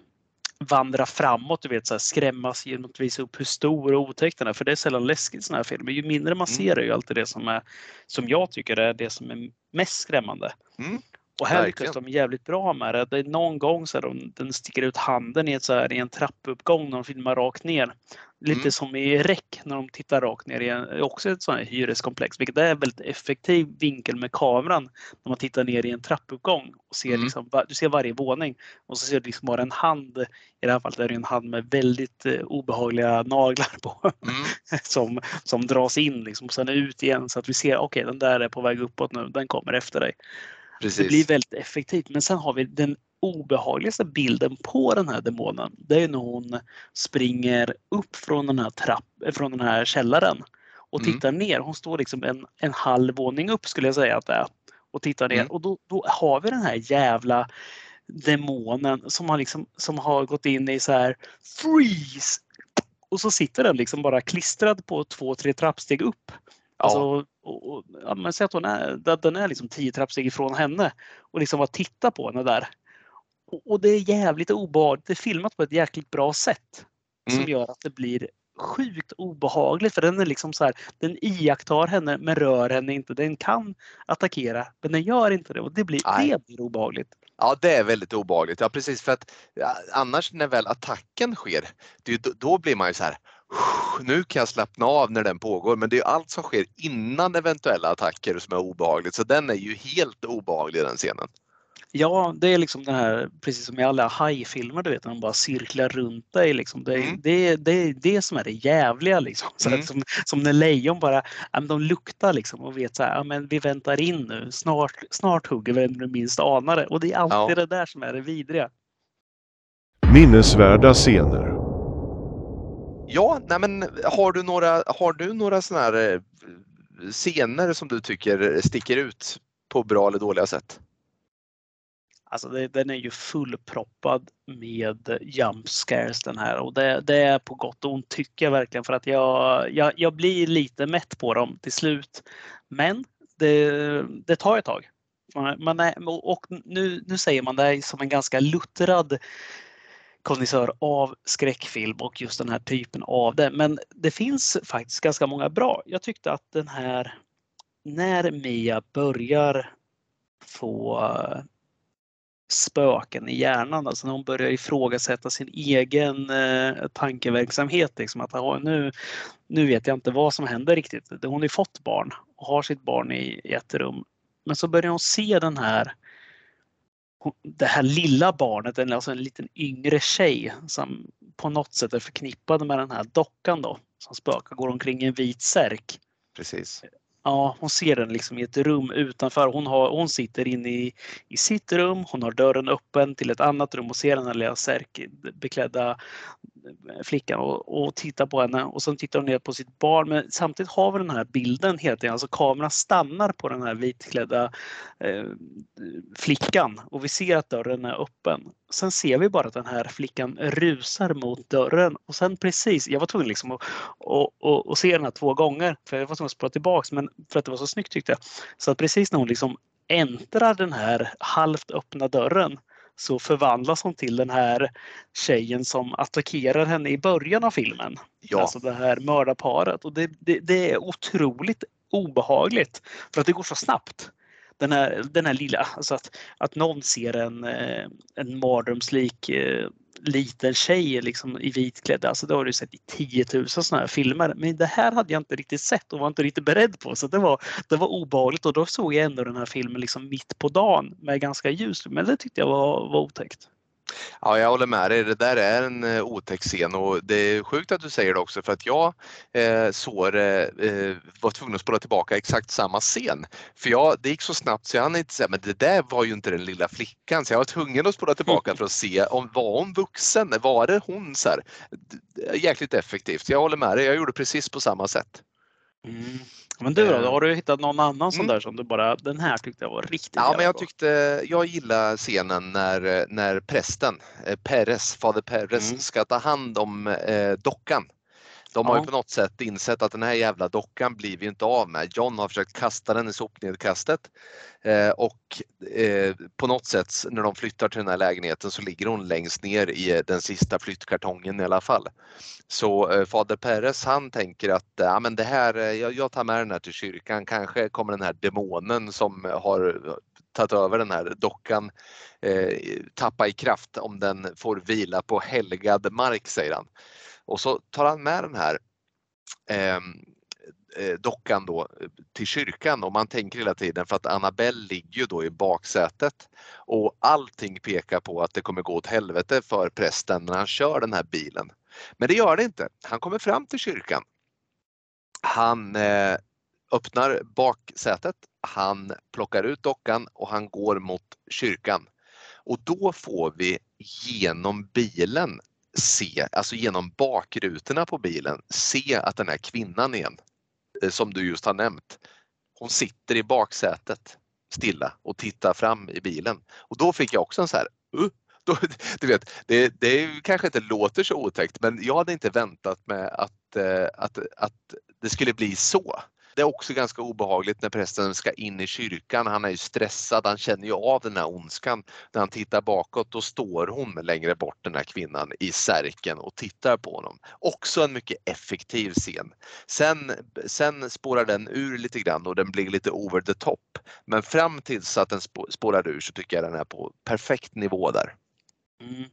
vandra framåt, du vet så här, skrämmas genom att visa upp hur stor och otäck den är. För det är sällan läskigt i såna här filmer. Ju mindre man ser är ju alltid det som är, som jag tycker är det som är mest skrämmande. Mm, Och här lyckas de jävligt bra med det. Det är någon gång så här, de, den sticker ut handen i, ett så här, i en trappuppgång när de filmar rakt ner. Lite Mm. som i REC när de tittar rakt ner i också ett sånt här hyreskomplex, vilket är en väldigt effektiv vinkel med kameran när man tittar ner i en trappuppgång och ser Mm. liksom, du ser varje våning och så ser du liksom bara en hand. I det här fallet är det en hand med väldigt eh, obehagliga naglar på Mm, som, som dras in liksom, och sen ut igen så att vi ser okej den där är på väg uppåt nu, den kommer efter dig. Det precis. blir väldigt effektivt. Men sen har vi den obehagligaste bilden på den här demonen. Det är när hon springer upp från den här, trapp, från den här källaren och Mm. tittar ner. Hon står liksom en, en halv våning upp skulle jag säga att det är. Och tittar ner. Mm. Och då, då har vi den här jävla demonen som har, liksom, som har gått in i så här freeze. Och så sitter den liksom bara klistrad på två, tre trappsteg upp. Alltså, och, och, ja, men säg att hon är, den är liksom tio trappsteg ifrån henne och liksom bara titta på henne där. Och, det är jävligt obehagligt. Det är filmat på ett jäkligt bra sätt som Mm. gör att det blir sjukt obehagligt för den är liksom så här, den iakttar henne men rör henne inte. Den kan attackera men den gör inte det och det blir, Nej. det blir obehagligt. Ja, det är väldigt obehagligt. Ja, precis för att annars när väl attacken sker, det då, blir man ju så här. Nu kan jag slappna av när den pågår, men det är allt som sker innan eventuella attacker som är obehagligt. Så den är ju helt obehaglig den scenen. Ja, det är liksom den här, precis som i alla hajfilmer, du vet, när de bara cirklar runt dig. Liksom. Det, är- Mm. det, det är det som är det jävliga. Liksom. Så Mm. att, som, som när lejon bara, ja, men de luktar liksom och vet så här, ja, men vi väntar in nu, snart, snart hugger vi när du minst anar det. Och det är alltid Ja. det där som är det vidriga. Minnesvärda scener. Ja, nej men har du några, har du några såna här eh, scener som du tycker sticker ut på bra eller dåliga sätt? Alltså det, den är ju fullproppad med jump scares den här och det, det är på gott och ont tycker jag verkligen för att jag, jag, jag blir lite mätt på dem till slut. Men det, det tar ett tag. Man, är, och nu, nu säger man det här som en ganska luttrad kondisör av skräckfilm och just den här typen av det. Men det finns faktiskt ganska många bra. Jag tyckte att den här, när Mia börjar få spöken i hjärnan, alltså när hon börjar ifrågasätta sin egen eh, tankeverksamhet. Liksom att nu, nu vet jag inte vad som händer riktigt. Hon har ju fått barn och har sitt barn i, i ett rum. Men så börjar hon se den här det här lilla barnet, en- alltså en liten yngre tjej som på något sätt är förknippad med den här dockan då som spökar, går omkring i en vit särk. Precis. Ja, hon ser den liksom i ett rum utanför. Hon, har, hon sitter inne i, i sitt rum. Hon har dörren öppen till ett annat rum och ser den här lilla särkbeklädda flickan och, och tittar på henne. Och sen tittar hon ner på sitt barn. Men samtidigt har vi den här bilden hela tiden. Alltså kameran stannar på den här vitklädda eh, flickan och vi ser att dörren är öppen. Sen ser vi bara att den här flickan rusar mot dörren och sen precis, jag var tvungen liksom att, att, att, att se den här två gånger för jag var tvungen att spola tillbaks men för att det var så snyggt tyckte jag. Så att precis när hon liksom äntrar den här halvt öppna dörren så förvandlas hon till den här tjejen som attackerar henne i början av filmen. Ja. Alltså det här mördarparet. Och det, det, det är otroligt obehagligt för att det går så snabbt. Den här, den här lilla, alltså att, att någon ser en, eh, en mardrömslik eh, liten tjej liksom i vitklädd. Alltså det har du sett i 10 000 sådana här filmer. Men det här hade jag inte riktigt sett och var inte riktigt beredd på. Så det var, det var obehagligt och då såg jag ändå den här filmen liksom mitt på dagen med ganska ljus. Men det tyckte jag var, var otäckt. Ja, jag håller med dig. Det där är en eh, otäck scen och det är sjukt att du säger det också för att jag eh, såg eh, var tvungen att spola tillbaka exakt samma scen. För jag, det gick så snabbt så jag hann inte säga, men det där var ju inte den lilla flickan. Så jag var tvungen att spola tillbaka för att se om var hon vuxen? Var det hon? Så här? Jäkligt effektivt. Jag håller med dig. Jag gjorde precis på samma sätt. Mm. Men du då, Eh. har du hittat någon annan sån Mm. där som du bara, den här tyckte jag var riktigt Ja, jävla men jag tyckte, jag gillar scenen när, när prästen, eh, Peres, fader Peres, Mm. ska ta hand om eh, dockan. De har Ja. ju på något sätt insett att den här jävla dockan blir vi inte av med. John har försökt kasta den i sopnedkastet eh, och eh, på något sätt när de flyttar till den här lägenheten så ligger hon längst ner i eh, den sista flyttkartongen i alla fall. Så eh, fader Peres han tänker att eh, ja, men det här, eh, jag, jag tar med den här till kyrkan, kanske kommer den här demonen som har tagit över den här dockan eh, tappa i kraft om den får vila på helgad mark säger han. Och så tar han med den här ehm, eh, dockan då eh, till kyrkan och man tänker hela tiden för att Annabelle ligger ju då i baksätet och allting pekar på att det kommer gå åt helvete för prästen när han kör den här bilen. Men det gör det inte. Han kommer fram till kyrkan. Han eh, öppnar baksätet, han plockar ut dockan och han går mot kyrkan. Och då får vi genom bilen se, alltså genom bakrutorna på bilen, se att den här kvinnan igen, eh, som du just har nämnt, hon sitter i baksätet stilla och tittar fram i bilen. Och då fick jag också en så här, uh, då, du vet, det, det kanske inte låter så otäckt men jag hade inte väntat mig att, eh, att, att det skulle bli så. Det är också ganska obehagligt när prästen ska in i kyrkan. Han är ju stressad, han känner ju av den här ondskan. När han tittar bakåt då står hon längre bort den här kvinnan i särken och tittar på honom. Också en mycket effektiv scen. Sen, sen spårar den ur lite grann och den blir lite over the top. Men fram tills att den spårar ur så tycker jag den är på perfekt nivå där. Mm.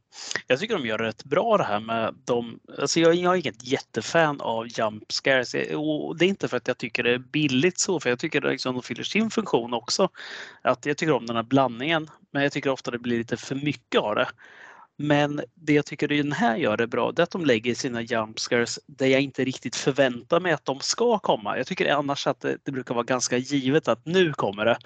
Jag tycker de gör rätt bra det här med de, alltså jag, jag är inget jättefan av jump scares eh, och det är inte för att jag tycker det är billigt så för jag tycker det liksom de fyller sin funktion också. Att jag tycker om den här blandningen men jag tycker ofta det blir lite för mycket av det. Men det jag tycker den här gör det bra det är att de lägger sina jump scares där jag inte riktigt förväntar mig att de ska komma. Jag tycker annars att det, det brukar vara ganska givet att nu kommer det.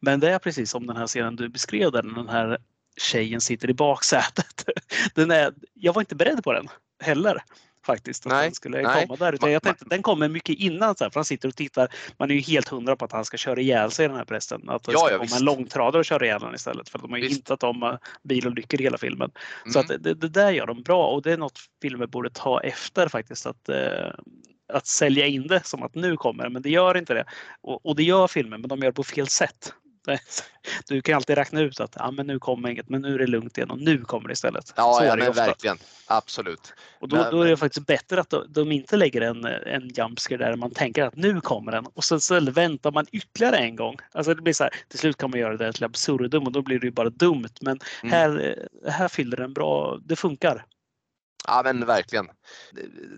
Men det är precis som den här scenen du beskrev där, den här tjejen sitter i baksätet. Den är, jag var inte beredd på den heller faktiskt. Att Nej, den skulle nej. komma där. Utan jag tänkte, den kommer mycket innan. Så här, för han sitter och tittar. Man är ju helt hundra på att han ska köra ihjäl sig den här prästen. Att det Ja, ska ja, komma visst. en långtradare och köra ihjäl honom istället. För de har ju Visst. hintat om eh, bilolyckor i hela filmen. Så Mm. att det, det där gör de bra och det är något filmer borde ta efter faktiskt. Att, eh, att sälja in det som att nu kommer men det gör inte det. Och, och det gör filmen, men de gör det på fel sätt. Du kan alltid räkna ut att ja, men nu kommer inget, men nu är det lugnt igen och nu kommer det istället. Ja, Så ja men ofta. verkligen. Absolut. Och då, Men- då är det faktiskt bättre att de, inte lägger en, en jumpscare där man tänker att nu kommer den och sen så väntar man ytterligare en gång. Alltså det blir så här, till slut kan man göra det till absurdum och då blir det ju bara dumt. Men Mm. här, här fyller den bra, det funkar. Ja men verkligen.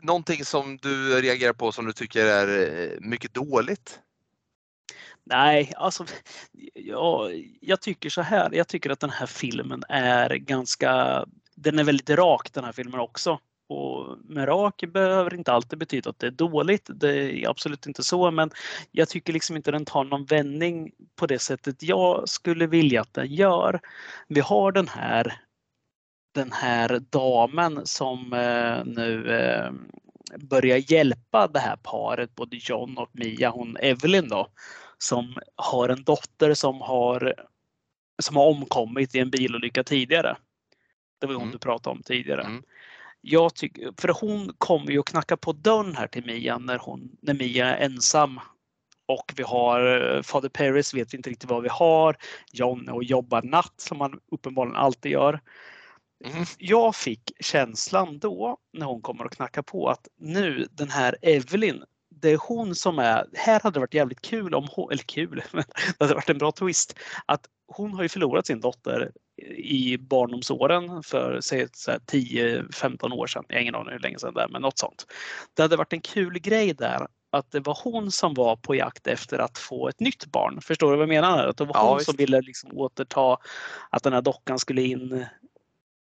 Någonting som du reagerar på som du tycker är eh, mycket dåligt? Nej, alltså ja, jag tycker så här. Jag tycker att den här filmen är ganska, den är väldigt rak den här filmen också. Och med rak behöver inte alltid betyda att det är dåligt. Det är absolut inte så, men jag tycker liksom inte den tar någon vändning på det sättet jag skulle vilja att den gör. Vi har den här den här damen som eh, nu eh, börjar hjälpa det här paret, både John och Mia, hon Evelyn då, som har en dotter som har, som har omkommit i en bilolycka tidigare. Det var hon Mm. du pratade om tidigare. Mm. Jag tycker, för hon kommer ju att knacka på dörren här till Mia när, hon, när Mia är ensam och vi har eh, Fader Paris vet vi inte riktigt vad vi har. John och jobbar natt som han uppenbarligen alltid gör. Mm. Jag fick känslan då när hon kommer och knackar på att nu den här Evelyn, det är hon som är, här hade det varit jävligt kul om hon, eller kul, men det hade varit en bra twist, att hon har ju förlorat sin dotter i barndomsåren för säg 10-15 år sedan. Jag har ingen aning hur länge sedan det är, men något sånt. Det hade varit en kul grej där att det var hon som var på jakt efter att få ett nytt barn. Förstår du vad jag menar? Att det var Ja, hon visst. som ville liksom återta att den här dockan skulle in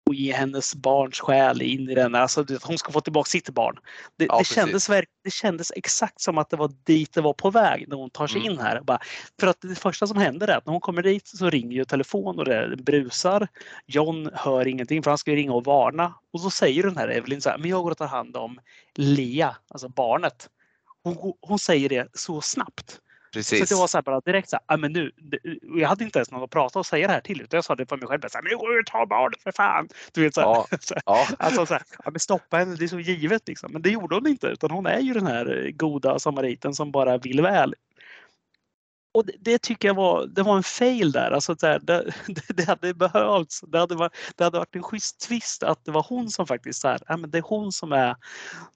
och ge hennes barns själ in i den. Alltså hon ska få tillbaka sitt barn. Det, Ja, det, kändes, det kändes exakt som att det var dit det var på väg när hon tar sig Mm. in här. Bara, för att det första som händer är att när hon kommer dit så ringer ju telefon och det brusar. John hör ingenting för han ska ju ringa och varna. Och så säger den här Evelyn så här, men jag går och tar hand om Lea, alltså barnet. Hon, hon säger det så snabbt. Precis. Så det var så här bara direkt så här, "Ah, men nu, jag hade inte ens någon att prata och säga det här till utan jag sa det för mig själv. Så här, men går jag och tar barnet för fan. Du vet, så här, Ja. så här, Ja, Alltså så här, men stoppa henne, det är så givet liksom. Men det gjorde hon inte utan hon är ju den här eh, goda samariten som bara vill väl. Och det, det tycker jag var, det var en fail där. Alltså så här, det, det, hade behövts. Det hade, varit, det hade varit en schysst twist att det var hon som faktiskt så här, ja, men det är hon som är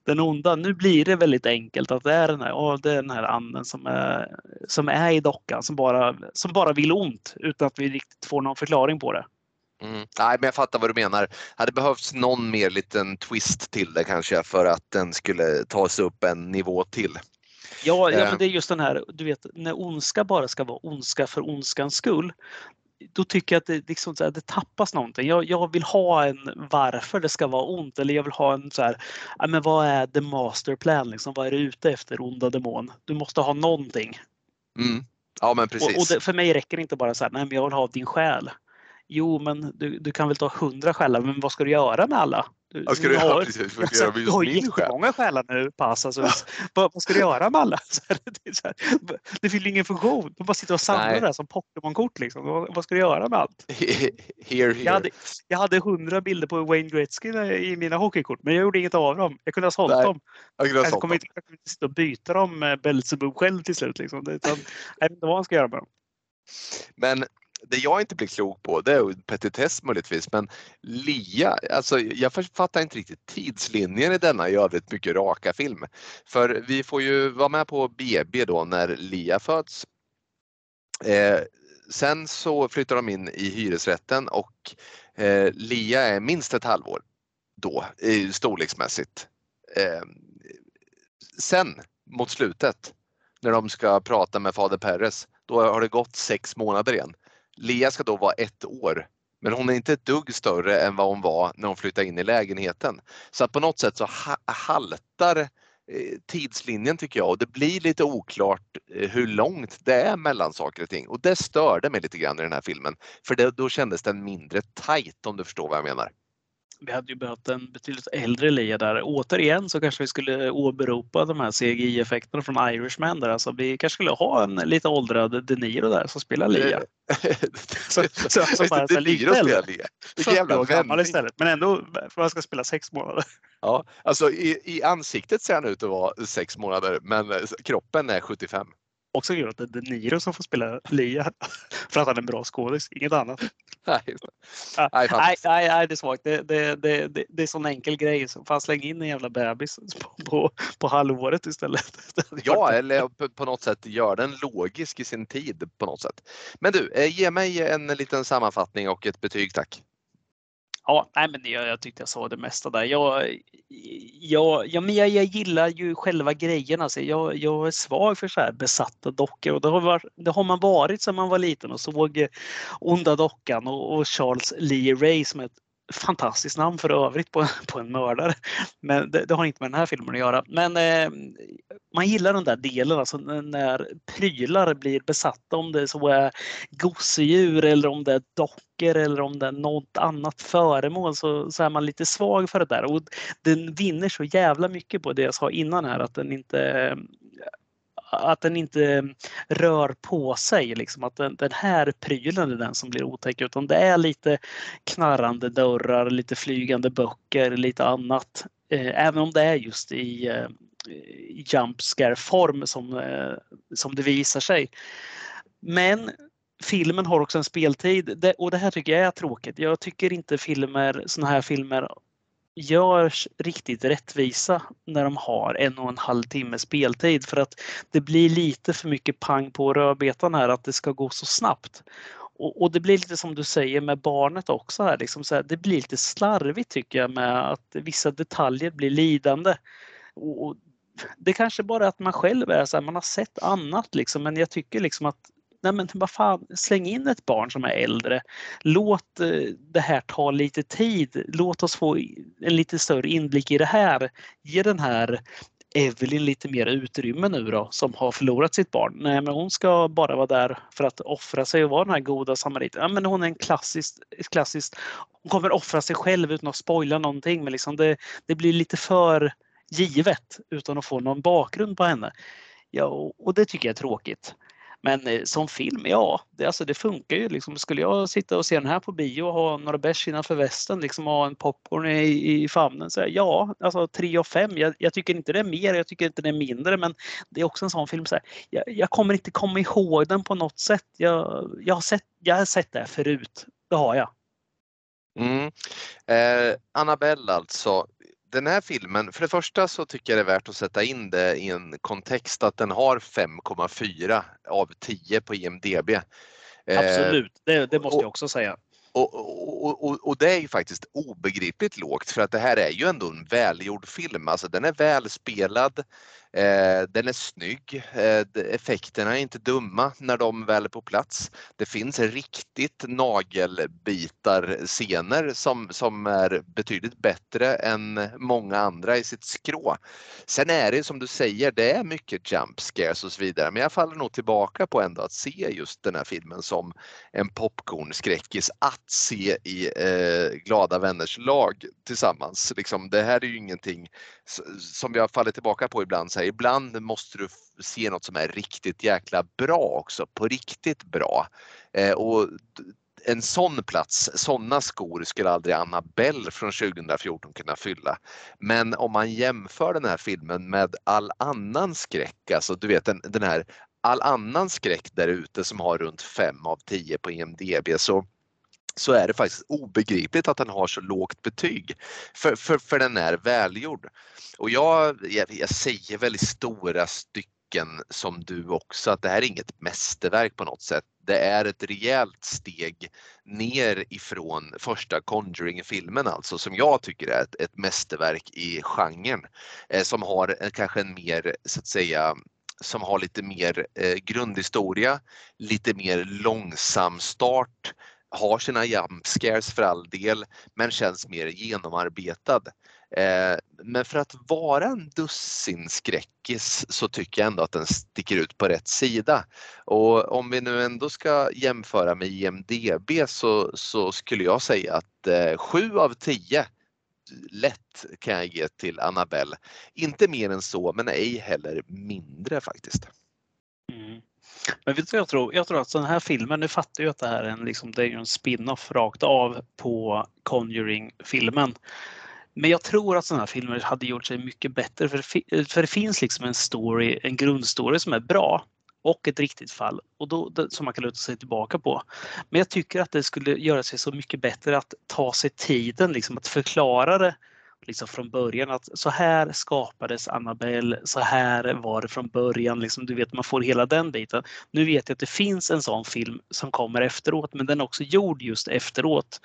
den onda. Nu blir det väldigt enkelt att det är den här, oh, det är den här anden som är, som är i dockan som bara, som bara vill ont utan att vi riktigt får någon förklaring på det. Mm. Nej, men jag fattar vad du menar. Hade behövts någon mer liten twist till det kanske för att den skulle ta sig upp en nivå till. Ja, ja men det är just den här, du vet, när ondska bara ska vara ondska för ondskans skull. Då tycker jag att det, liksom, här, det tappas någonting. Jag, jag vill ha en varför det ska vara ont eller jag vill ha en så här, ja, men vad är the masterplan liksom? Vad är du ute efter onda demon? Du måste ha någonting. Mm. Ja, men precis. Och, och det, för mig räcker det inte bara så här, nej men jag vill ha din själ. Jo, men du, du kan väl ta hundra själar, men vad ska du göra med alla? Du, ska du har- göra? Precis, ska du har jättemånga själar nu pass. Alltså, vad, vad ska du göra med alla? Det, här, det fyller ingen funktion. Du bara sitter och samlar Nej. det här som Pokémon-kort. Liksom. Vad, vad ska du göra med allt? Here, here. Jag hade, jag hade hundra bilder på Wayne Gretzky i mina hockeykort, men jag gjorde inget av dem. Jag kunde ha sålt Nej, dem. Jag kunde ha Jag sålt kommer dem. inte, jag kommer inte sitta och byta dem med Belzebub själv till slut. Liksom. Utan, jag vet inte vad han ska göra med dem. Men det jag inte blir klok på, det är petitess möjligtvis, men Lia, alltså jag fattar inte riktigt tidslinjen i denna i övrigt mycket raka film. För vi får ju vara med på BB då när Lia föds. Eh, sen så flyttar de in i hyresrätten och eh, Lia är minst ett halvår då, storleksmässigt. Eh, sen mot slutet, när de ska prata med fader Perres, då har det gått sex månader igen. Lea ska då vara ett år, men hon är inte ett dugg större än vad hon var när hon flyttade in i lägenheten. Så att på något sätt så ha- haltar eh, tidslinjen tycker jag och det blir lite oklart eh, hur långt det är mellan saker och ting och det störde mig lite grann i den här filmen. För det, då kändes den mindre tight om du förstår vad jag menar. Vi hade ju behövt en betydligt äldre Lia där. Återigen så kanske vi skulle åberopa de här CGI-effekterna från Irishman där. Alltså vi kanske skulle ha en lite åldrad De Niro där som spelar Lia. Så- så- så bara så här det lite blir att äldre. spela Lia. Vilken 40 jävla gammal istället. Men ändå för man ska spela sex månader. Ja, alltså i, i ansiktet ser han ut att vara sex månader men eh, kroppen är 75. Också kul att det är De Niro som får spela Lia. För att han är en bra skådis, inget annat. Nej, Nej, Nej, nej, det är svagt. Det, det, det, det, det är sån enkel grej. Så fan släng in en jävla bebis på, på, på halvåret istället. Ja, eller på, på något sätt gör den logisk i sin tid på något sätt. Men du, eh, ge mig en liten sammanfattning och ett betyg tack. Ja, nej, men jag, jag tyckte jag sa det mesta där. Jag, jag, ja, men jag, jag gillar ju själva grejen. Alltså jag, jag är svag för så här besatta dockor och det har, varit, det har man varit sedan man var liten och såg Onda dockan och, och Charles Lee Ray som är ett fantastiskt namn för övrigt på, på en mördare. Men det, det har inte med den här filmen att göra. Men eh, man gillar den där delen, alltså när- prylar blir besatta, om det så är gosedjur eller om det är dockor eller om det är något annat föremål så, så är man lite svag för det där. Och den vinner så jävla mycket på det jag sa innan här att den inte att den inte rör på sig. Liksom. Att den, den här prylen är den som blir otäck. Utan det är lite knarrande dörrar, lite flygande böcker, lite annat. Eh, även om det är just i, eh, JumpScare-form som, eh, som det visar sig. Men filmen har också en speltid och det här tycker jag är tråkigt. Jag tycker inte filmer, såna här filmer görs riktigt rättvisa när de har en och en halv timme speltid för att det blir lite för mycket pang på rödbetan här att det ska gå så snabbt. Och, och, det blir lite som du säger med barnet också här, liksom så här, det blir lite slarvigt tycker jag med att vissa detaljer blir lidande. Och, och det kanske bara är att man själv är så här, man har sett annat liksom, men jag tycker liksom att nej men vad fan, släng in ett barn som är äldre. Låt eh, det här ta lite tid. Låt oss få en lite större inblick i det här. Ge den här Evelyn lite mer utrymme nu då som har förlorat sitt barn. Nej, men hon ska bara vara där för att offra sig och vara den här goda samariten. Ja, men hon är en klassisk, klassisk hon kommer offra sig själv utan att spoila någonting men liksom det, det blir lite för givet utan att få någon bakgrund på henne. Ja, och det tycker jag är tråkigt. Men eh, som film, ja, det, alltså, det funkar ju. Liksom, skulle jag sitta och se den här på bio och ha några bärs innanför västen, liksom ha en popcorn i, i famnen, så ja, alltså 3 av 5. Jag, jag, tycker inte det är mer, jag tycker inte det är mindre, men det är också en sån film, så här, jag, jag, kommer inte komma ihåg den på något sätt. Jag, jag, har, sett, jag har sett det förut, det har jag. Mm. Eh, Annabelle alltså, den här filmen, för det första så tycker jag det är värt att sätta in det i en kontext att den har 5,4 av 10 på IMDB. Eh, Absolut, det, det måste och, jag också säga. Och, och, och, och, det är ju faktiskt obegripligt lågt för att det här är ju ändå en välgjord film. Alltså den är välspelad, Eh, den är snygg. Eh, effekterna är inte dumma när de väl är på plats. Det finns riktigt nagelbitar-scener som, som är betydligt bättre än många andra i sitt skrå. Sen är det som du säger, det är mycket jump scares och så vidare, men jag faller nog tillbaka på ändå att se just den här filmen som en popcornskräckis att se i eh, Glada vänners lag tillsammans. Liksom, det här är ju ingenting som jag faller tillbaka på ibland. Så här, ibland måste du se något som är riktigt jäkla bra också, på riktigt bra. Eh, och en sån plats, sådana skor skulle aldrig Annabelle från 2014 kunna fylla. Men om man jämför den här filmen med all annan skräck, alltså du vet den, den här all annan skräck där ute som har runt 5 av 10 på IMDB så så är det faktiskt obegripligt att den har så lågt betyg. För, för, för den är välgjord. Och jag, jag, jag säger väl i stora stycken som du också att det här är inget mästerverk på något sätt. Det är ett rejält steg ner ifrån första Conjuring-filmen alltså som jag tycker är ett, ett mästerverk i genren. Eh, som har eh, kanske en mer så att säga som har lite mer eh, grundhistoria, lite mer långsam start, har sina jump scares för all del, men känns mer genomarbetad. Eh, men för att vara en dussinskräckis så tycker jag ändå att den sticker ut på rätt sida. Och om vi nu ändå ska jämföra med IMDB så, så skulle jag säga att eh, 7 av 10 lätt kan jag ge till Annabelle. Inte mer än så, men ej heller mindre faktiskt. Mm. Men vet du, jag, tror, jag tror att den här filmen, nu fattar jag att det här är en, liksom, det är en spin-off rakt av på Conjuring-filmen. Men jag tror att sådana här filmer hade gjort sig mycket bättre för, för det finns liksom en story, en grundstory som är bra och ett riktigt fall och då, som man kan luta sig tillbaka på. Men jag tycker att det skulle göra sig så mycket bättre att ta sig tiden liksom att förklara det liksom från början att så här skapades Annabelle, så här var det från början. Liksom, du vet, man får hela den biten. Nu vet jag att det finns en sån film som kommer efteråt, men den är också gjord just efteråt.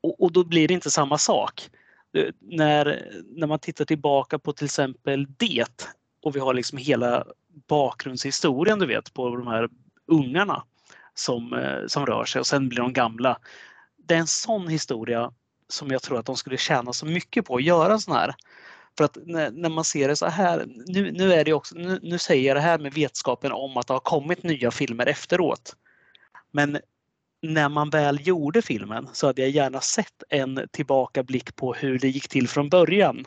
Och, och då blir det inte samma sak. Eh, när, när man tittar tillbaka på till exempel Det och vi har liksom hela bakgrundshistorien du vet på de här ungarna som, eh, som rör sig och sen blir de gamla. Det är en sån historia som jag tror att de skulle tjäna så mycket på att göra sån här. För att när, när, man ser det så här, nu, nu är det också, nu, nu, säger jag det här med vetskapen om att det har kommit nya filmer efteråt. Men när man väl gjorde filmen så hade jag gärna sett en tillbakablick på hur det gick till från början.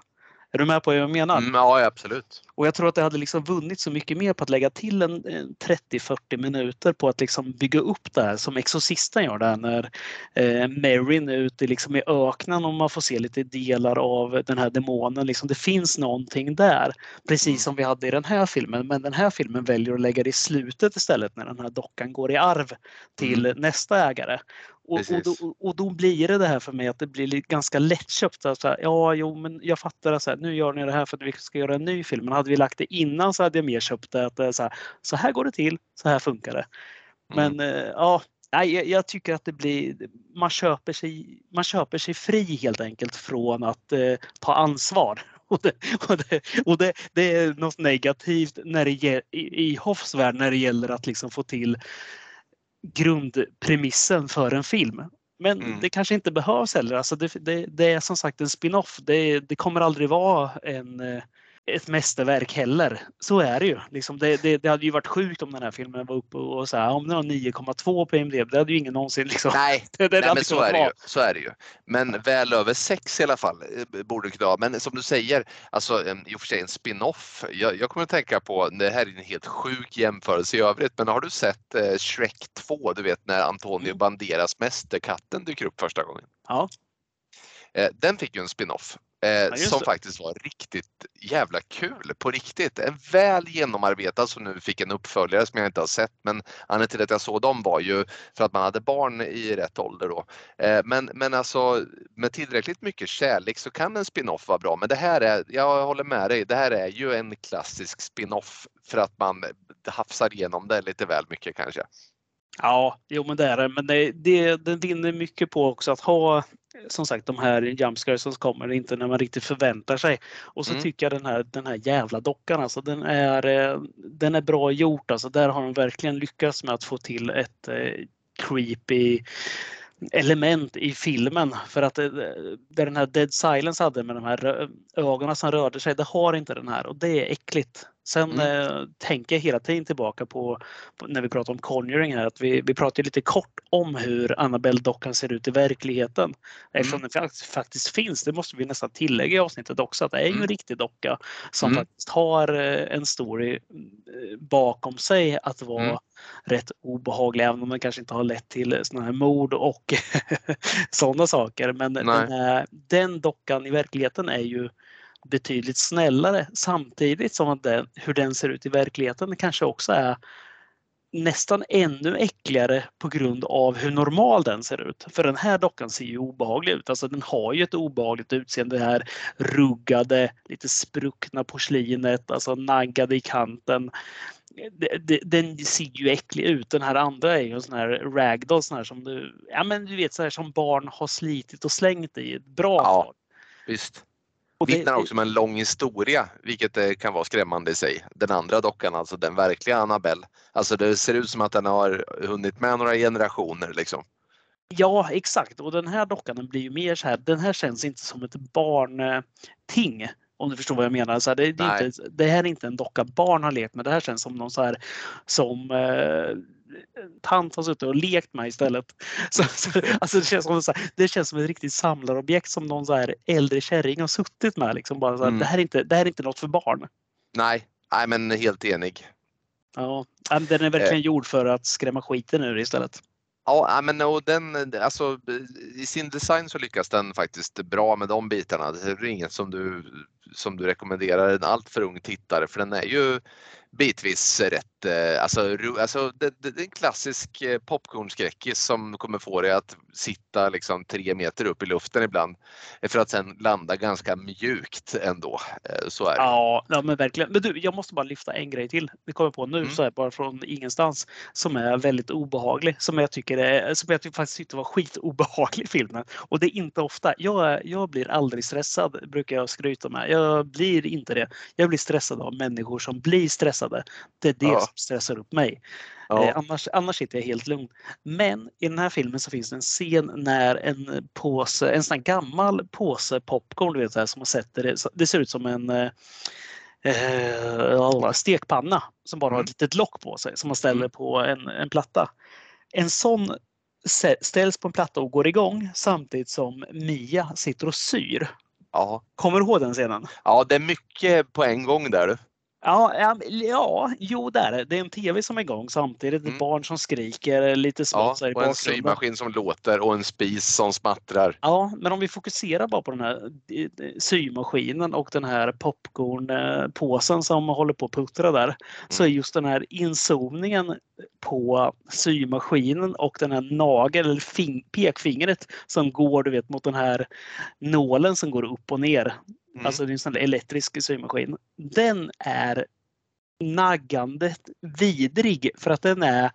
Är du med på vad jag menar? Mm, ja, absolut. Och jag tror att det hade liksom vunnit så mycket mer på att lägga till en, en 30-40 minuter på att liksom bygga upp det här som Exorcisten gör där när eh, Marin är ute liksom i öknen och man får se lite delar av den här demonen. Liksom, det finns någonting där, precis som vi hade i den här filmen. Men den här filmen väljer att lägga det i slutet istället när den här dockan går i arv till mm. nästa ägare. Och, och, då, och då blir det det här för mig att det blir ganska lättköpt. Alltså, ja, jo, men jag fattar att så här, nu gör ni det här för att vi ska göra en ny film. Men hade vi lagt det innan så hade jag mer köpt det. Att så, här, så här går det till, så här funkar det. Men mm. eh, ja, jag, jag, tycker att det blir, man köper sig, man köper sig fri helt enkelt från att eh, ta ansvar. Och, det, och, det, och det, det, är något negativt när det, i, i Hoffs värld när det gäller att liksom få till grundpremissen för en film. Men mm. det kanske inte behövs heller. Alltså det, det, det är som sagt en spin-off. Det, det kommer aldrig vara en eh, ett mästerverk heller. Så är det ju. Liksom det, det, det, hade ju varit sjukt om den här filmen var uppe och så här, om den har 9,2 på IMDB. Det hade ju ingen någonsin liksom. Nej, det, nej men så är, det ju, så är det ju. Men väl över 6 i alla fall eh, borde det kunna vara. Men som du säger, alltså i och för sig en spin-off. Jag, jag kommer att tänka på, det här är en helt sjuk jämförelse i övrigt, men har du sett eh, Shrek 2? Du vet när Antonio mm. Banderas Mästerkatten dyker upp första gången. Ja. Eh, den fick ju en spin-off Eh, ja, som det. faktiskt var riktigt jävla kul på riktigt. En väl genomarbetad som nu fick en uppföljare som jag inte har sett men anledningen till att jag såg dem var ju för att man hade barn i rätt ålder då. Eh, men, men alltså med tillräckligt mycket kärlek så kan en spin-off vara bra men det här är, jag håller med dig, det här är ju en klassisk spin-off för att man hafsar igenom det lite väl mycket kanske. Ja, jo men det är det. Men det, det, den vinner mycket på också att ha som sagt de här jumpscares som kommer inte när man riktigt förväntar sig. Och så mm. tycker jag den här, den här jävla dockan alltså den är, eh, den är bra gjort alltså. Där har de verkligen lyckats med att få till ett eh, creepy element i filmen. För att det, eh, det den här Dead Silence hade med de här ögonen som rörde sig, det har inte den här och det är äckligt. Sen mm. eh, tänker jag hela tiden tillbaka på, på, när vi pratar om Conjuring här att vi, vi pratar lite kort om hur Annabelle-dockan ser ut i verkligheten. Eftersom mm. den faktiskt finns, det måste vi nästan tillägga i avsnittet också, att det är ju en mm. riktig docka som mm. faktiskt har eh, en story eh, bakom sig att vara mm. rätt obehaglig även om den kanske inte har lett till sådana här mord och sådana saker. Men den, den dockan i verkligheten är ju betydligt snällare samtidigt som att den, hur den ser ut i verkligheten kanske också är nästan ännu äckligare på grund av hur normal den ser ut. För den här dockan ser ju obehaglig ut. Alltså den har ju ett obehagligt utseende. Det här ruggade, lite spruckna porslinet, alltså naggade i kanten. Den ser ju äcklig ut. Den här andra är ju en sån här ragdoll sån här som du, ja men du vet så här som barn har slitit och slängt i. Bra ja, Visst. Vittnar också om en lång historia, vilket kan vara skrämmande i sig. Den andra dockan, alltså den verkliga Annabelle. Alltså det ser ut som att den har hunnit med några generationer liksom. Ja, exakt. Och den här dockan den blir ju mer så här, den här känns inte som ett barnting. Om du förstår vad jag menar. Så här, det, det, inte, det, här är inte en docka barn har lekt med. Det här känns som någon så här som eh, tant har suttit och lekt med istället. Så, så, alltså det, känns som, så här, det känns som ett riktigt samlarobjekt som någon så här äldre kärring har suttit med. Liksom, bara så här, mm. det, här är inte, det här är inte något för barn. Nej, nej men helt enig. Ja, den är verkligen eh. gjord för att skrämma skiten ur istället. Ja, men och den, alltså, i sin design så lyckas den faktiskt bra med de bitarna. Det är inget som du, som du rekommenderar en alltför ung tittare för den är ju bitvis rätt, eh, alltså, alltså det, det, det är en klassisk eh, popcornskräckis som kommer få dig att sitta liksom tre meter upp i luften ibland för att sen landa ganska mjukt ändå. Eh, så är det. Ja, ja men verkligen. Men du, jag måste bara lyfta en grej till. Det kommer på nu mm. så här, bara från ingenstans som är väldigt obehaglig som jag tycker är, som jag faktiskt tyckte var skitobehaglig i filmen. Och det är inte ofta. Jag, jag blir aldrig stressad brukar jag skryta med. Jag blir inte det. Jag blir stressad av människor som blir stressade. Det är det ja. Stressar upp mig. Ja. Eh, annars, annars sitter jag helt lugn. Men i den här filmen så finns det en scen när en påse, en sån gammal påse popcorn, du vet så här, som man sätter det, det ser ut som en eh, eh stekpanna som bara har ett mm. litet lock på sig som man ställer mm. på en, en platta. En sån ställs på en platta och går igång samtidigt som Mia sitter och syr. Ja. Kommer du ihåg den scenen? Ja, det är mycket på en gång där. Ja, ja, ja, jo det är det. Är en tv som är igång samtidigt. Mm. Barn som skriker lite Ja, smått här i och en bakgrunden. symaskin som låter och en spis som smattrar. Ja, men om vi fokuserar bara på den här eh, symaskinen och den här popcornpåsen som håller på att puttra där. Så är just den här inzoomningen på symaskinen och den här fing- pekfingret som går du vet mot den här nålen som går upp och ner. Mm. Alltså det är en sån elektrisk symaskin. Den är naggandet vidrig för att den är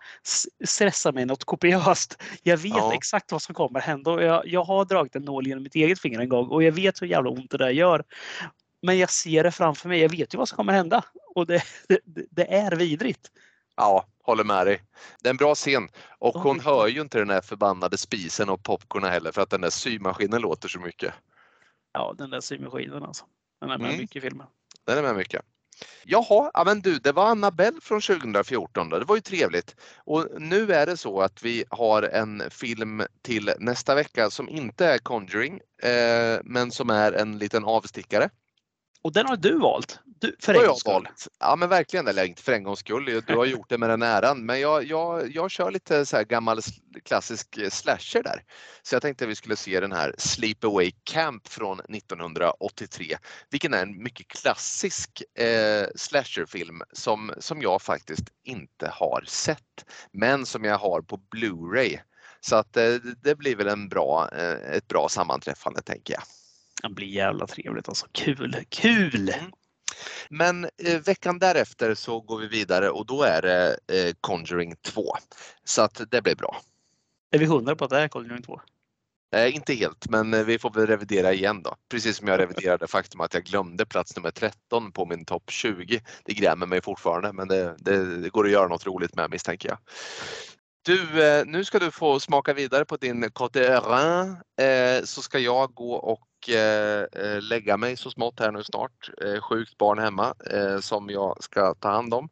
stressar mig något kopiöst. Jag vet Ja. exakt vad som kommer hända jag, jag har dragit en nål genom mitt eget finger en gång och jag vet hur jävla ont det där gör. Men jag ser det framför mig. Jag vet ju vad som kommer hända och det, det, det är vidrigt. Ja, håller med dig. Det är en bra scen och hon hör ju inte den där förbannade spisen och popcornen heller för att den där symaskinen låter så mycket. Ja, den där symaskinen alltså. Den är med Mm. mycket i filmen. Den är med mycket. Jaha, ja men du, det var Annabelle från 2014 då. Det var ju trevligt. Och nu är det så att vi har en film till nästa vecka som inte är Conjuring, eh, men som är en liten avstickare. Och den har du valt. Du, för en gångs skull. Ja men verkligen, eller inte för en gångs skull. Du har gjort det med den äran. Men jag, jag, jag kör lite så här gammal klassisk eh, slasher där. Så jag tänkte att vi skulle se den här Sleepaway Camp från 1983. Vilken är en mycket klassisk eh, slasherfilm som, som jag faktiskt inte har sett. Men som jag har på Blu-ray. Så att eh, det blir väl en bra, eh, ett bra sammanträffande tänker jag. Det blir jävla trevligt alltså. Kul, kul! Mm. Men eh, veckan därefter så går vi vidare och då är det eh, Conjuring 2. Så att det blir bra. Är vi hundra på att det är Conjuring 2? Eh, inte helt, men eh, vi får väl revidera igen då. Precis som jag reviderade faktum att jag glömde plats nummer 13 på min topp 20. Det grämer mig fortfarande, men det, det, det går att göra något roligt med misstänker jag. Du, eh, nu ska du få smaka vidare på din d'Ivoire. Eh, så ska jag gå och Eh, eh, lägga mig så smått här nu snart. Eh, sjukt barn hemma eh, som jag ska ta hand om.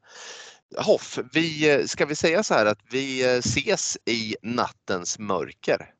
Hoff, vi, eh, ska vi säga så här att vi eh, ses i nattens mörker?